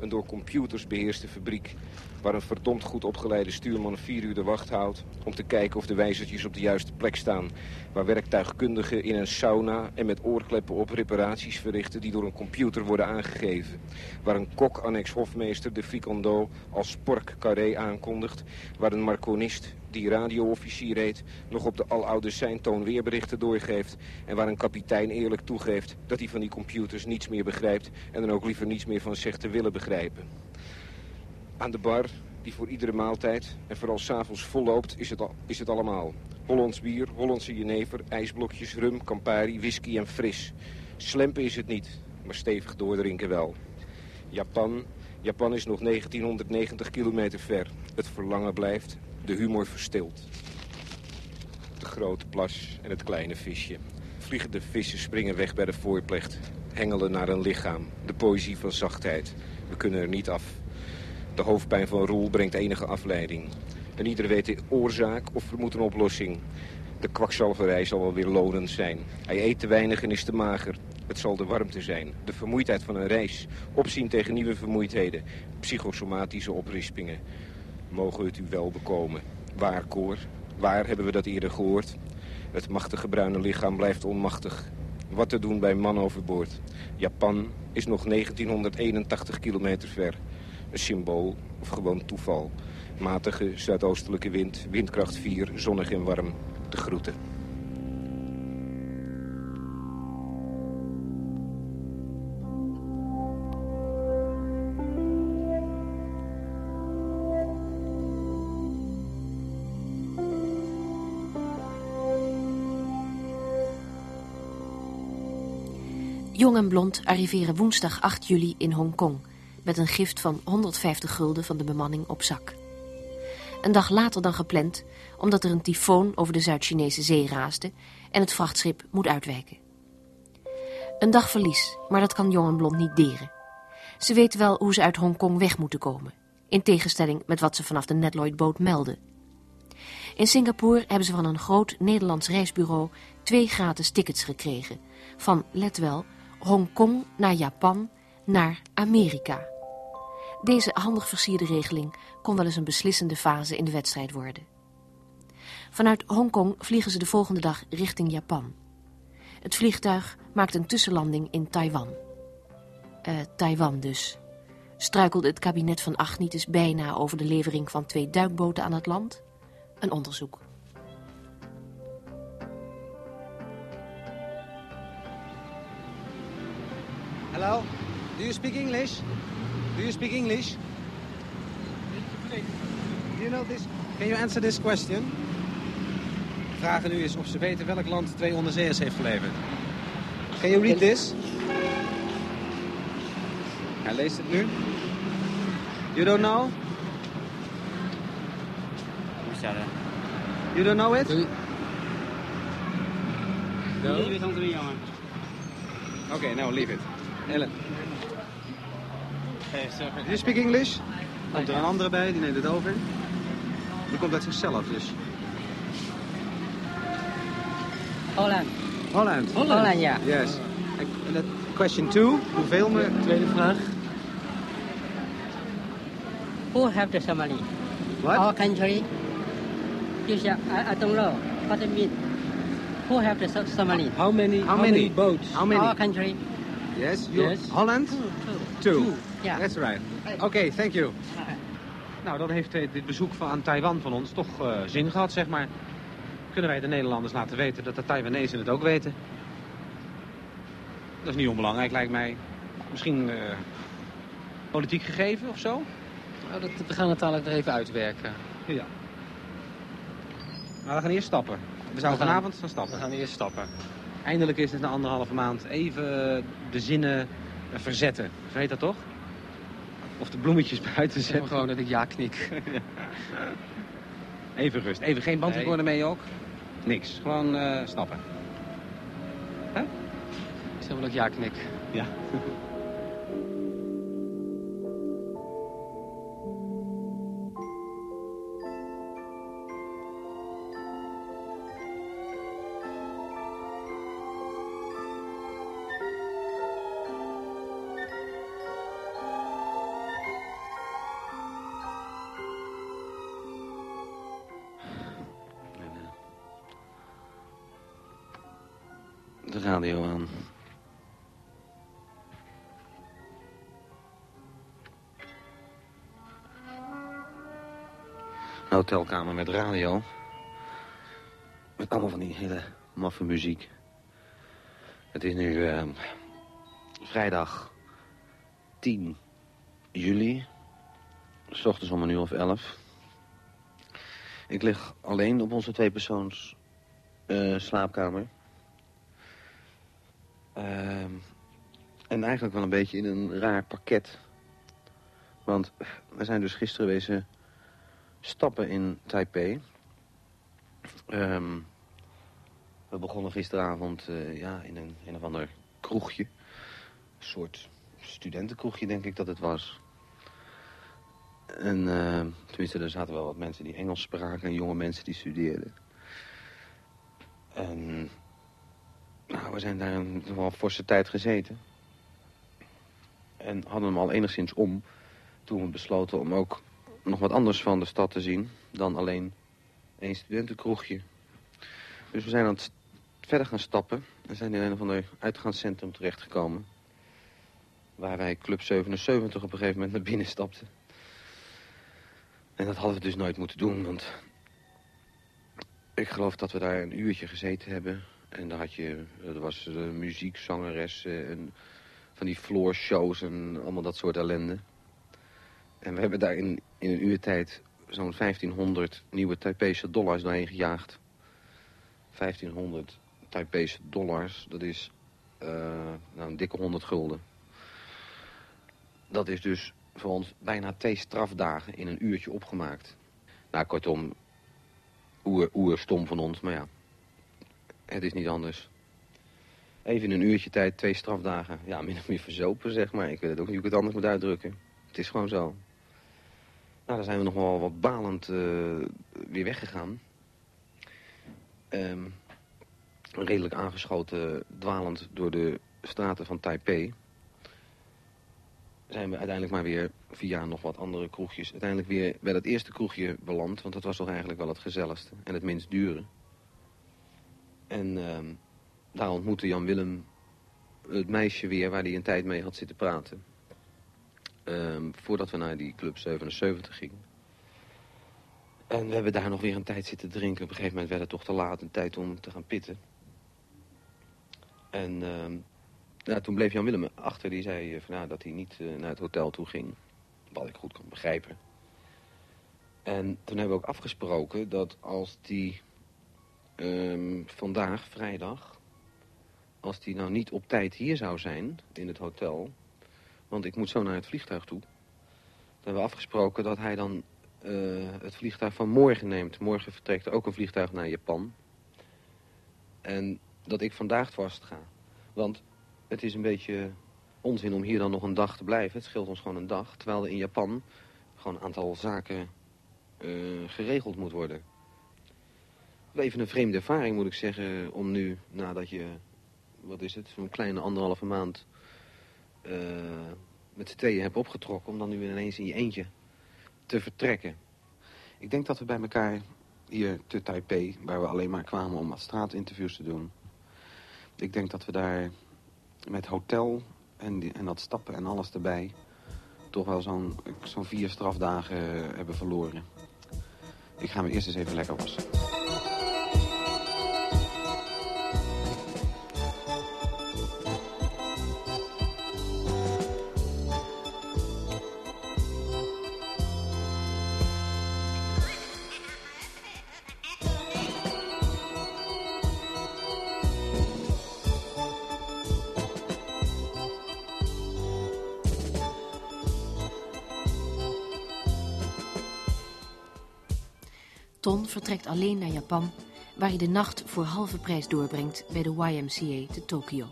Een door computers beheerste fabriek waar een verdomd goed opgeleide stuurman vier uur de wacht houdt... om te kijken of de wijzertjes op de juiste plek staan. Waar werktuigkundigen in een sauna en met oorkleppen op reparaties verrichten... die door een computer worden aangegeven. Waar een kok, annex hofmeester, de frikando als pork carré aankondigt. Waar een marconist, die radioofficier heet... nog op de aloude seintoon weerberichten doorgeeft. En waar een kapitein eerlijk toegeeft dat hij van die computers niets meer begrijpt... en dan ook liever niets meer van zegt te willen begrijpen. Aan de bar, die voor iedere maaltijd en vooral s'avonds volloopt, is het, is het allemaal. Hollands bier, Hollandse jenever, ijsblokjes, rum, Campari, whisky en fris. Slempen is het niet, maar stevig doordrinken wel. Japan, Japan is nog 1990 kilometer ver. Het verlangen blijft, de humor verstilt. De grote plas en het kleine visje. Vliegende vissen springen weg bij de voorplecht. Hengelen naar een lichaam. De poëzie van zachtheid. We kunnen er niet af. De hoofdpijn van Roel brengt enige afleiding. En ieder weet de oorzaak of vermoedt een oplossing. De kwakzalverij zal wel weer lonend zijn. Hij eet te weinig en is te mager. Het zal de warmte zijn, de vermoeidheid van een reis. Opzien tegen nieuwe vermoeidheden. Psychosomatische oprispingen. Mogen het u wel bekomen. Waar, Koor? Waar hebben we dat eerder gehoord? Het machtige bruine lichaam blijft onmachtig. Wat te doen bij man overboord? Japan is nog 1981 kilometer ver. Symbool of gewoon toeval. Matige zuidoostelijke wind, windkracht 4, zonnig en warm. De groeten. Jong en Blond arriveren woensdag 8 juli in Hongkong... met een gift van 150 gulden van de bemanning op zak. Een dag later dan gepland, omdat er een tyfoon over de Zuid-Chinese zee raasde... en het vrachtschip moet uitwijken. Een dag verlies, maar dat kan Jong en Blond niet deren. Ze weten wel hoe ze uit Hongkong weg moeten komen... in tegenstelling met wat ze vanaf de Netloid-boot melden... In Singapore hebben ze van een groot Nederlands reisbureau twee gratis tickets gekregen. Van, let wel, Hongkong naar Japan naar Amerika. Deze handig versierde regeling kon wel eens een beslissende fase in de wedstrijd worden. Vanuit Hongkong vliegen ze de volgende dag richting Japan. Het vliegtuig maakt een tussenlanding in Taiwan. Eh, Taiwan dus. Struikelde het kabinet van eens bijna over de levering van twee duikboten aan het land? Een onderzoek. Hello? Do you speak English? Do you speak English? Do you know this? Can you answer this question? De vraag nu is of ze weten welk land twee onderzeeërs heeft geleverd. Can you read this? Hij leest het nu. You don't know? You don't know it? No. Okay, now leave it. Ellen. Do you speak English? Komt er een andere bij, die neemt het over. Die komt uit zichzelf, dus. Holland. Holland. Holland, ja. Yes. En dat- question two, hoeveel me? Tweede vraag. Who have the Somali? What? Our country. Yes, yeah, I, I don't know what it means. Who have the So- Somali? How many, how many boats? How many? Our country. Yes, you, Yes. Holland? Two. Ja. That's right. Oké, thank you. Nou, dan heeft dit bezoek van, aan Taiwan van ons toch eh, zin gehad, zeg maar. Kunnen wij de Nederlanders laten weten dat de Taiwanese het ook weten? Dat is niet onbelangrijk, lijkt mij. Misschien eh, politiek gegeven of zo? Nou, dat, we gaan het dadelijk nog even uitwerken. Ja. Maar we gaan eerst stappen. We zouden We gaan- vanavond gaan stappen. We gaan eerst stappen. Eindelijk is het na anderhalve maand even de zinnen verzetten. Zo heet dat toch? Of de bloemetjes buiten zetten. Gewoon dat ik ja knik. Even rust. Even geen bandrecorder mee ook? Niks. Gewoon eh, stappen. Zeg maar dat ik ja knik. Ja. hotelkamer met radio. Met allemaal van die hele maffe muziek. Het is nu eh, vrijdag 10 juli. S ochtends om een uur of elf. Ik lig alleen op onze tweepersoons uh, slaapkamer. Uh, en eigenlijk wel een beetje in een raar pakket. Want we zijn dus gisteren wezen stappen in Taipei. Um, we begonnen gisteravond uh, ja, in een, een of ander kroegje. Een soort studentenkroegje, denk ik dat het was. En uh, tenminste, er zaten wel wat mensen die Engels spraken en jonge mensen die studeerden. En nou, we zijn daar een wel forse tijd gezeten. En hadden hem al enigszins om toen we besloten om ook nog wat anders van de stad te zien dan alleen één studentenkroegje. Dus we zijn aan het verder gaan stappen. We zijn in een of ander uitgaanscentrum terechtgekomen. Waar wij Club 77 op een gegeven moment naar binnen stapten. En dat hadden we dus nooit moeten doen, want... Ik geloof dat we daar een uurtje gezeten hebben. En daar had je, er was de muziek, zangeres, en van die floor shows en allemaal dat soort ellende. En we hebben daar in, in een uur tijd zo'n 1500 nieuwe Taipese dollars doorheen gejaagd. 1500 Taipese dollars, dat is uh, nou, een dikke 100 gulden. Dat is dus voor ons bijna twee strafdagen in een uurtje opgemaakt. Nou, kortom, oer, oer stom van ons, maar ja, het is niet anders. Even in een uurtje tijd, twee strafdagen. Ja, min of meer verzopen, zeg maar. Ik weet het ook niet hoe ik het anders moet uitdrukken. Het is gewoon zo. Nou, dan zijn we nog wel wat balend uh, weer weggegaan. Um, redelijk aangeschoten, dwalend door de straten van Taipei. Zijn we uiteindelijk maar weer via nog wat andere kroegjes... uiteindelijk weer bij dat eerste kroegje beland. Want dat was toch eigenlijk wel het gezelligste en het minst dure. En uh, daar ontmoette Jan Willem het meisje weer waar hij een tijd mee had zitten praten. Uh, voordat we naar die Club 77 gingen. En we hebben daar nog weer een tijd zitten drinken. Op een gegeven moment werd het toch te laat, een tijd om te gaan pitten. En ja, toen bleef Jan Willem achter. Die zei van, nou, dat hij niet uh, naar het hotel toe ging. Wat ik goed kan begrijpen. En toen hebben we ook afgesproken dat als die um, vandaag, vrijdag... als die nou niet op tijd hier zou zijn in het hotel... want ik moet zo naar het vliegtuig toe... dan hebben we afgesproken dat hij dan uh, het vliegtuig van morgen neemt. Morgen vertrekt er ook een vliegtuig naar Japan. En dat ik vandaag vast ga. Want het is een beetje onzin om hier dan nog een dag te blijven. Het scheelt ons gewoon een dag. Terwijl er in Japan gewoon een aantal zaken uh, geregeld moet worden. Even een vreemde ervaring moet ik zeggen. Om nu, nadat je, wat is het, zo'n kleine anderhalve maand uh, met z'n tweeën hebt opgetrokken. Om dan nu ineens in je eentje te vertrekken. Ik denk dat we bij elkaar hier te Taipei, waar we alleen maar kwamen om wat straatinterviews te doen. Ik denk dat we daar met hotel en, en dat stappen en alles erbij... toch wel zo'n zo'n vier strafdagen hebben verloren. Ik ga me eerst eens even lekker wassen. Vertrekt alleen naar Japan, waar hij de nacht voor halve prijs doorbrengt bij de YMCA te Tokio.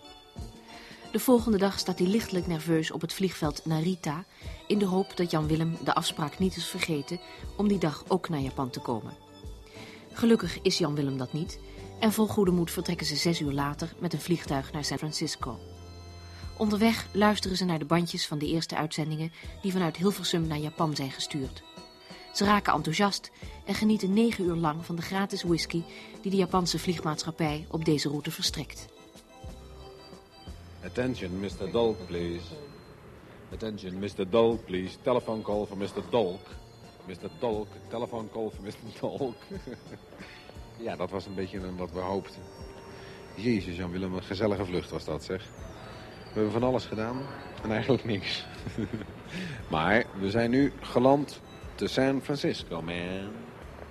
De volgende dag staat hij lichtelijk nerveus op het vliegveld Narita... in de hoop dat Jan Willem de afspraak niet is vergeten om die dag ook naar Japan te komen. Gelukkig is Jan Willem dat niet... en vol goede moed vertrekken ze zes uur later met een vliegtuig naar San Francisco. Onderweg luisteren ze naar de bandjes van de eerste uitzendingen... die vanuit Hilversum naar Japan zijn gestuurd... Ze raken enthousiast en genieten negen uur lang van de gratis whisky die de Japanse vliegmaatschappij op deze route verstrekt. Attention, Mr. Dolk, please. Attention, Mr. Dolk, please. Telephone call for Mr. Dolk. Mr. Dolk, telephone call for Mr. Dolk. ja, dat was een beetje wat we hoopten. Jezus, Jan-Willem, een gezellige vlucht was dat, zeg. We hebben van alles gedaan en eigenlijk niks. maar we zijn nu geland to San Francisco, man.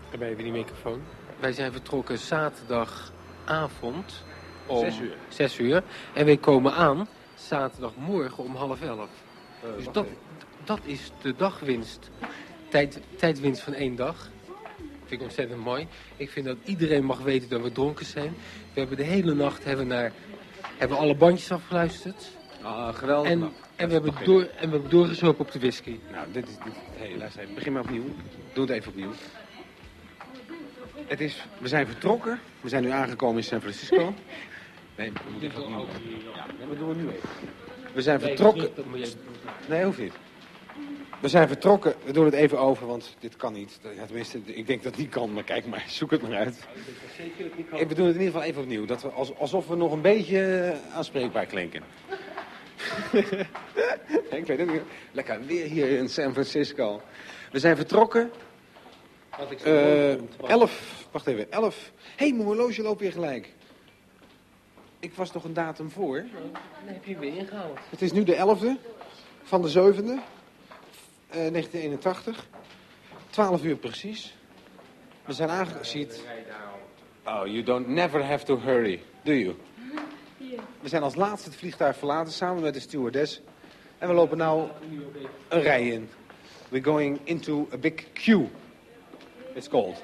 Daarbij even die microfoon. Wij zijn vertrokken zaterdagavond om Zes uur. zes uur. En wij komen aan zaterdagmorgen om half elf. dus dat, dat is de dagwinst. Tijd, tijdwinst van één dag. Vind ik ontzettend mooi. Ik vind dat iedereen mag weten dat we dronken zijn. We hebben de hele nacht hebben naar, hebben alle bandjes afgeluisterd. Ah, geweldig. En, en, we hebben door, en we hebben doorgezopen op de whisky. Nou, dit is... Dit, hey, luister even. Begin maar opnieuw. Doe het even opnieuw. Het is... We zijn vertrokken. We zijn nu aangekomen in San Francisco. Nee, we moeten even opnieuw. Ja, we doen het nu even. We zijn vertrokken... Nee, hoeft niet. We zijn vertrokken. We doen het even over, want dit kan niet. Ja, tenminste, ik denk dat het niet kan, maar kijk maar. Zoek het maar uit. Ik, we doen het in ieder geval even opnieuw. Dat we, als- alsof we nog een beetje aanspreekbaar klinken. ik weet het niet. Lekker weer hier in San Francisco. We zijn vertrokken. Eh 11, wacht even, 11. Hé, hey, mijn horloge loopt weer gelijk. Ik was nog een datum voor. Nee, heb je weer ingehaald. Het is nu de 11e van de 7e, eh 1981. 12 uur precies. We zijn aangekomen. Oh, you don't never have to hurry, do you? We zijn als laatste het vliegtuig verlaten samen met de stewardess. En we lopen nou een rij in. We're going into a big queue. It's cold.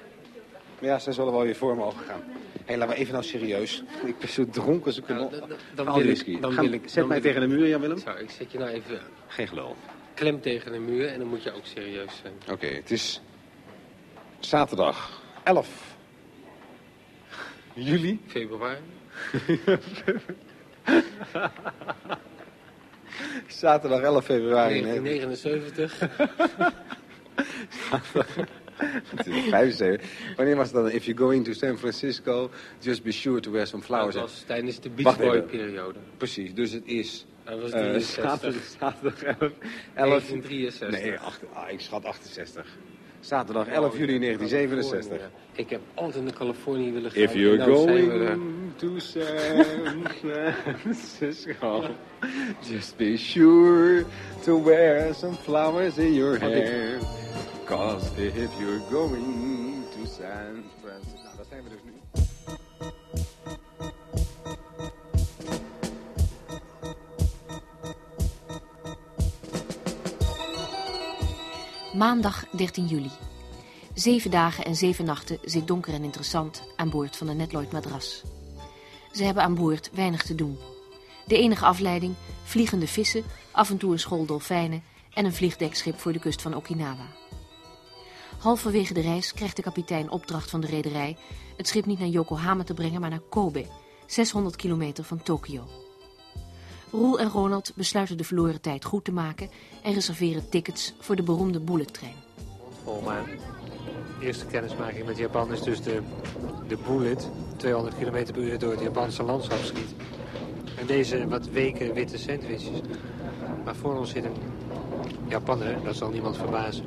Maar ja, zij zullen wel weer voor mogen gaan. Hé, hey, laten we even nou serieus. Ik ben zo dronken als ik een... Dan Al wil ik, dan wil ik, Zet dan mij tegen de muur, Jan-Willem. Zo, ik zet je nou even Geen geloof. klem tegen de muur en dan moet je ook serieus zijn. Oké, het is zaterdag 11 juli. Februari. Zaterdag 11 februari. 1979. Het is 75. Wanneer was het dan? If you're going to San Francisco, just be sure to wear some flowers. Dat was tijdens de Beach Boy periode. Precies, dus het is... Dat was 63. zaterdag, zaterdag 11, 11 1963. Nee, ah, ik schat 68. Zaterdag 11 juli 1967. Ik heb altijd naar Californië willen gaan. If you're going we to San Francisco, just be sure to wear some flowers in your hair. Cause if you're going to San Francisco... Maandag 13 juli. Zeven dagen en zeven nachten zit donker en interessant aan boord van de Netloid Madras. Ze hebben aan boord weinig te doen. De enige afleiding, vliegende vissen, af en toe een school dolfijnen en een vliegdekschip voor de kust van Okinawa. Halverwege de reis krijgt de kapitein opdracht van de rederij het schip niet naar Yokohama te brengen, maar naar Kobe, 600 kilometer van Tokio. Roel en Ronald besluiten de verloren tijd goed te maken en reserveren tickets voor de beroemde bullettrein. Vol maar. De eerste kennismaking met Japan is dus de, de Bullet. 200 km per uur door het Japanse landschap schiet. En deze wat weken witte sandwiches. Maar voor ons zit een Japanner, dat zal niemand verbazen.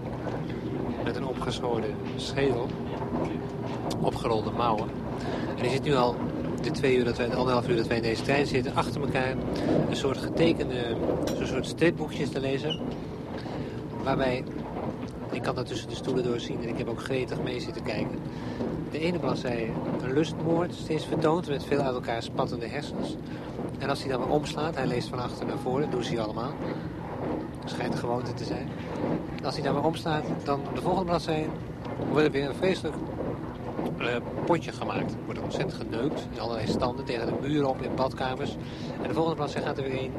Met een opgeschoren schedel. Opgerolde mouwen. En die zit nu al de twee uur dat wij, de anderhalf uur dat wij in deze trein zitten, achter elkaar een soort getekende, zo'n soort stripboekjes te lezen. Waarbij ik kan dat tussen de stoelen doorzien en ik heb ook gretig mee zitten kijken. De ene bladzijde een lustmoord steeds vertoond met veel uit elkaar spattende hersens. En als hij dan weer omslaat, hij leest van achter naar voren, doen ze hier allemaal. Schijnt een gewoonte te zijn. Als hij dan weer omslaat, dan de volgende bladzijde wordt er weer een vreselijk eh, potje gemaakt. Er wordt ontzettend geneukt in allerlei standen tegen de muren op in badkamers. En de volgende bladzijde gaat er weer een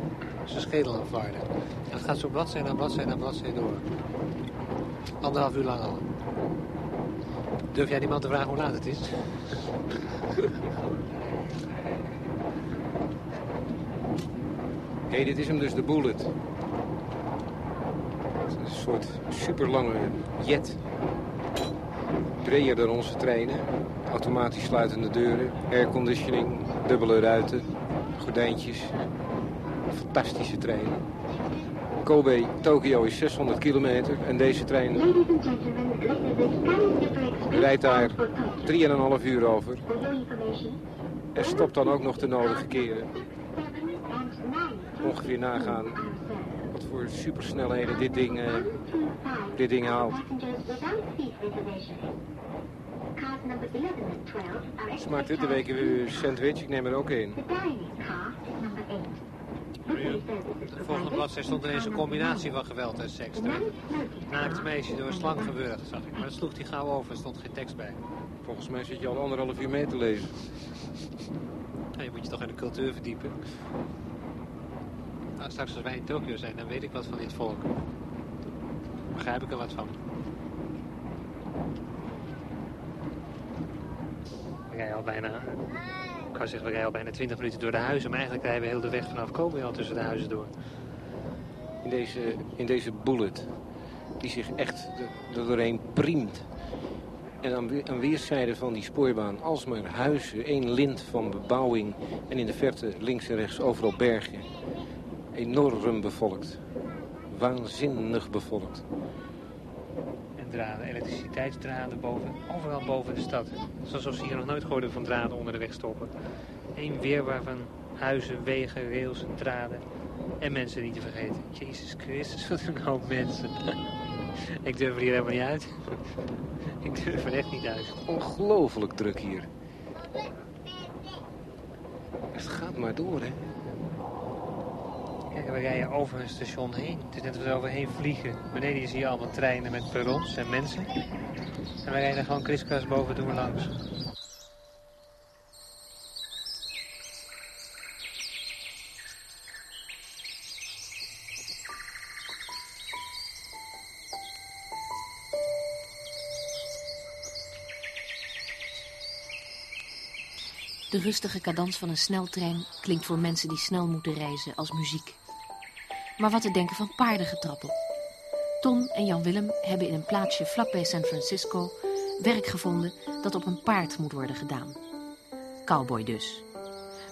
zijn schedel aan varden. En dat gaat zo bladzijde na bladzijde na bladzijde door. Anderhalf uur lang al. Durf jij die man te vragen hoe laat het is? Hé, hey, dit is hem dus, de Bullet. Een soort superlange jet. Breder dan onze treinen. Automatisch sluitende deuren. Airconditioning. Dubbele ruiten. Gordijntjes. Fantastische treinen. Kobe, Tokio is 600 kilometer. En deze trein rijdt daar 3,5 uur over. En stopt dan ook nog de nodige keren. Ongeveer nagaan wat voor supersnelheden dit ding, uh, dit ding haalt. Smaakt dit de week een sandwich? Ik neem er ook in. De volgende bladzijde stond ineens een combinatie van geweld en seks. Naakt meisje door een slang gewurgd, zag ik. Maar dat sloeg hij gauw over, er stond geen tekst bij. Volgens mij zit je al anderhalf uur mee te lezen. Ja, je moet je toch in de cultuur verdiepen. Nou, straks als wij in Tokio zijn, dan weet ik wat van dit volk. Begrijp ik er wat van. We rijden al bijna... Ik wou zeggen, we rijden al bijna 20 minuten door de huizen. Maar eigenlijk rijden we heel de weg vanaf Kobe al tussen de huizen door. In deze, in deze bullet, die zich echt er doorheen priemt. En aan weerszijden van die spoorbaan alsmaar huizen, één lint van bebouwing... en in de verte links en rechts overal bergen. Enorm bevolkt. Waanzinnig bevolkt. En draden, elektriciteitsdraden boven, overal boven de stad. Zoals ze hier nog nooit gehoord van draden onder de weg stoppen. Eén weerbaar van huizen, wegen, rails en draden. En mensen niet te vergeten. Jezus Christus, wat een hoop mensen. Ik durf er hier helemaal niet uit. Ik durf er echt niet uit. Ongelooflijk druk hier. Het gaat maar door, hè. We rijden over een station heen. Het is net als we overheen vliegen. Beneden zie je allemaal treinen met perrons en mensen. En wij rijden gewoon kriskras boven doen langs. De rustige cadans van een sneltrein klinkt voor mensen die snel moeten reizen als muziek. Maar wat te denken van paardengetrappel. Ton en Jan Willem hebben in een plaatsje vlakbij San Francisco werk gevonden dat op een paard moet worden gedaan. Cowboy dus.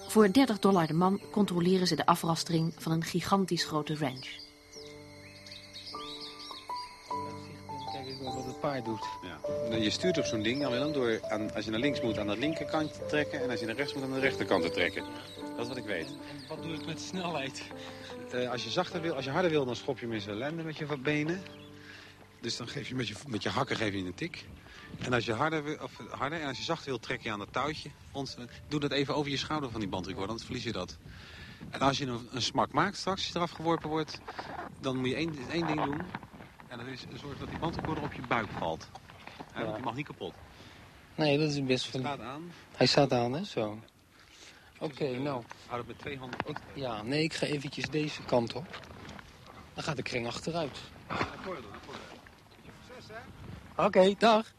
Voor 30 dollar de man controleren ze de afrastering van een gigantisch grote ranch. Kijk eens wat het paard doet. Ja. Je stuurt op zo'n ding, Jan Willem, door aan, als je naar links moet aan de linkerkant te trekken... en als je naar rechts moet aan de rechterkant te trekken. Dat is wat ik weet. Wat doe ik met snelheid? Eh, als, je zachter wil, als je harder wil, dan schop je hem in zijn ellende met je benen. Dus dan geef je met je, met je hakken geef je een tik. En als je harder, wil, of harder en als je zachter wil, trek je aan het touwtje. Ons, doe dat even over je schouder van die bandrecorder, anders verlies je dat. En als je een, een smak maakt straks, als je eraf geworpen wordt... dan moet je één, één ding doen. En dat is zorgen dat die bandrecorder op je buik valt. Ja, want die mag niet kapot. Nee, dat is best van... staat aan. Hij staat aan, hè, zo. Oké, nou. Houd het met twee handen. Ja, nee, ik ga eventjes deze kant op. Dan gaat de kring achteruit. Oké, dag.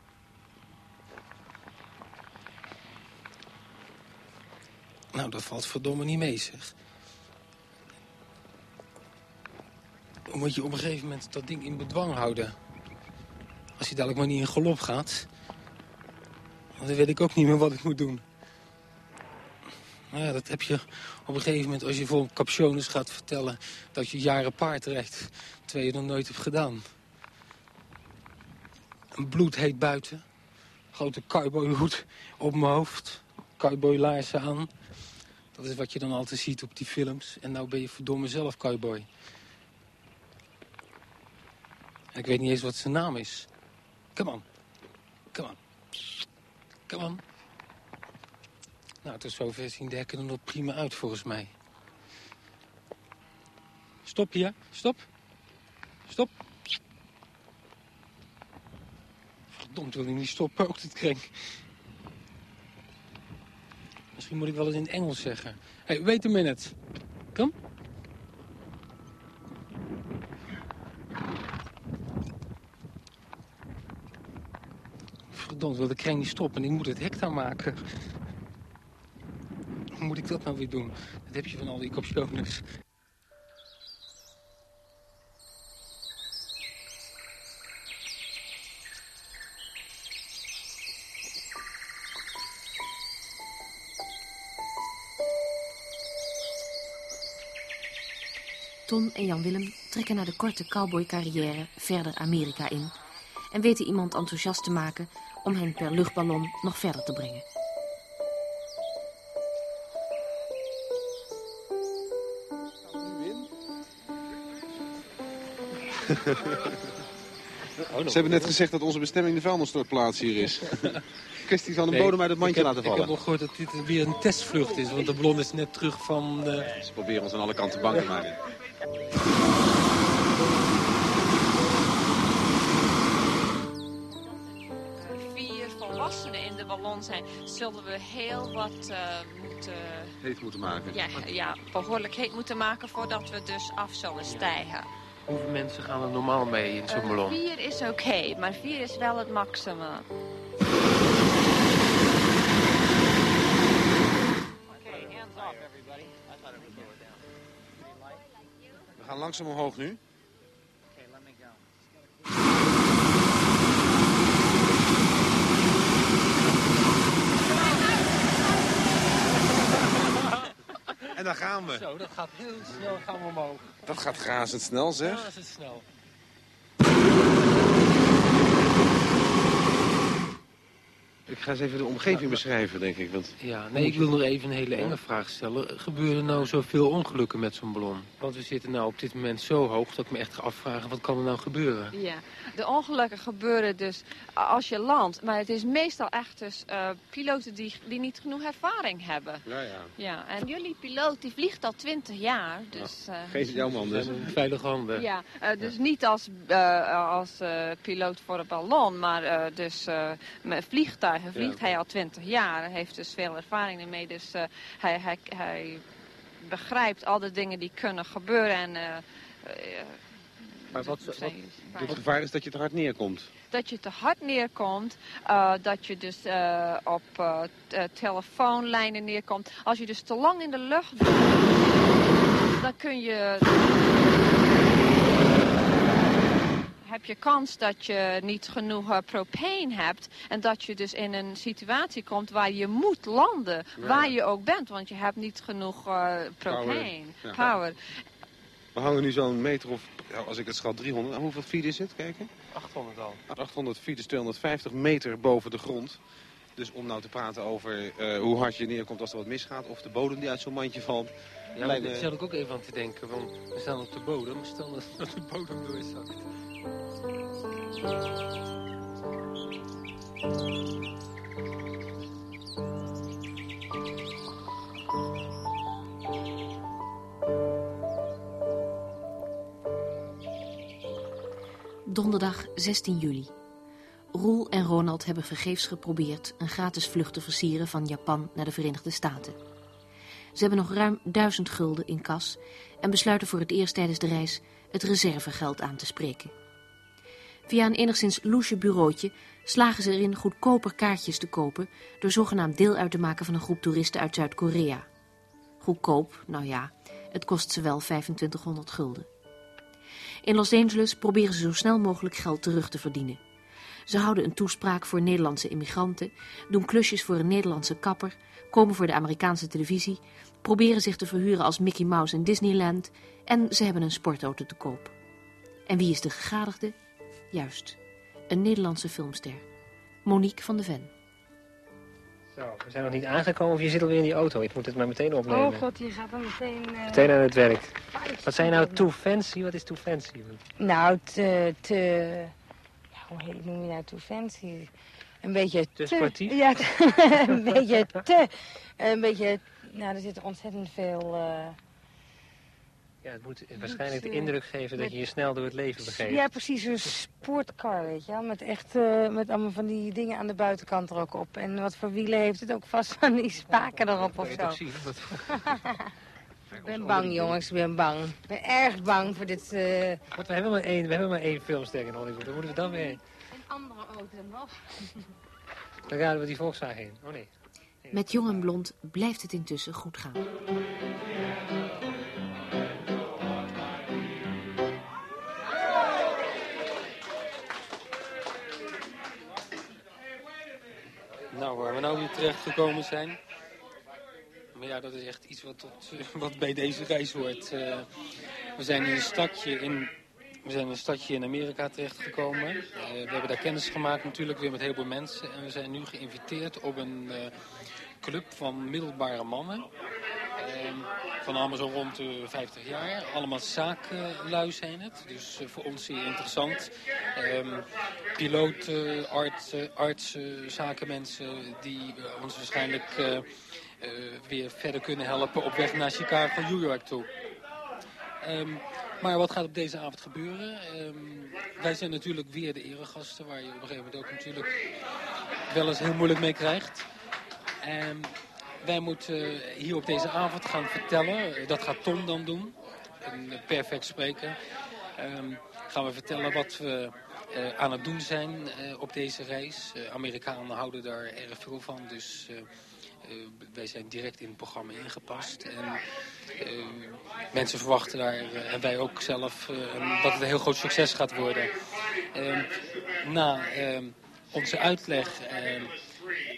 Nou, dat valt verdomme niet mee, zeg. Dan moet je op een gegeven moment dat ding in bedwang houden. Als hij dadelijk maar niet in galop gaat... dan weet ik ook niet meer wat ik moet doen. Nou ja, dat heb je op een gegeven moment als je voor captiones gaat vertellen... dat je jaren paard rijdt, terwijl je dat nooit hebt gedaan. Een bloedheet buiten. Grote cowboyhoed op mijn hoofd. Cowboylaarzen aan. Dat is wat je dan altijd ziet op die films. En nou ben je verdomme zelf cowboy. Ik weet niet eens wat zijn naam is. Come on. Come on. Come on. Nou, tot zover zien de hekken er nog prima uit, volgens mij. Stop hier. Stop. Stop. Verdomd wil hij niet stoppen, ook dit kring. Misschien moet ik wel eens in het Engels zeggen. Hey, wait a minute. Kom. Verdomd wil de kring niet stoppen. Ik moet het hek daar maken. Moet ik dat nou weer doen? Dat heb je van al die kopjoners. Ton en Jan Willem trekken na de korte cowboycarrière verder Amerika in... en weten iemand enthousiast te maken om hen per luchtballon nog verder te brengen. Ze hebben net gezegd dat onze bestemming de vuilnisstortplaats hier is. Kwestie van een Nee, bodem uit het mandje heb- laten vallen. Ik heb wel gehoord dat dit weer een testvlucht is, want de ballon is net terug van... eh, Ze proberen ons aan alle kanten bang te maken. vier volwassenen in de ballon zijn, zullen we heel wat eh, moeten, Heet moeten maken. ja, ja, behoorlijk heet moeten maken voordat we dus af zullen stijgen. Hoeveel mensen gaan er normaal mee in zo'n Eh, ballon? vier is oké, maar vier is wel het maximum. We gaan langzaam omhoog nu. En daar gaan we. Zo, dat gaat heel snel gaan we omhoog. Dat gaat razendsnel zeg. Razendsnel. Ik ga eens even de omgeving beschrijven, denk ik. Want... Ja, nee, ik wil nog even een hele enge vraag stellen. Gebeuren er nou zoveel ongelukken met zo'n ballon? Want we zitten nou op dit moment zo hoog dat ik me echt ga afvragen, wat kan er nou gebeuren? Ja, de ongelukken gebeuren dus als je landt. Maar het is meestal echt dus eh, piloten die, die niet genoeg ervaring hebben. Ja, ja. Ja, en jullie piloot die vliegt al 20 jaar. Dus, eh, Geef het jouw man dus. Veilige handen. Ja, eh, dus niet als, eh, als eh, piloot voor een ballon, maar eh, dus eh, met vliegtuigen vliegt Ja. hij al 20 jaar. Hij heeft dus veel ervaring ermee, dus eh, hij, hij, hij begrijpt al de dingen die kunnen gebeuren. En, eh, eh, Maar wat, Het gevaar is dat je te hard neerkomt. dat je te hard neerkomt, eh, dat je dus eh, op telefoonlijnen neerkomt. Als je dus te lang in de lucht bent, dan kun je... heb je kans dat je niet genoeg eh, propane hebt. En dat je dus in een situatie komt waar je moet landen. Ja. Waar je ook bent, want je hebt niet genoeg eh, propane. Ja. Power. We hangen nu zo'n meter of, als ik het schat, 300. En hoeveel feet is het? Kijken. 800 al. 800 feet is 250 meter boven de grond. Dus om nou te praten over eh, hoe hard je neerkomt als er wat misgaat... of de bodem die uit zo'n mandje valt... Ja, daar zat ik ook even aan te denken, want we staan op de bodem. Stel dat dat de bodem doorzakt. Donderdag 16 juli. Roel en Ronald hebben vergeefs geprobeerd een gratis vlucht te versieren van Japan naar de Verenigde Staten. Ze hebben nog ruim 1000 gulden in kas en besluiten voor het eerst tijdens de reis het reservegeld aan te spreken. Via een enigszins loesje bureautje slagen ze erin goedkoper kaartjes te kopen door zogenaamd deel uit te maken van een groep toeristen uit Zuid-Korea. Goedkoop, nou ja, het kost ze wel 2500 gulden. In Los Angeles proberen ze zo snel mogelijk geld terug te verdienen. Ze houden een toespraak voor Nederlandse immigranten, doen klusjes voor een Nederlandse kapper, komen voor de Amerikaanse televisie, proberen zich te verhuren als Mickey Mouse in Disneyland en ze hebben een sportauto te koop. En wie is de gegadigde? Juist, een Nederlandse filmster. Monique van de Ven. Zo, we zijn nog niet aangekomen of je zit alweer in die auto. Ik moet het maar meteen opnemen. Oh god, je gaat dan meteen... eh, Meteen aan het werk. Wat zijn nou too fancy? Wat is too fancy? Nou, te... te ja, hoe heet, noem je nou too fancy? Een beetje te... sportief? Ja, een beetje te... Een beetje... Nou, er zit ontzettend veel... eh, Ja, het moet waarschijnlijk de Luxe. indruk geven dat je je snel door het leven begeeft. ja, precies, een sportcar, weet je wel. Met echt, eh, met allemaal van die dingen aan de buitenkant er ook op. En wat voor wielen heeft het ook vast van die spaken erop of zo. zien? Ik ben bang, jongens, ik ben bang. Ik ben erg bang voor dit... eh, we hebben maar één, we hebben maar één filmster in Hollywood. Dan moeten we dan weer... Een andere auto nog. Dan raden we die Volkswagen in. Oh nee. Met jong en blond blijft het intussen goed gaan. Nou, waar we nou weer terecht gekomen zijn. Maar ja, dat is echt iets wat, tot, wat bij deze reis hoort. Eh, we zijn in een stadje in, we zijn een stadje in Amerika terechtgekomen. Eh we hebben daar kennis gemaakt natuurlijk weer met heel veel mensen. En we zijn nu geïnviteerd op een eh, club van middelbare mannen. Van allemaal zo rond de 50 jaar. Allemaal zakenlui zijn het. Dus eh, voor ons zeer interessant. Piloten, artsen, zakenmensen die eh, ons waarschijnlijk eh, weer verder kunnen helpen op weg naar Chicago, New York toe. Ehm, maar wat gaat op deze avond gebeuren? Ehm, wij zijn natuurlijk weer de eregasten, waar je op een gegeven moment ook natuurlijk wel eens heel moeilijk mee krijgt. En wij moeten hier op deze avond gaan vertellen, dat gaat Tom dan doen, een perfect spreker. Ehm, gaan we vertellen wat we eh, aan het doen zijn eh, op deze reis. Eh, Amerikanen houden daar erg veel van, dus eh, eh, wij zijn direct in het programma ingepast. En eh, mensen verwachten daar, eh, en wij ook zelf, eh, dat het een heel groot succes gaat worden. Ehm, na ehm, onze uitleg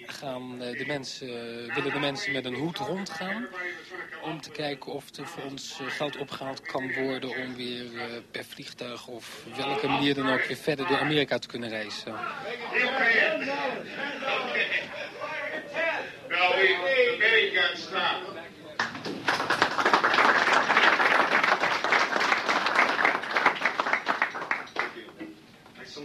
gaan eh, de mensen, willen de mensen met een hoed rondgaan. Om te kijken of er voor ons eh, geld opgehaald kan worden om weer eh, per vliegtuig of welke manier dan ook weer verder door Amerika te kunnen reizen. We.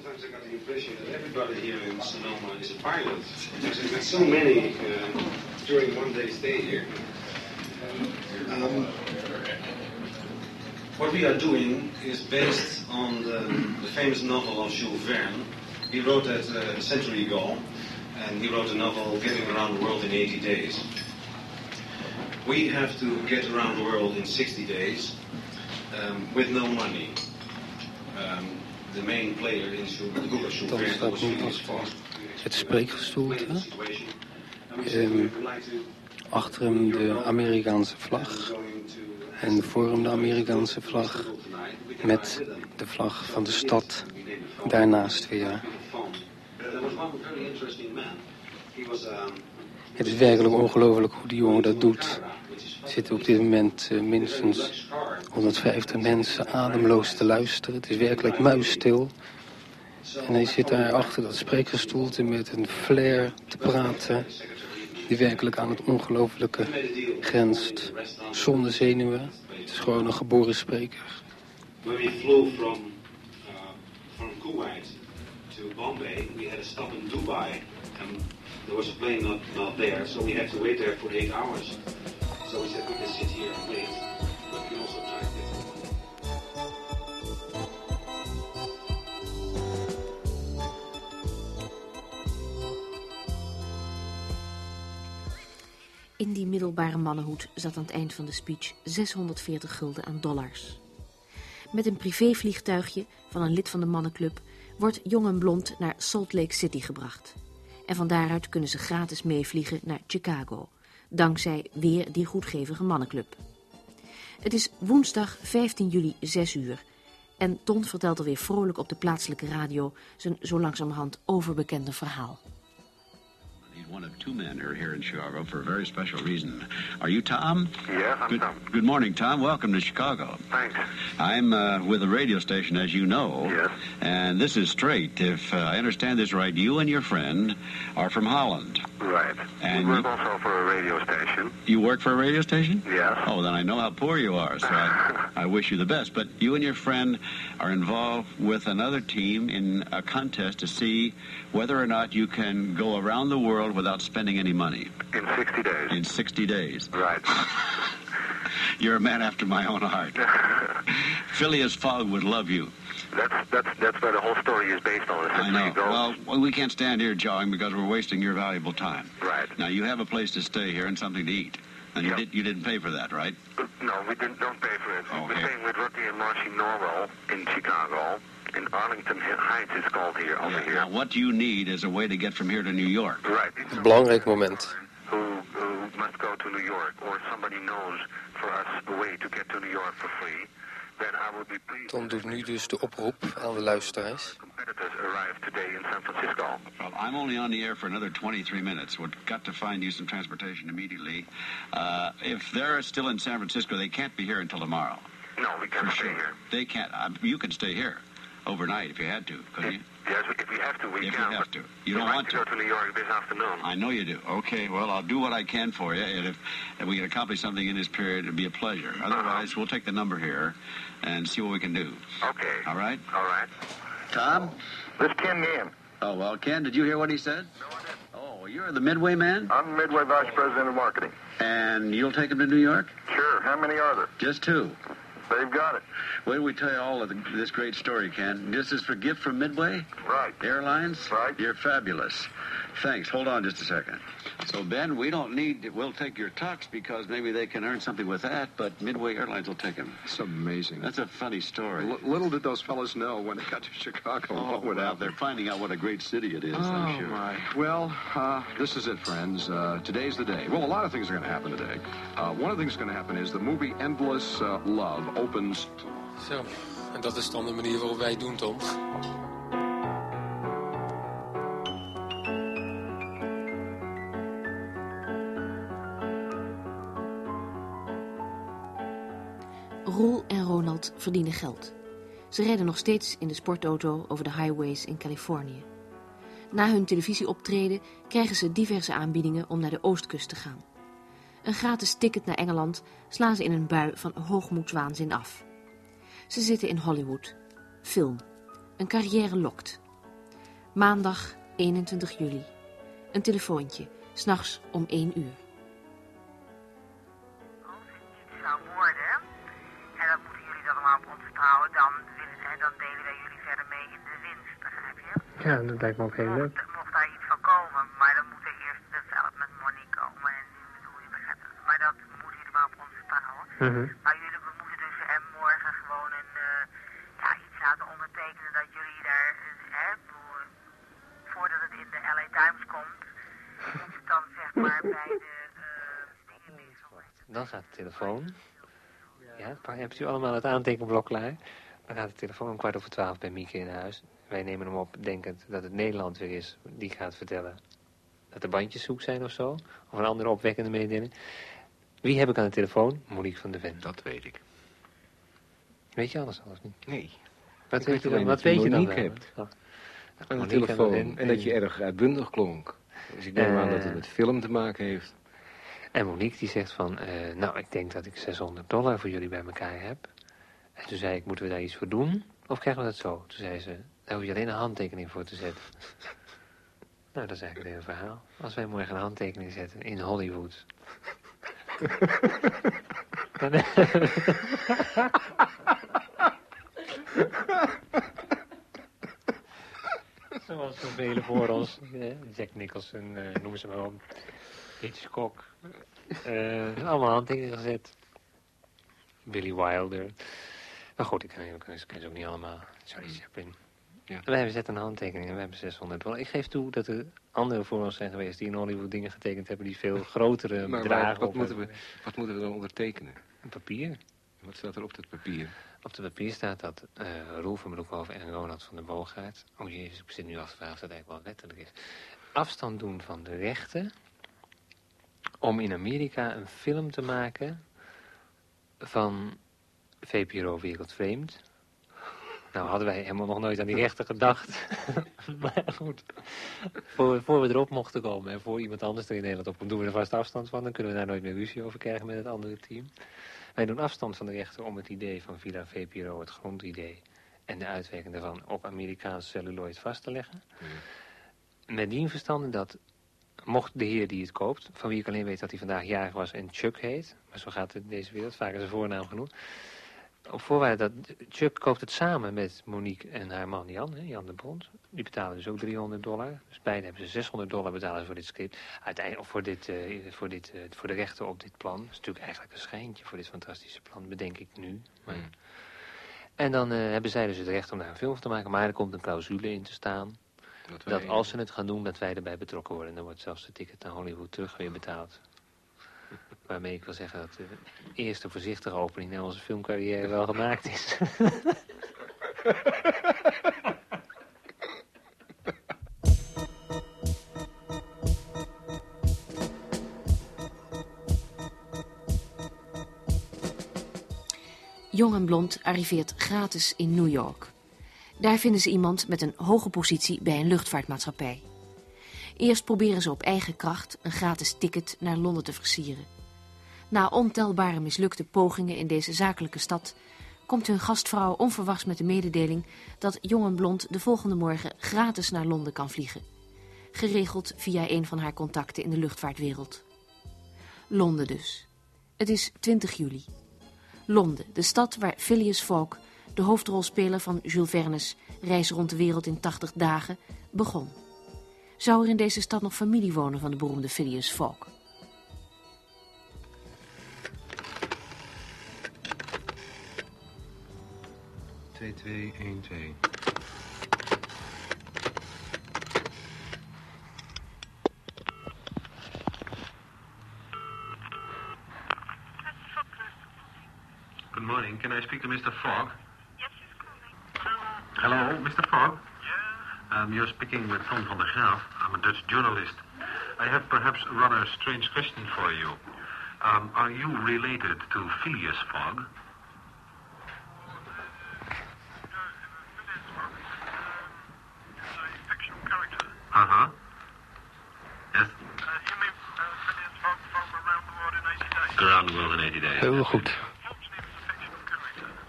Sometimes I got the impression that everybody here in Sonoma is a pilot. Because I've so many uh, during one day stay here. Um, what we are doing is based on the, the famous novel of Jules Verne. He wrote that uh, a century ago, and he wrote a novel, Getting Around the World in 80 Days. We have to get around the world in 60 days um, with no money. Um, the main player in Dan staat het spreekgestoelte. Ehm, achter hem de Amerikaanse vlag. En voor hem de Amerikaanse vlag. Met de vlag van de stad daarnaast weer. Um, Het is werkelijk ongelooflijk hoe die jongen dat doet. Zitten op dit moment eh, minstens 150 mensen ademloos te luisteren. Het is werkelijk muisstil. En hij zit daar achter dat spreekgestoelte met een flair te praten. Die werkelijk aan het ongelooflijke grenst. Zonder zenuwen. Het is gewoon een geboren spreker. we flew from uh, from Kuwait to Bombay, we had a stop in Dubai, and there was a plane not, not there, so we had to wait there for eight hours. So we said we can sit here and wait, but we also get In die middelbare mannenhoed zat aan het eind van de speech 640 gulden aan dollars. Met een privévliegtuigje van een lid van de mannenclub wordt Jong en Blond naar Salt Lake City gebracht. En van daaruit kunnen ze gratis meevliegen naar Chicago, dankzij weer die goedgevige mannenclub. Het is woensdag 15 juli 6 uur en Ton vertelt alweer vrolijk op de plaatselijke radio zijn zo langzamerhand overbekende verhaal. One of two men who are here in Chicago for a very special reason. Are you Tom? Yes, I'm good, Tom. Good morning, Tom. Welcome to Chicago. Thanks. I'm uh, with a radio station, as you know. Yes. And this is straight. If uh, I understand this right, you and your friend are from Holland. Right. And we work you- also for a radio station. You work for a radio station? Yes. Oh, then I know how poor you are, so I, I wish you the best. But you and your friend are involved with another team in a contest to see whether or not you can go around the world without spending any money. In 60 days. In 60 days. Right. You're a man after my own heart. Phileas Fogg would love you. That's that's that's where the whole story is based on. I know. Well, well, we can't stand here jawing because we're wasting your valuable time. Right. Now, you have a place to stay here and something to eat. And you, did, you didn't pay for that, right? No, we didn't, don't pay for it. We're Okay. staying with Rocky and Marcy Norwell in Chicago. In Arlington Heights is called here, over here. Now, what you need is a way to get from here to New York. Right. Belangrijk moment. Who, who must go to New York, or somebody knows for us a way to get to New York for free, then I would be pleased. Tom doet nu dus de oproep aan de luisteraars. Competitors arrive today in San Francisco. Well, I'm only on the air for another 23 minutes. We've got to find you some transportation immediately. Uh, if they're still in San Francisco, they can't be here until tomorrow. No, we can't For stay sure. here. They can't. Um, you could stay here overnight if you had to, couldn't you? Yes, if we have to, we If can. you have to. You I'd don't like want to go to New York this afternoon. I know you do. Okay, well, I'll do what I can for you, and if, if we can accomplish something in this period, it'd be a pleasure. Uh-huh. Otherwise, we'll take the number here and see what we can do. Okay. All right? All right. Tom? This Ken Gann. Oh, well, Ken, did you hear what he said? No, I didn't. Oh, you're the Midway man? I'm Midway Vice President of Marketing. And you'll take him to New York? Sure. How many are there? Just two. They've got it. Wait we tell you all of the, this great story, Ken. This is for gift from Midway? Right. Airlines? Right. You're fabulous. Thanks. Hold on just a second. So, Ben, we don't need, we'll take your tux because maybe they can earn something with that, but Midway Airlines will take them. It's amazing. That's a funny story. L- little did those fellas know when they got to Chicago Oh, what would well, happen. they're finding out what a great city it is, oh, I'm sure. my. Well, uh, this is it, friends. Uh, today's the day. Well, a lot of things are going to happen today. Uh, one of the things that's going to happen is the movie Endless uh, Love opens. Zo, en dat is dan de manier waarop wij het doen, Tom. Roel en Ronald verdienen geld. Ze rijden nog steeds in de sportauto over de highways in Californië. Na hun televisieoptreden krijgen ze diverse aanbiedingen om naar de oostkust te gaan. Een gratis ticket naar Engeland slaan ze in een bui van hoogmoedswaanzin af. Ze zitten in Hollywood. Film. Een carrière lokt. Maandag 21 juli. Een telefoontje. S'nachts om 1 uur. Ja, dat lijkt me ook heel leuk. Mocht, mocht daar iets van komen, maar dan moet er eerst development money komen en hoe je begrijpt het. Maar dat moeten jullie maar op ons vertrouwen. Mhm. Maar jullie we moeten dus en morgen gewoon een, eh, ja, iets laten ondertekenen dat jullie daar, eh, hè, bedoel, voordat het in de LA Times komt, moet het dan zeg maar bij de Dan gaat de telefoon. Ja, hebt u allemaal het aantekenblok klaar? Dan gaat de telefoon om kwart over twaalf bij Mieke in huis. Wij nemen hem op, denkend dat het Nederland weer is. Die gaat vertellen dat de bandjes zoek zijn of zo. Of een andere opwekkende mededeling. Wie heb ik aan de telefoon? Monique van de Ven. Dat weet ik. Weet je alles alles niet? Nee. Wat Ik weet je dan? Wat weet je dan? Monique hebt. Oh. Aan de Monique telefoon. En dat je erg uitbundig klonk. Dus ik neem aan dat het Eh. met film te maken heeft. En Monique die zegt van, eh, nou ik denk dat ik 600 dollar voor jullie bij elkaar heb. En toen zei ik, moeten we daar iets voor doen? Of krijgen we dat zo? Toen zei ze, daar hoef je alleen een handtekening voor te zetten. nou, dat is eigenlijk het hele verhaal. Als wij morgen een handtekening zetten in Hollywood. dan, Zoals zoveel voor ons. Jack Nicholson, eh, noem ze maar op. Hitchcock. Eh, allemaal handtekeningen gezet. Billy Wilder. Maar goed, ik ken, ik ken ze ook niet allemaal. Charlie Chaplin. Ja. Wij zetten een handtekening en we hebben 600 dollar. Ik geef toe dat er anderen voor ons zijn geweest die in Hollywood dingen getekend hebben die veel grotere Maar bedragen waar- wat, moeten we, hebben. wat moeten we dan ondertekenen? Een papier. Wat staat er op dat papier? Op het papier staat dat eh Roel van Broekhoven en Ronald van der Boogaard... Oh jezus, ik zit nu af te vragen of dat eigenlijk wel letterlijk is. Afstand doen van de rechten om in Amerika een film te maken van VPRO Wereldvreemd. Nou hadden wij helemaal nog nooit aan die rechten gedacht. maar goed, voor, voor we erop mochten komen en voor iemand anders er in Nederland op komt, doen we er vast afstand van. Dan kunnen we daar nooit meer ruzie over krijgen met het andere team. Wij doen afstand van de rechter om het idee van Villa VPRO, het grondidee, en de uitwerking daarvan op Amerikaans celluloid vast te leggen. Met dien verstande dat, mocht de heer die het koopt, van wie ik alleen weet dat hij vandaag jarig was en Chuck heet, maar zo gaat het in deze wereld, vaak is zijn voornaam genoeg, op voorwaarde dat Chuck koopt het samen met Monique en haar man Jan, hè, Jan de Bond. Die betalen dus ook 300 dollar. Dus beide hebben ze 600 dollar betalen voor dit script. Uiteindelijk, of voor, dit, eh, voor, dit, eh, voor de rechten op dit plan. Dat is natuurlijk eigenlijk een schijntje voor dit fantastische plan, bedenk ik nu. Maar... En dan eh, hebben zij dus het recht om daar een film van te maken. Maar er komt een clausule in te staan. Dat Dat, als ze het gaan doen, dat wij erbij betrokken worden. En dan wordt zelfs de ticket naar Hollywood terug weer betaald. Waarmee ik wil zeggen dat de eerste voorzichtige opening naar onze filmcarrière wel gemaakt is. Jong en Blond arriveert gratis in New York. Daar vinden ze iemand met een hoge positie bij een luchtvaartmaatschappij. Eerst proberen ze op eigen kracht een gratis ticket naar Londen te versieren. Na ontelbare mislukte pogingen in deze zakelijke stad komt hun gastvrouw onverwachts met de mededeling dat Jong en Blond de volgende morgen gratis naar Londen kan vliegen. Geregeld via een van haar contacten in de luchtvaartwereld. Londen dus. Het is 20 juli. Londen, de stad waar Phileas Fogg, de hoofdrolspeler van Jules Verne's Reis rond de wereld in 80 dagen, begon. Zou er in deze stad nog familie wonen van de beroemde Phileas Fogg? Twee, twee, één, twee. Good morning. Can I speak to Mr. Fogg? Yes, he's calling. Hello, Mr. Fogg? Yeah? Um, you're speaking with Tom van der Graaf. I'm a Dutch journalist. I have perhaps a rather strange question for you. Um, are you related to Phileas Fogg? Uh-huh. Yes. Around the world in 80 days. Heel goed.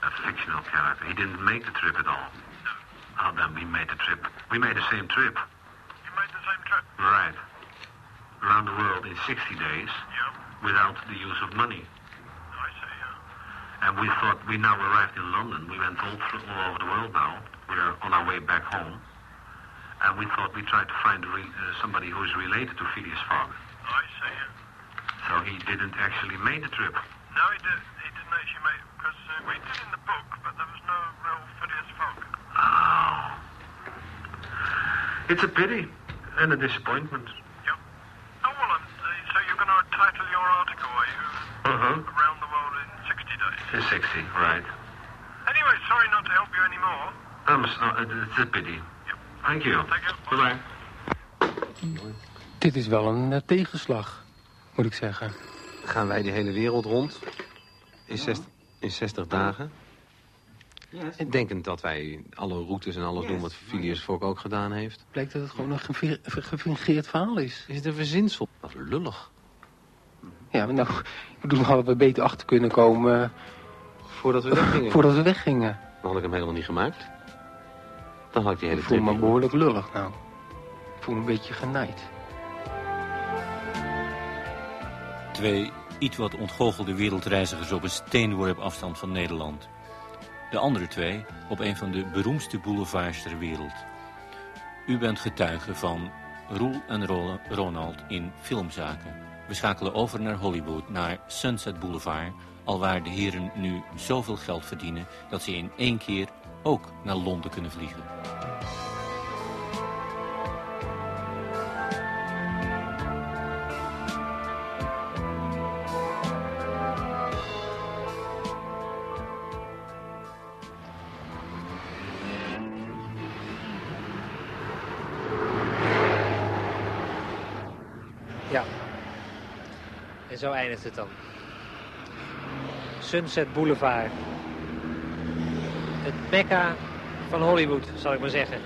A fictional character. He didn't make the trip at all. No. Oh, then we made the trip. We made the same trip. You made the same trip? Right. Around the world in 60 days. Without the use of money. I see, And we thought we now arrived in London. We went all, through, all over the world now. We're on our way back home. And we thought we'd try to find re- uh, somebody who is related to Phileas Fogg. I see. So he didn't actually make the trip. No, he did. He didn't actually make it because uh, we did in the book, but there was no real Phileas Fogg. Oh. It's a pity and a disappointment. Yep. Oh well, um, uh, so you're going to title your article, are you? Uh-huh. Around the world in 60 days. In 60, right. Anyway, sorry not to help you anymore. Um, so, uh, it's a pity. Thank you. Thank you. Bye-bye. Dit is wel een eh, tegenslag, moet ik zeggen. Gaan wij die hele wereld rond in, 60, in 60 dagen. En denkend dat wij alle routes en alles doen wat Phileas Fogg ook gedaan heeft. Blijkt dat het gewoon een gefi- gefingeerd verhaal is. Is het een verzinsel? Wat lullig. Ja, maar nou, ik bedoel, hadden we beter achter kunnen komen... eh, Voordat we weggingen. Voordat we weggingen. Dan had ik hem helemaal niet gemaakt. Dan had ik die hele Ik voel me behoorlijk lullig nou. Ik voel me een beetje genaaid. Twee iets wat ontgoochelde wereldreizigers op een steenworp afstand van Nederland. De andere twee op een van de beroemdste boulevards ter wereld. U bent getuige van Roel en Ro- Ronald in filmzaken. We schakelen over naar Hollywood, naar Sunset Boulevard... alwaar de heren nu zoveel geld verdienen... dat ze in één keer ook naar Londen kunnen vliegen. Ja. En zo eindigt het dan. Sunset Boulevard. Mekka van Hollywood, zal ik maar zeggen.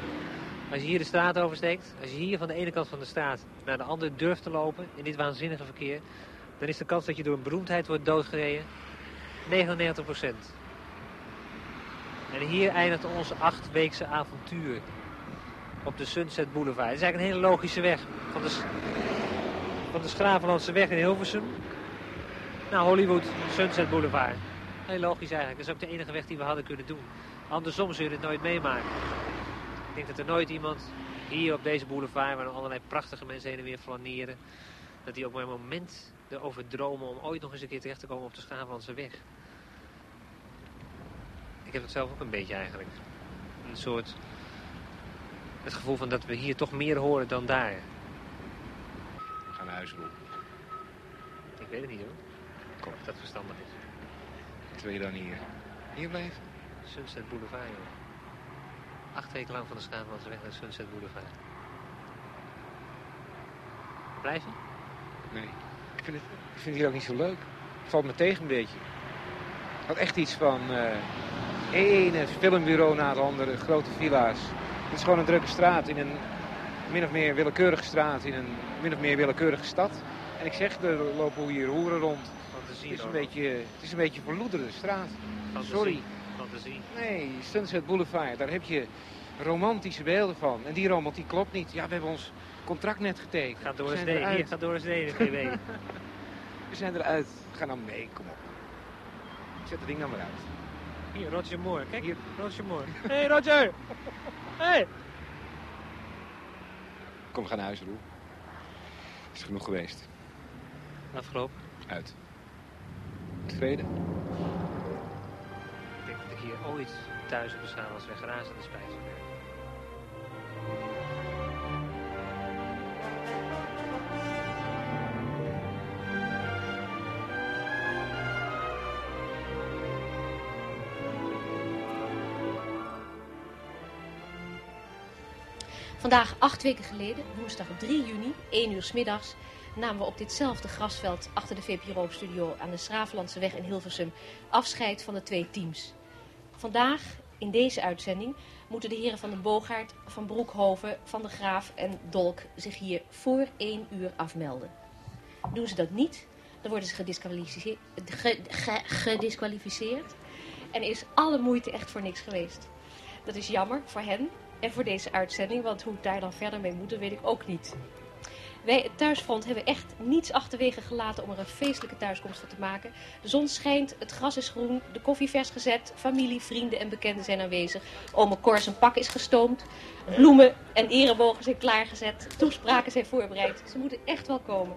Als je hier de straat oversteekt, als je hier van de ene kant van de straat naar de andere durft te lopen, in dit waanzinnige verkeer, dan is de kans dat je door een beroemdheid wordt doodgereden 99% En hier eindigt ons achtweekse avontuur op de Sunset Boulevard. Het is eigenlijk een hele logische weg van de, van de weg in Hilversum naar Hollywood, Sunset Boulevard. Heel logisch eigenlijk. Dat is ook de enige weg die we hadden kunnen doen. Andersom zul je dit nooit meemaken. Ik denk dat er nooit iemand hier op deze boulevard, waar allerlei prachtige mensen heen en weer flaneren, dat die ook maar een moment erover dromen om ooit nog eens een keer terecht te komen op de Schravenlandse weg. Ik heb het zelf ook een beetje eigenlijk. Een soort... Het gevoel van dat we hier toch meer horen dan daar. We gaan naar huis, Roel. Ik weet het niet hoor. Ik hoop dat dat verstandig is. Wat wil je dan hier? Hier blijven? Sunset Boulevard, joh. Acht weken lang van de Schravenlandse weg naar Sunset Boulevard. Blijf je? Nee. Ik vind, het, ik vind hier ook niet zo leuk. Het valt me tegen een beetje. Ik had echt iets van... eh, ene filmbureau na het andere, grote villa's. Het is gewoon een drukke straat in een min of meer willekeurige straat in een min of meer willekeurige stad. En ik zeg, er lopen hier hoeren rond. Het is een beetje, het is een beetje verloederde straat. Fantasie. Sorry. Fantasie. Nee, Sunset Boulevard, daar heb je romantische beelden van. En die romantiek klopt niet. Ja, we hebben ons contract net getekend. Ga door eens eruit. Hier, ga door eens heen, GW. We zijn eruit. Ga nou mee, kom op. Zet het ding dan maar uit. Hier, Roger Moore. Kijk, hier, Roger Moore. Hey, Roger! Hey! Kom, we gaan naar huis, Roel. Is genoeg geweest. Afgelopen. Uit. Tevreden? Ooit thuis op de Samenlandsweg geraasd aan de spijzenberg. Vandaag, acht weken geleden, woensdag 3 juni, 1 uur 's middags, namen we op ditzelfde grasveld achter de VPRO-studio aan de Schravenlandse weg in Hilversum afscheid van de twee teams. Vandaag, in deze uitzending, moeten de heren van den Boogaard, van Broekhoven, van de Graaf en Dolk zich hier voor 1 uur afmelden. Doen ze dat niet, dan worden ze gedisqualificeerd, ge- ge- gedisqualificeerd en is alle moeite echt voor niks geweest. Dat is jammer voor hen en voor deze uitzending, want hoe het daar dan verder mee moet, weet ik ook niet. Wij, het Thuisfront, hebben echt niets achterwege gelaten om er een feestelijke thuiskomst van te maken. De zon schijnt, het gras is groen, de koffie vers gezet, familie, vrienden en bekenden zijn aanwezig. Ome Cor zijn pak is gestoomd, bloemen en erebogen zijn klaargezet, toespraken zijn voorbereid. Ze moeten echt wel komen.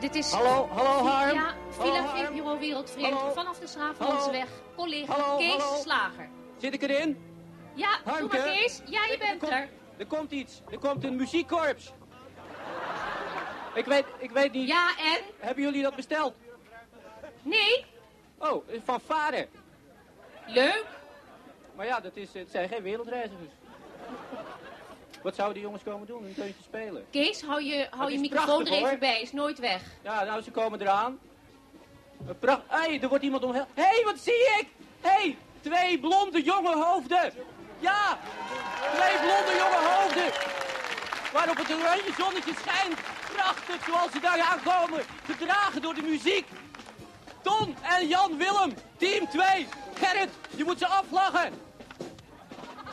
Dit is... Hallo, hallo, Harm. Ja, Villa. VPRO Wereldvreemd, vanaf de Schravenlandseweg, collega Hallo, Kees hallo. Slager. Zit ik erin? Ja, doe Harmke? maar Kees. Ja, je bent er. Er komt iets. Er komt een muziekkorps. Ik weet, ik weet niet. Ja, en? Hebben jullie dat besteld? Nee. Oh, van vader. Leuk. Maar ja, dat is, het zijn geen wereldreizigers. Wat zouden die jongens komen doen? Een deuntje spelen? Kees, hou je, hou je microfoon prachtig, er even hoor. bij. Is nooit weg. Ja, nou, ze komen eraan. Een pracht... Hé, hey, er wordt iemand omheen. Hé, hey, wat zie ik? Hé, hey, twee blonde jonge hoofden. Ja, twee blonde jonge hoofden. Waarop het oranje zonnetje schijnt. Prachtig zoals ze daar aankomen. Gedragen door de muziek. Ton en Jan Willem, team 2. Gerrit, je moet ze aflachen.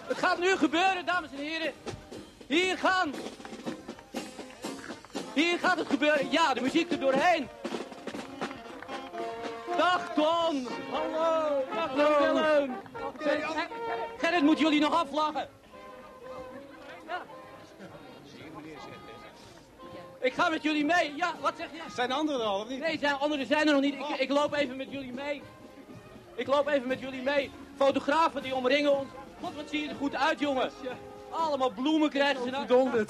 Het gaat nu gebeuren, dames en heren. Hier gaan hier gaat het gebeuren. Ja, de muziek er doorheen. Dag Ton. Hallo. Dag Jan Willem. Ger- Gerrit moet jullie nog aflachen. Ja. Ik ga met jullie mee. Ja, wat zeg je? Zijn de anderen er al, of niet? Nee, zijn, anderen zijn er nog niet. Ik, ik loop even met jullie mee. Ik loop even met jullie mee. Fotografen die omringen ons. God, wat zie je er goed uit, jongen. Allemaal bloemen krijgen ze nou.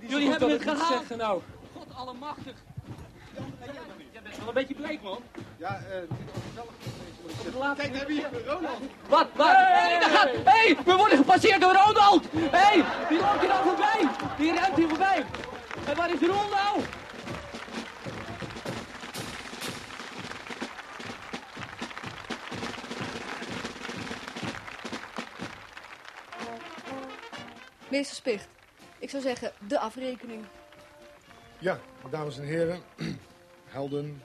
Jullie hebben het gehaald. nou. God allemachtig. Bent wel een beetje bleek, man. Ja, eh... Kijk, hebben hier Ronald. Wat? Wat? Hé, daar gaat... Hé, we worden gepasseerd door Ronald. Hé, die loopt hier al voorbij. Die rent hier voorbij. En waar is Ron nou? Meester Spicht, ik zou zeggen de afrekening. Ja, dames en heren, helden.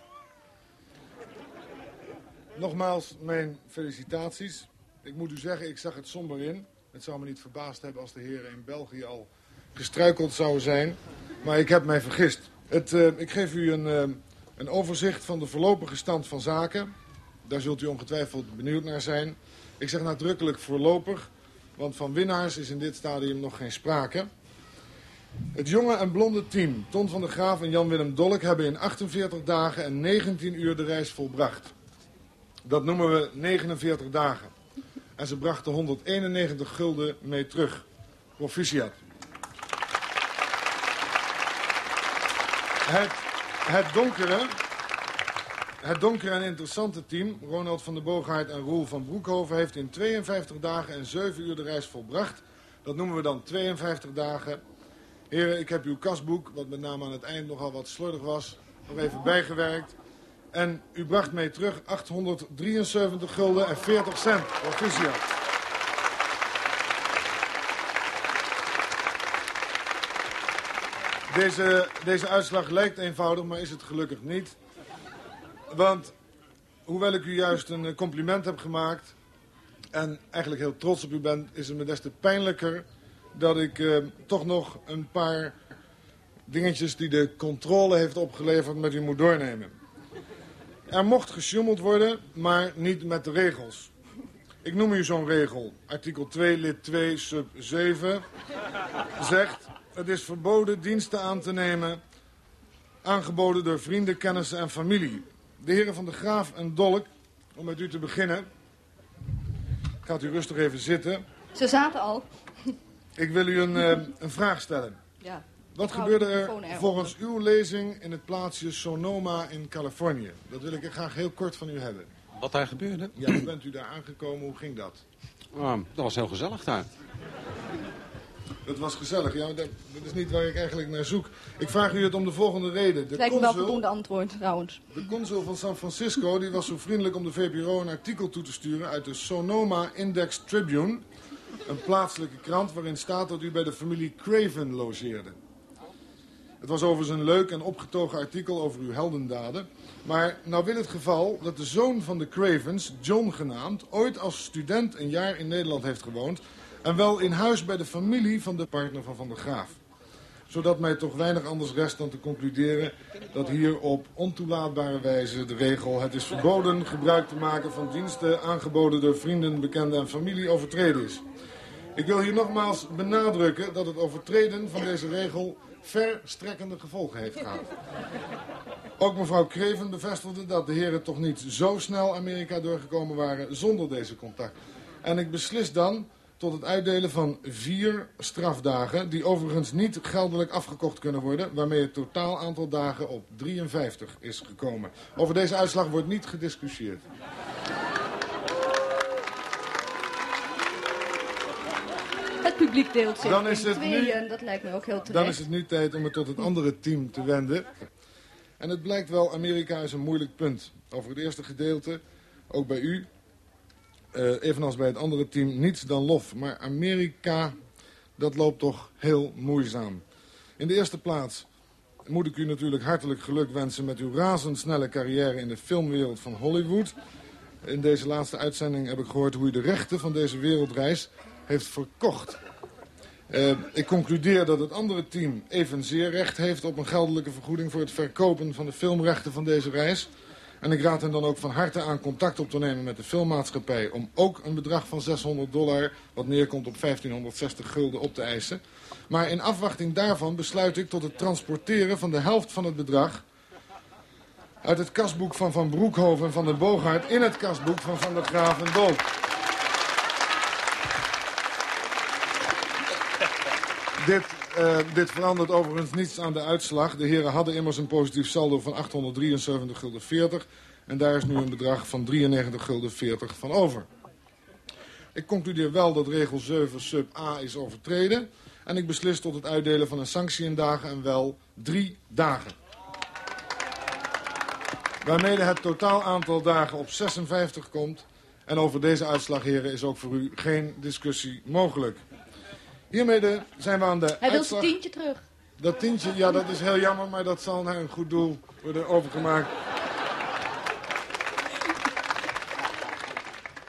Nogmaals mijn felicitaties. Ik moet u zeggen, ik zag het somber in. Het zou me niet verbaasd hebben als de heren in België al gestruikeld zouden zijn. Maar ik heb mij vergist. Het, eh, ik geef u een, eh, een overzicht van de voorlopige stand van zaken. Daar zult u ongetwijfeld benieuwd naar zijn. Ik zeg nadrukkelijk voorlopig, want van winnaars is in dit stadium nog geen sprake. Het jonge en blonde team, Ton van der Graaf en Jan-Willem Dolk, hebben in 48 dagen en 19 uur de reis volbracht. Dat noemen we 49 dagen. En ze brachten 191 gulden mee terug. Proficiat. Het, het donkere, het donkere en interessante team, Ronald van der Boogaard en Roel van Broekhoven, heeft in 52 dagen en 7 uur de reis volbracht. Dat noemen we dan 52 dagen. Heren, ik heb uw kasboek, wat met name aan het eind nogal wat slordig was, nog even bijgewerkt. En u bracht mij terug 873 gulden en 40 cent. Proficiat. Deze, deze uitslag lijkt eenvoudig, maar is het gelukkig niet. Want hoewel ik u juist een eh, compliment heb gemaakt... en eigenlijk heel trots op u ben, is het me des te pijnlijker... dat ik eh, toch nog een paar dingetjes die de controle heeft opgeleverd met u moet doornemen. Er mocht gesjoemeld worden, maar niet met de regels. Ik noem u zo'n regel. Artikel 2, lid 2, sub 7 zegt... Het is verboden diensten aan te nemen... aangeboden door vrienden, kennissen en familie. De heren van de Graaf en Dolk, om met u te beginnen... Gaat u rustig even zitten. Ze zaten al. Ik wil u een, eh, een vraag stellen. Ja. Wat gebeurde de er volgens uw lezing in het plaatsje Sonoma in Californië? Dat wil ik graag heel kort van u hebben. Wat daar gebeurde? Ja, hoe bent u daar aangekomen? Hoe ging dat? Ah, dat was heel gezellig daar. Dat was gezellig. Ja, maar dat, dat is niet waar ik eigenlijk naar zoek. Ik vraag u het om de volgende reden. De Het lijkt me wel voldoende antwoord trouwens. de consul van San Francisco die was zo vriendelijk om de VPRO een artikel toe te sturen uit de Sonoma Index Tribune. Een plaatselijke krant waarin staat dat u bij de familie Craven logeerde. Het was overigens een leuk en opgetogen artikel over uw heldendaden. Maar nou wil het geval dat de zoon van de Cravens, John genaamd, ooit als student een jaar in Nederland heeft gewoond. En wel in huis bij de familie van de partner van Van der Graaf. Zodat mij toch weinig anders rest dan te concluderen dat hier op ontoelaatbare wijze de regel het is verboden gebruik te maken van diensten aangeboden door vrienden, bekenden en familie overtreden is. Ik wil hier nogmaals benadrukken dat het overtreden van deze regel verstrekkende gevolgen heeft gehad. Ook mevrouw Kreven bevestigde dat de heren toch niet zo snel Amerika doorgekomen waren zonder deze contact. En ik beslis dan tot het uitdelen van vier strafdagen, die overigens niet geldelijk afgekocht kunnen worden, waarmee het totaal aantal dagen op 53 is gekomen. Over deze uitslag wordt niet gediscussieerd. Het publiek deelt zich Dan is het nu- tweeën. Dat lijkt me ook heel terecht. Dan is het nu tijd om het tot het andere team te wenden. En het blijkt wel, Amerika is een moeilijk punt. Over het eerste gedeelte, ook bij u, eh, evenals bij het andere team, niets dan lof. Maar Amerika, dat loopt toch heel moeizaam. In de eerste plaats moet ik u natuurlijk hartelijk geluk wensen met uw razendsnelle carrière in de filmwereld van Hollywood. In deze laatste uitzending heb ik gehoord hoe u de rechten van deze wereldreis heeft verkocht. Eh, ik concludeer dat het andere team evenzeer recht heeft op een geldelijke vergoeding voor het verkopen van de filmrechten van deze reis. En ik raad hen dan ook van harte aan contact op te nemen met de filmmaatschappij om ook een bedrag van 600 dollar, wat neerkomt op 1560 gulden, op te eisen. Maar in afwachting daarvan besluit ik tot het transporteren van de helft van het bedrag uit het kasboek van Van Broekhoven en Van den Boogaard in het kasboek van Van der Graaf en Dolk. Dit, eh, dit verandert overigens niets aan de uitslag. De heren hadden immers een positief saldo van 873 gulden 40. En daar is nu een bedrag van 93 gulden 40 van over. Ik concludeer wel dat regel 7 sub A is overtreden. En ik beslis tot het uitdelen van een sanctie in dagen en wel drie dagen. Waarmee het totaal aantal dagen op 56 komt. En over deze uitslag, heren, is ook voor u geen discussie mogelijk. Hiermee zijn we aan de Hij wil zijn tientje terug. Dat tientje, ja, dat is heel jammer, maar dat zal naar een goed doel worden overgemaakt.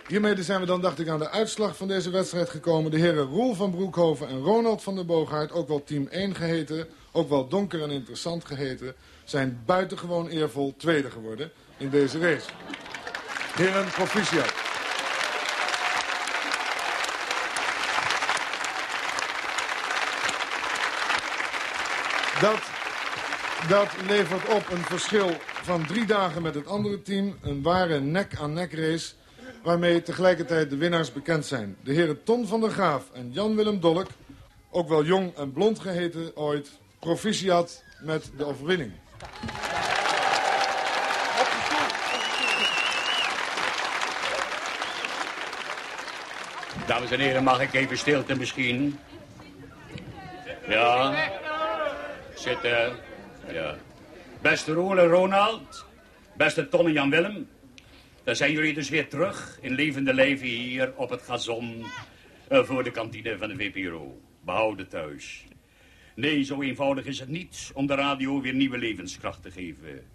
Hiermee zijn we dan, dacht ik, aan de uitslag van deze wedstrijd gekomen. De heren Roel van Broekhoven en Ronald van der Boogaard, ook wel team 1 geheten, ook wel donker en interessant geheten, zijn buitengewoon eervol tweede geworden in deze race. Heren, proficiat. Dat, dat levert op een verschil van drie dagen met het andere team. Een ware nek-aan-nek race. Waarmee tegelijkertijd de winnaars bekend zijn. De heren Ton van der Graaf en Jan-Willem Dolk. Ook wel jong en blond geheten ooit. Proficiat met de overwinning. Dames en heren, mag ik even stilte misschien? Ja. Ja. Beste Roel en Ronald, Beste Ton en Jan Willem, dan zijn jullie dus weer terug in levende leven hier op het gazon eh, voor de kantine van de VPRO. Behouden thuis. Nee, zo eenvoudig is het niet om de radio weer nieuwe levenskracht te geven.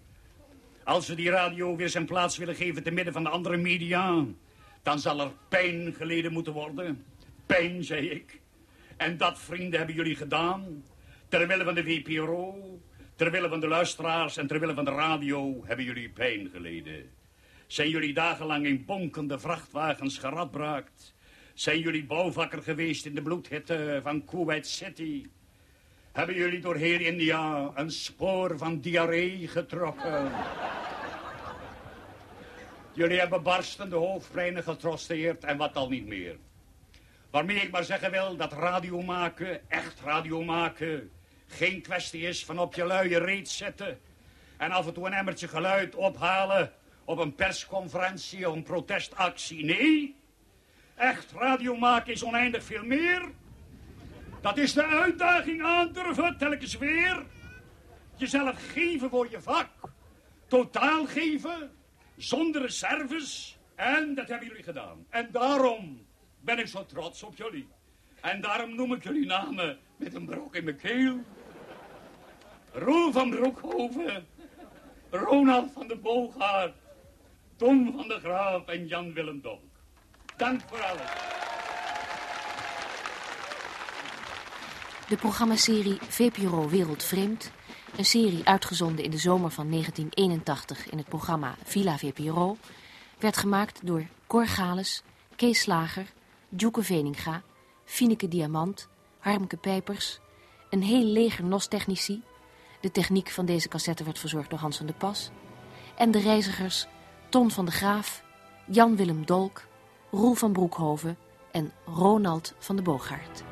Als we die radio weer zijn plaats willen geven te midden van de andere media... dan zal er pijn geleden moeten worden. Pijn, zei ik. En dat, vrienden, hebben jullie gedaan. Terwille van de VPRO, terwille van de luisteraars en terwille van de radio... hebben jullie pijn geleden. Zijn jullie dagenlang in bonkende vrachtwagens geradbraakt? Zijn jullie bouwvakker geweest in de bloedhitte van Kuwait City? Hebben jullie door heel India een spoor van diarree getrokken? Jullie hebben barstende hoofdpijnen getrosteerd en wat al niet meer. Waarmee ik maar zeggen wil dat radio maken, echt radio maken... geen kwestie is van op je luie reet zetten... en af en toe een emmertje geluid ophalen op een persconferentie of een protestactie. Nee, echt radio maken is oneindig veel meer. Dat is de uitdaging aandurven, telkens weer. Jezelf geven voor je vak. Totaal geven, zonder reserves. En dat hebben jullie gedaan. En daarom ben ik zo trots op jullie. En daarom noem ik jullie namen met een brok in mijn keel. Roel van Broekhoven, Ronald van de Boogaard, Tom van de Graaf en Jan Willem Donk. Dank voor alles. De programmaserie VPRO Wereldvreemd, een serie uitgezonden in de zomer van 1981 in het programma Villa VPRO, werd gemaakt door Cor Kees Slager, Djoeke Veninga, Fineke Diamant, Harmke Pijpers, een heel leger NOS-technici, de techniek van deze cassette werd verzorgd door Hans van de Pas, en de reizigers Ton van de Graaf, Jan Willem Dolk, Roel van Broekhoven en Ronald van de Boogaard.